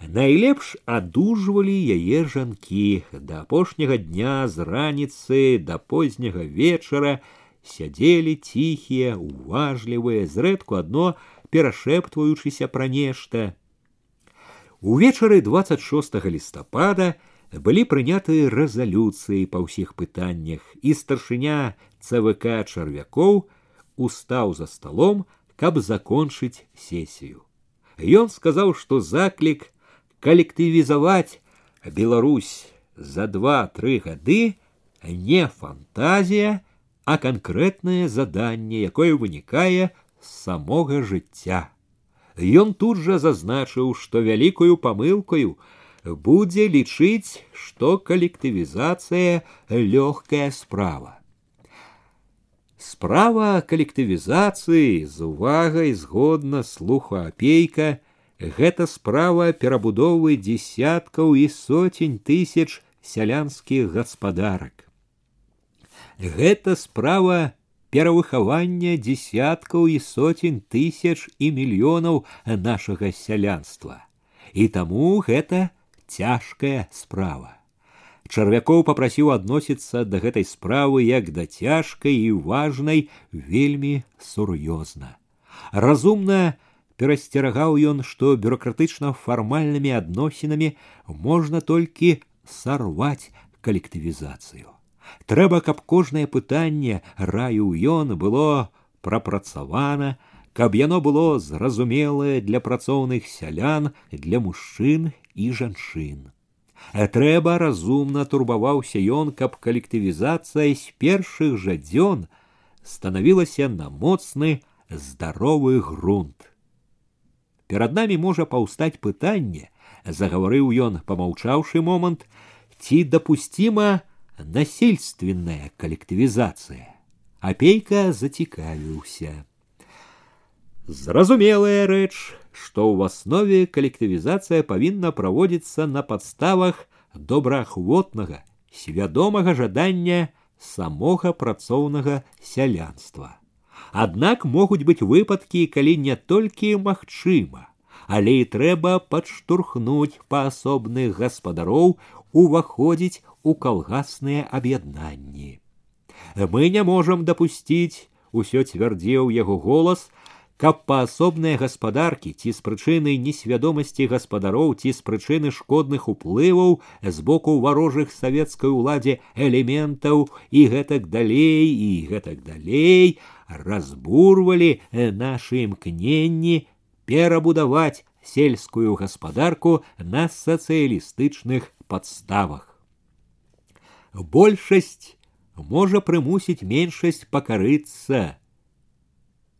Найлепш адужвалі яе жанкі да апошняга дня з раніцы да позняга вечара сядзелі ціхія, уважлівыя, зрэдку адно перашэптваючыся пра нешта Увечары 26 лістапада былі прыняты рэзалюцыі па ўсіх пытаннях і старшыня цвк чарвякоў устаў за сталом, каб закончыць сесію. Ён сказаў, што заклік калектывізаваць Беларусь за два-тры гады не фантазія, а канкрэтнае заданне, якое вынікае з самога жыцця. Ён тут жа зазначыў, што вялікую памылкаю будзе лічыць, што калектывізацыя лёгкая справа. Справа калектывізацыі з увагай згодна слуха апейка, гэта справа перабудовы дзесяткаў і соцень тысяч сялянскіх гаспадарак. Гэта справа перавыхавання дзесяткаў і соцень тысяч і мільёнаў нашага сялянства. І таму гэта цяжкая справа. Чарвякоў попрасіў адносіцца да гэтай справы як да цяжкай і важнай вельмі сур'ёзна. Разумна перасцерагаў ён, што бюрократычна фармальнымі адносінамі можна толькі сарваць калектывізацыю трэба каб кожнае пытанне раю ён было прапрацавана каб яно было зразумелае для працоўных сялян для мужчын і жанчын трэба разумна турбаваўся ён каб калектывізацыя з першых жа дзён станавілася на моцны здаровы грунт. Перад намі можа паўстаць пытанне, загаварыў ён, помаўчаўшы момант, ці дапусціма насельственная калектывізацыя. Апейка зацікавіўся. Зразумелая рэч, што ў аснове калектывізацыя павінна праводзіцца на падставах добраахвотнага, свядомага жадання самога працоўнага сялянства. Аднак могуць быць выпадкі, калі не толькі магчыма, але і трэба падштурхнуць паасобных гаспадароў уваходзіць у калгасныя аб'яднанні. Мы не можам дапусціць, усё цвярдзеў яго голас, каб паасобныя гаспадаркі ці з прычыны несвядомасці гаспадароў ці з прычыны шкодных уплываў з боку варожых савецкай уладзе элементаў і гэтак далей і гэтак далей разбурвалі нашы імкненні перабудаваць сельскую гаспадарку на сацыялістычных падставах. Большасць можа прымусіць меншасць пакарыцца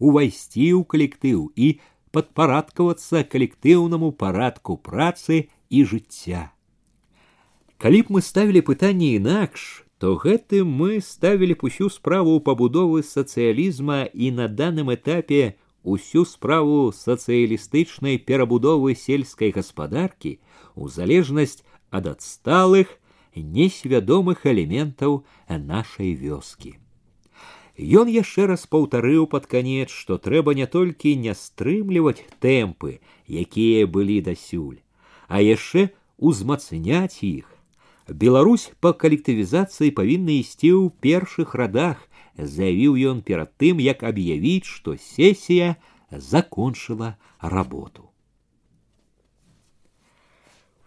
увайсці ў калектыў і падпарадкавацца калектыўнаму парадку працы і жыцця. Калі б мы ставілі пытанне інакш, то гэтым мы ставілі б усю справу пабудовы сацыялізма і на данным этапе усю справу сацыялістычнай перабудовы сельскай гаспадаркі у залежнасць ад адсталых несвядомых элементаў нашай вёскі. Ён яшчэ раз паўтарыў пад канец, што трэба не толькі не стрымліваць тэмпы, якія былі дасюль, а яшчэ узмацняць іх. Беларусь па калектывізацыі павінна ісці ў першых радах, заявіў ён перад тым, як аб'явіць, што сесія закончыла работу.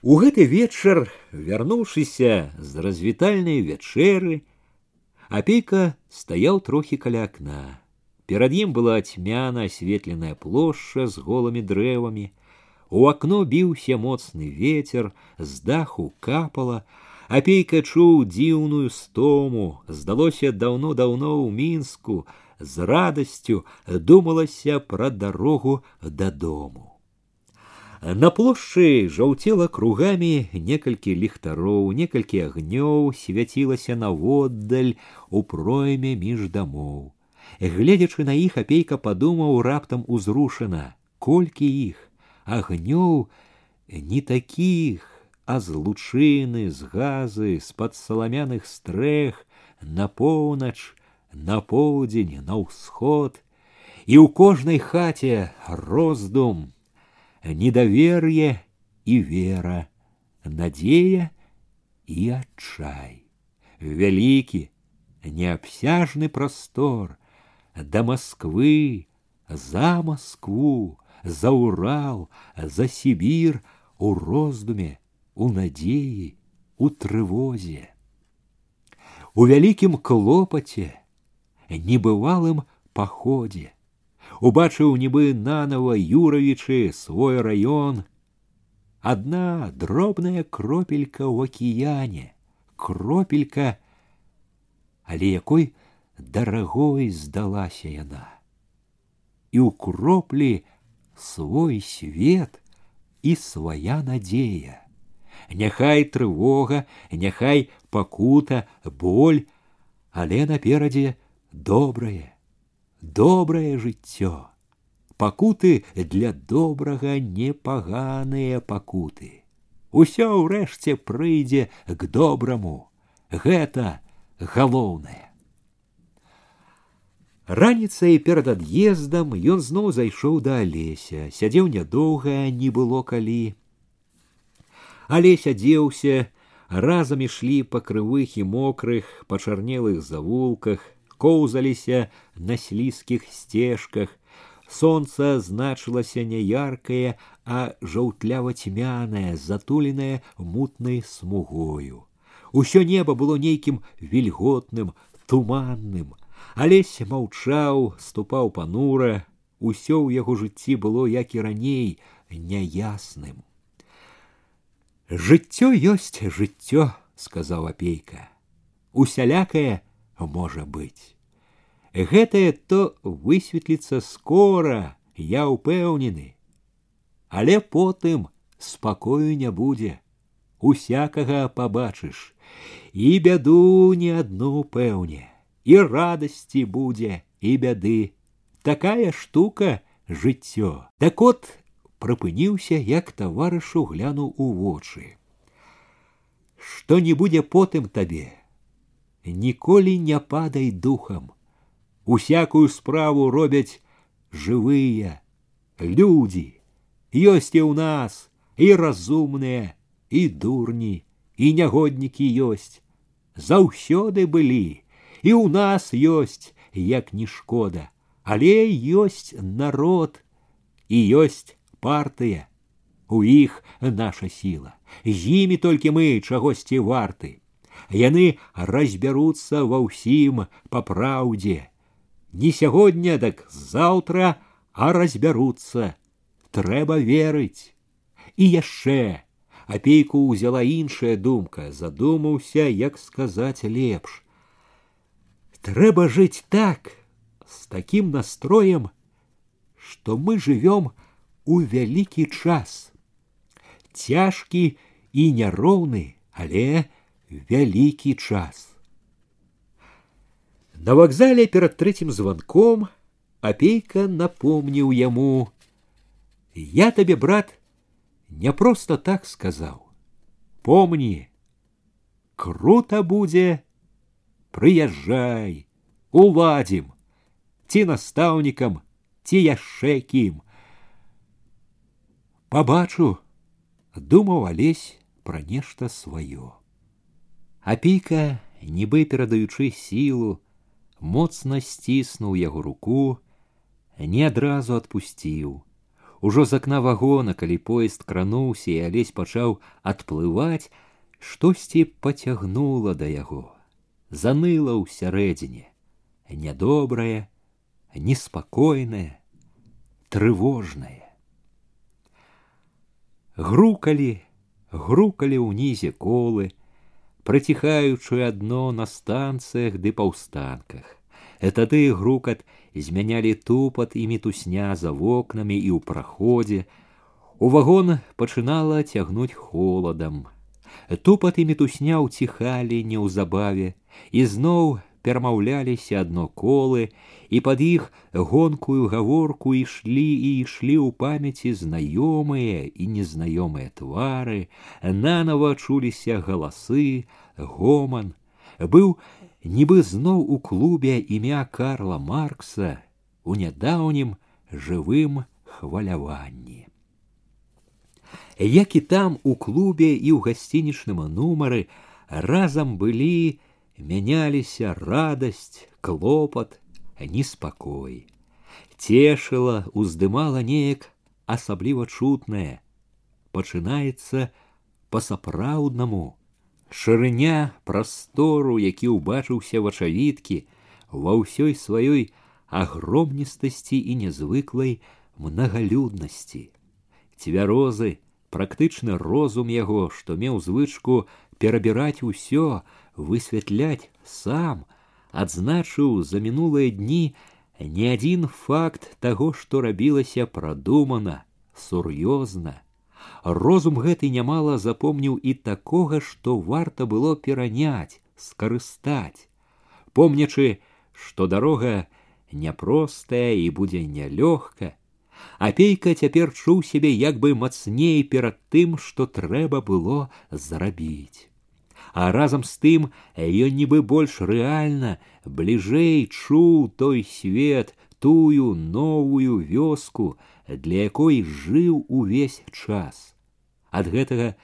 У гэты вечар, вярнуўшыся з развітальнай вячэры, Апейка стаяў трохі каля акна. Перад ім была цьмяна асветленая плошча з голымі дрэвамі. У акно біўся моцны ветер, з даху капала, Апейка чуў дзіўную стому, здалося даўно-даўно ў мінску, з радасцю думалася пра дарогу дадому. На плошчы жаўцела кругамі некалькі ліхтароў, некалькі агнёў свяцілася наводдаль у пройме між дамоў. Гледзячы на іх апейка падумаў раптам узрушана, колькі іх, агнёў не такіх, а з лучыны, з газы, з-пад саламяных стрэх, на поўнач, на поўдзень, на ўсход, і ў кожнай хаце роздум, недоверие и вера, надея и отчай. Великий, необсяжный простор, до Москвы, за Москву, за Урал, за Сибир, у роздуме, у надеи, у трывозе. У вялікім клопаце, небывалым паходзе, убачыў нібы нанова юравічы свой раён одна дробная кропелька ў акіяне кропелька але якой дарагой здалася яна і ў кроплі свой свет і свая надзея няхай трывога няхай пакута боль але наперадзе добрае добрае жыццё. Пакуты для добрага непаганыя пакуты. Усё ўрэшце прыйдзе к добраму. Гэта галоўнае. Раніцай перад ад'ездам ён зноў зайшоў да алеся, сядзеў нядоўга, не было калі. Алесь адзеўся, разам ішлі па крывых і мокрых, пачарнелых завулках, коўзаліся на слізкіх сцежках. Солнце значылася не яркае, а жаўтлява-цьмянае, затуленае мутнай смугою. Усё неба было нейкім вільготным, туманным. Алесь маўчаў, ступаў панура, усё ў яго жыцці было як і раней няясным. Жыццё ёсць жыццё, сказаў апейка. Усялякае можа быць. гэтае то высветліцца скора, я ўпэўнены. Але потым спакою не будзе. Усякага пабачыш, і бяду не адну пэўне, і радасці будзе, і бяды. Такая штука жыццё. Так от прыпыніўся, як таварышу глянуў у вочы. Што не будзе потым табе, ніколі не падай духам. Усякую справу робяць жывыя людзі. Ёсць і ў нас і разумныя, і дурні, і нягоднікі ёсць. Заўсёды былі, і ў нас ёсць, як не шкода, але ёсць народ і ёсць партыя. У іх наша сіла. З імі толькі мы чагосьці варты. Яны разбяруцца ва ўсім па праўдзе. Не сягоння, дак заўтра, а разбяруцца. Трэба верыць. І яшчэ апейку ўзяла іншая думка, задумаўся, як сказаць лепш. Трэба жыць так, с таким настроем, что мы живем у вялікі час. Цяжкі і няроўны, але вялікі час. На вакзале перад трэцім званком апейка напомніў яму: « Я табе, брат, не просто так сказаў. Помні, круто будзе, прыязджай, уладзім, ці настаўнікам, ці яшчэ кім. Пабачу, думаў алесь пра нешта сваё. Апейка, нібы перадаючы сілу, моцна сціснуў яго руку, не адразу адпусціў Ужо з акна вагона, калі поезд крануўся і алесь пачаў адплываць, штосьці пацягнула да яго, заныла ўсярэдзіне, нядобрае, неспакойнае, трывожнае. Грукалі, грукалі ўнізе колы, прыціхаючы адно на станцыях ды паўстанках. Тады грукат змянялі тупат і мітусня за вокнамі і ў праходзе. У вагон пачынала цягнуць холадам. Тупат і мітусня ўціхалі неўзабаве, і зноў перамаўляліся адно колы, і пад іх гонкую гаворку ішлі і ішлі ў памяці знаёмыя і незнаёмыя твары, нанова чуліся галасы, гоман. Быў нібы зноў у клубе імя Карла Маркса у нядаўнім жывым хваляванні. Як і там у клубе і ў гасцінічным нумары разам былі, мяняліся радасць, клопат, неспакой. Цешыла, уздымала неяк асабліва чутнае. Пачынаецца па-сапраўднаму шырыня прастору, які ўбачыўся вачавіткі ва ўсёй сваёй агромністасці і нязвыклай мнагалюднасці. Цвярозы, практычны розум яго, што меў звычку перабіраць усё, высвятляць сам, адзначыў за мінулыя дні не адзін факт таго, што рабілася прадумана, сур'ёзна, розум гэты нямала запомніў і такога, што варта было пераняць, скарыстаць, помнячы, што дарога няпростая і будзе нялёгка, апейка цяпер чуў сябе як бы мацней перад тым, што трэба было зрабіць. А разам з тым ён нібы больш рэальна, бліжэй чуў той свет, тую новую вёску, для якой жыў увесь час. Ад гэтага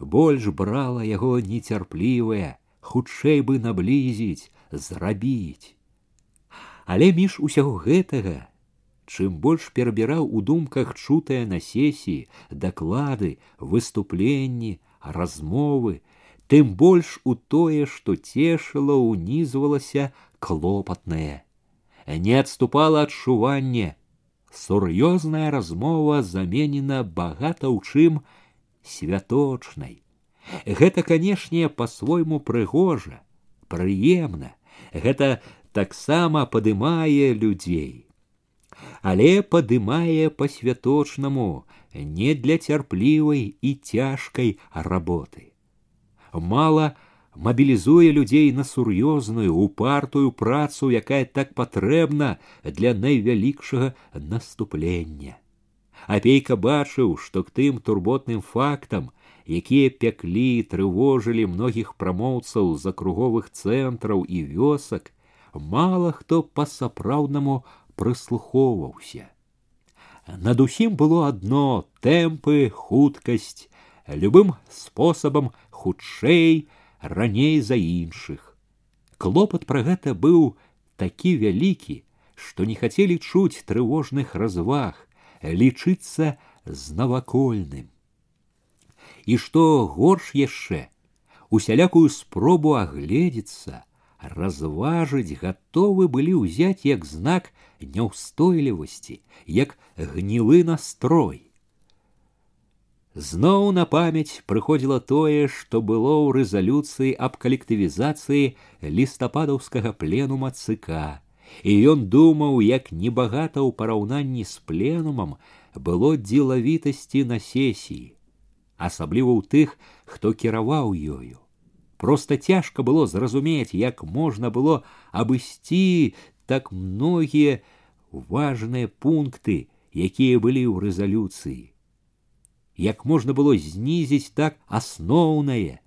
больш брала яго нецярплівая, хутчэй бы наблізіць, зрабіць. Але між усяго гэтага, чым больш перабіраў у думках чутая на сесіі, даклады, выступленні, размовы, тым больш у тое, што цешыла, унізвалася клопатнае. Не адступала адчуванне, сур'ёзная размова заменена багата ў чым святочнай. Гэта, канешне, па-свойму прыгожа, прыемна, гэта таксама падымае людзей. Але падымае па-святочнаму, не для цярплівай і цяжкай работы. Мала мабілізуе людзей на сур'ёзную упартую працу, якая так патрэбна для найвялікшага наступлення. Апейка бачыў, што к тым турботным фактам, якія пяклі трывожылі многіх прамоўцаў з акруговых цэнтраў і вёсак, мала хто па-сапраўднаму прыслухоўваўся. Над усім было адно тэмпы, хуткасць, любым спосабам хутчэй, раней за іншых. Клопат пра гэта быў такі вялікі, што не хацелі чуць трывожных разваг, лічыцца з навакольным. І што горш яшчэ, усялякую спробу агледзецца, разважыць гатовы былі ўзяць як знак няўстойлівасці, як гнілы настрой. Зноў на памяць прыходзіла тое, што было ў рэзалюцыі аб калектывізацыі лістападаўскага пленума ЦК. І ён думаў, як небагата ў параўнанні з пленумам было дзелавітасці на сесіі, асабліва ў тых, хто кіраваў ёю. Просто цяжка было зразумець, як можна было абысці так многія важныя пункты, якія былі ў рэзалюцыі. Як можна было знізіць так асноўнае,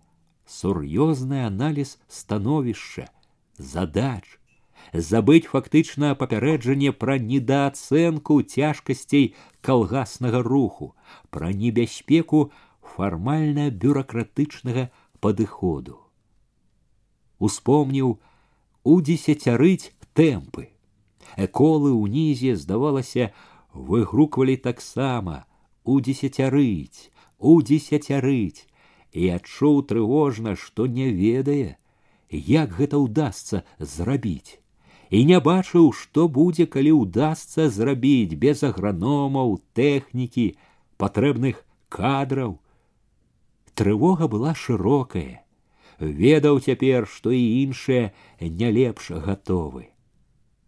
сур'ёзны аналіз становішча, задач, забыць фактычна папярэджанне пра недаацэнку цяжкасцей калгаснага руху, пра небяспеку фармальна бюракратычнага падыходу успомніў удзесяцярыць тэмпы. Эколы ўнізе, здавалася, выгруквалі таксама удзесяцярыць, удзесяцярыць і адчуў трывожна, што не ведае, як гэта ўдасца зрабіць. І не бачыў, што будзе, калі ўдасца зрабіць без аграномаў, тэхнікі, патрэбных кадраў. Трывога была шырокая ведаў цяпер, што і іншыя не лепш гатовы.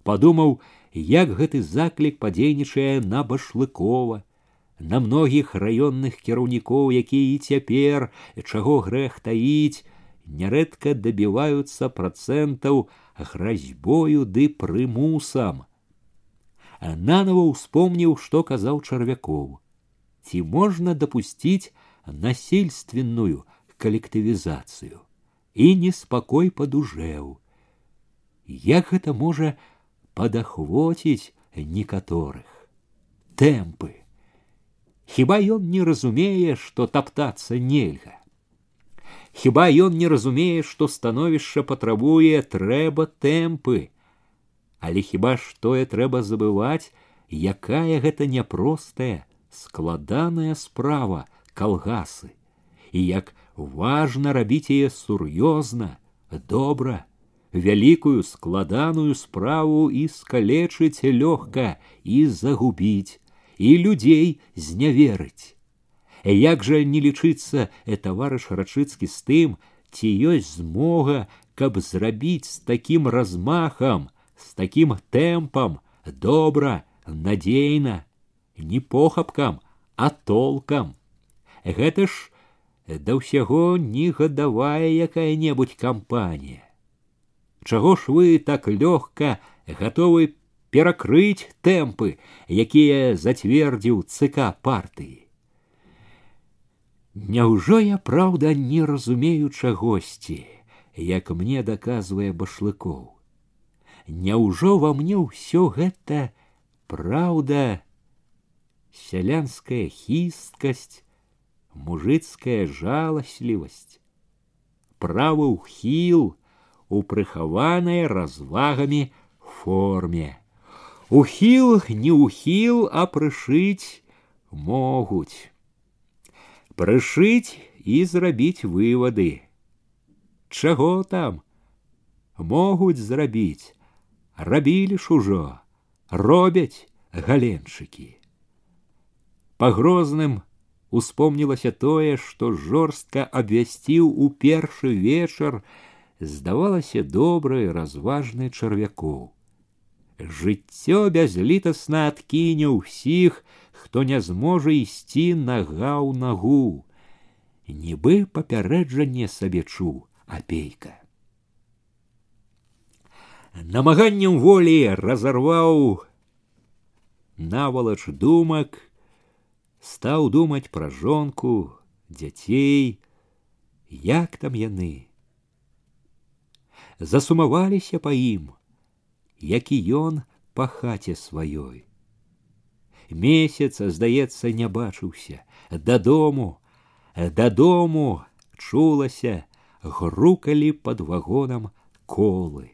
Падумаў, як гэты заклік падзейнічае на башлыкова, на многіх раённых кіраўнікоў, якія і цяпер, чаго грэх таіць, нярэдка дабіваюцца працэнтаў гразьбою ды прымусам. Нанова ўспомніў, што казаў чарвякоў. Ці можна дапусціць насельственную калектывізацыю і неспакой падужэў. Як гэта можа падахвоціць некаторых тэмпы. Хіба ён не разумее, што таптацца нельга. Хіба ён не разумее, што становішча патрабуе трэба тэмпы, Але хіба ж тое трэба забываць, якая гэта няпростая, складаная справа калгасы і як важна рабіць яе сур'ёзна, добра, вялікую складаную справу і скалечыць лёгка і загубіць, і людзей зняверыць. Як жа не лічыцца э таварыш рачыцкі з тым, ці ёсць змога, каб зрабіць з такім размахам, з такім тэмпам, добра, надзейна, не похапкам, а толкам. Гэта ж да ўсяго не гадавая якая-небудзь кампанія. Чаго ж вы так лёгка гатовы перакрыць тэмпы, якія зацвердзіў ЦК партыі. Няўжо я праўда не разумею чагосьці, як мне даказвае башлыкоў. Няўжо ва мне ўсё гэта праўда, сялянская хісткасць, мужицкая жаласлівасць, правы ўхіл у прыхаванай развагамі форме. Ухіл не ўхіл, а прышыць могуць. Прышыць і зрабіць вывады. Чаго там? Могуць зрабіць, рабілі ж ужо, робяць галенчыкі. Па грозным успомнілася тое, што жорстка абвясціў у першы вечар здавалася добрай разважны чарвякоў. Жыццё бязлітасна адкіне ўсіх, хто не зможа ісці нага ў нагу. Нібы папярэджанне сабе чуў апейка. Намаганнем волі разарваў навалач думак, стаў думаць пра жонку, дзяцей, як там яны. Засумаваліся па ім, як і ён па хаце сваёй. Месяц, здаецца, не бачыўся, дадому, дадому чулася, грукалі пад вагонам колы.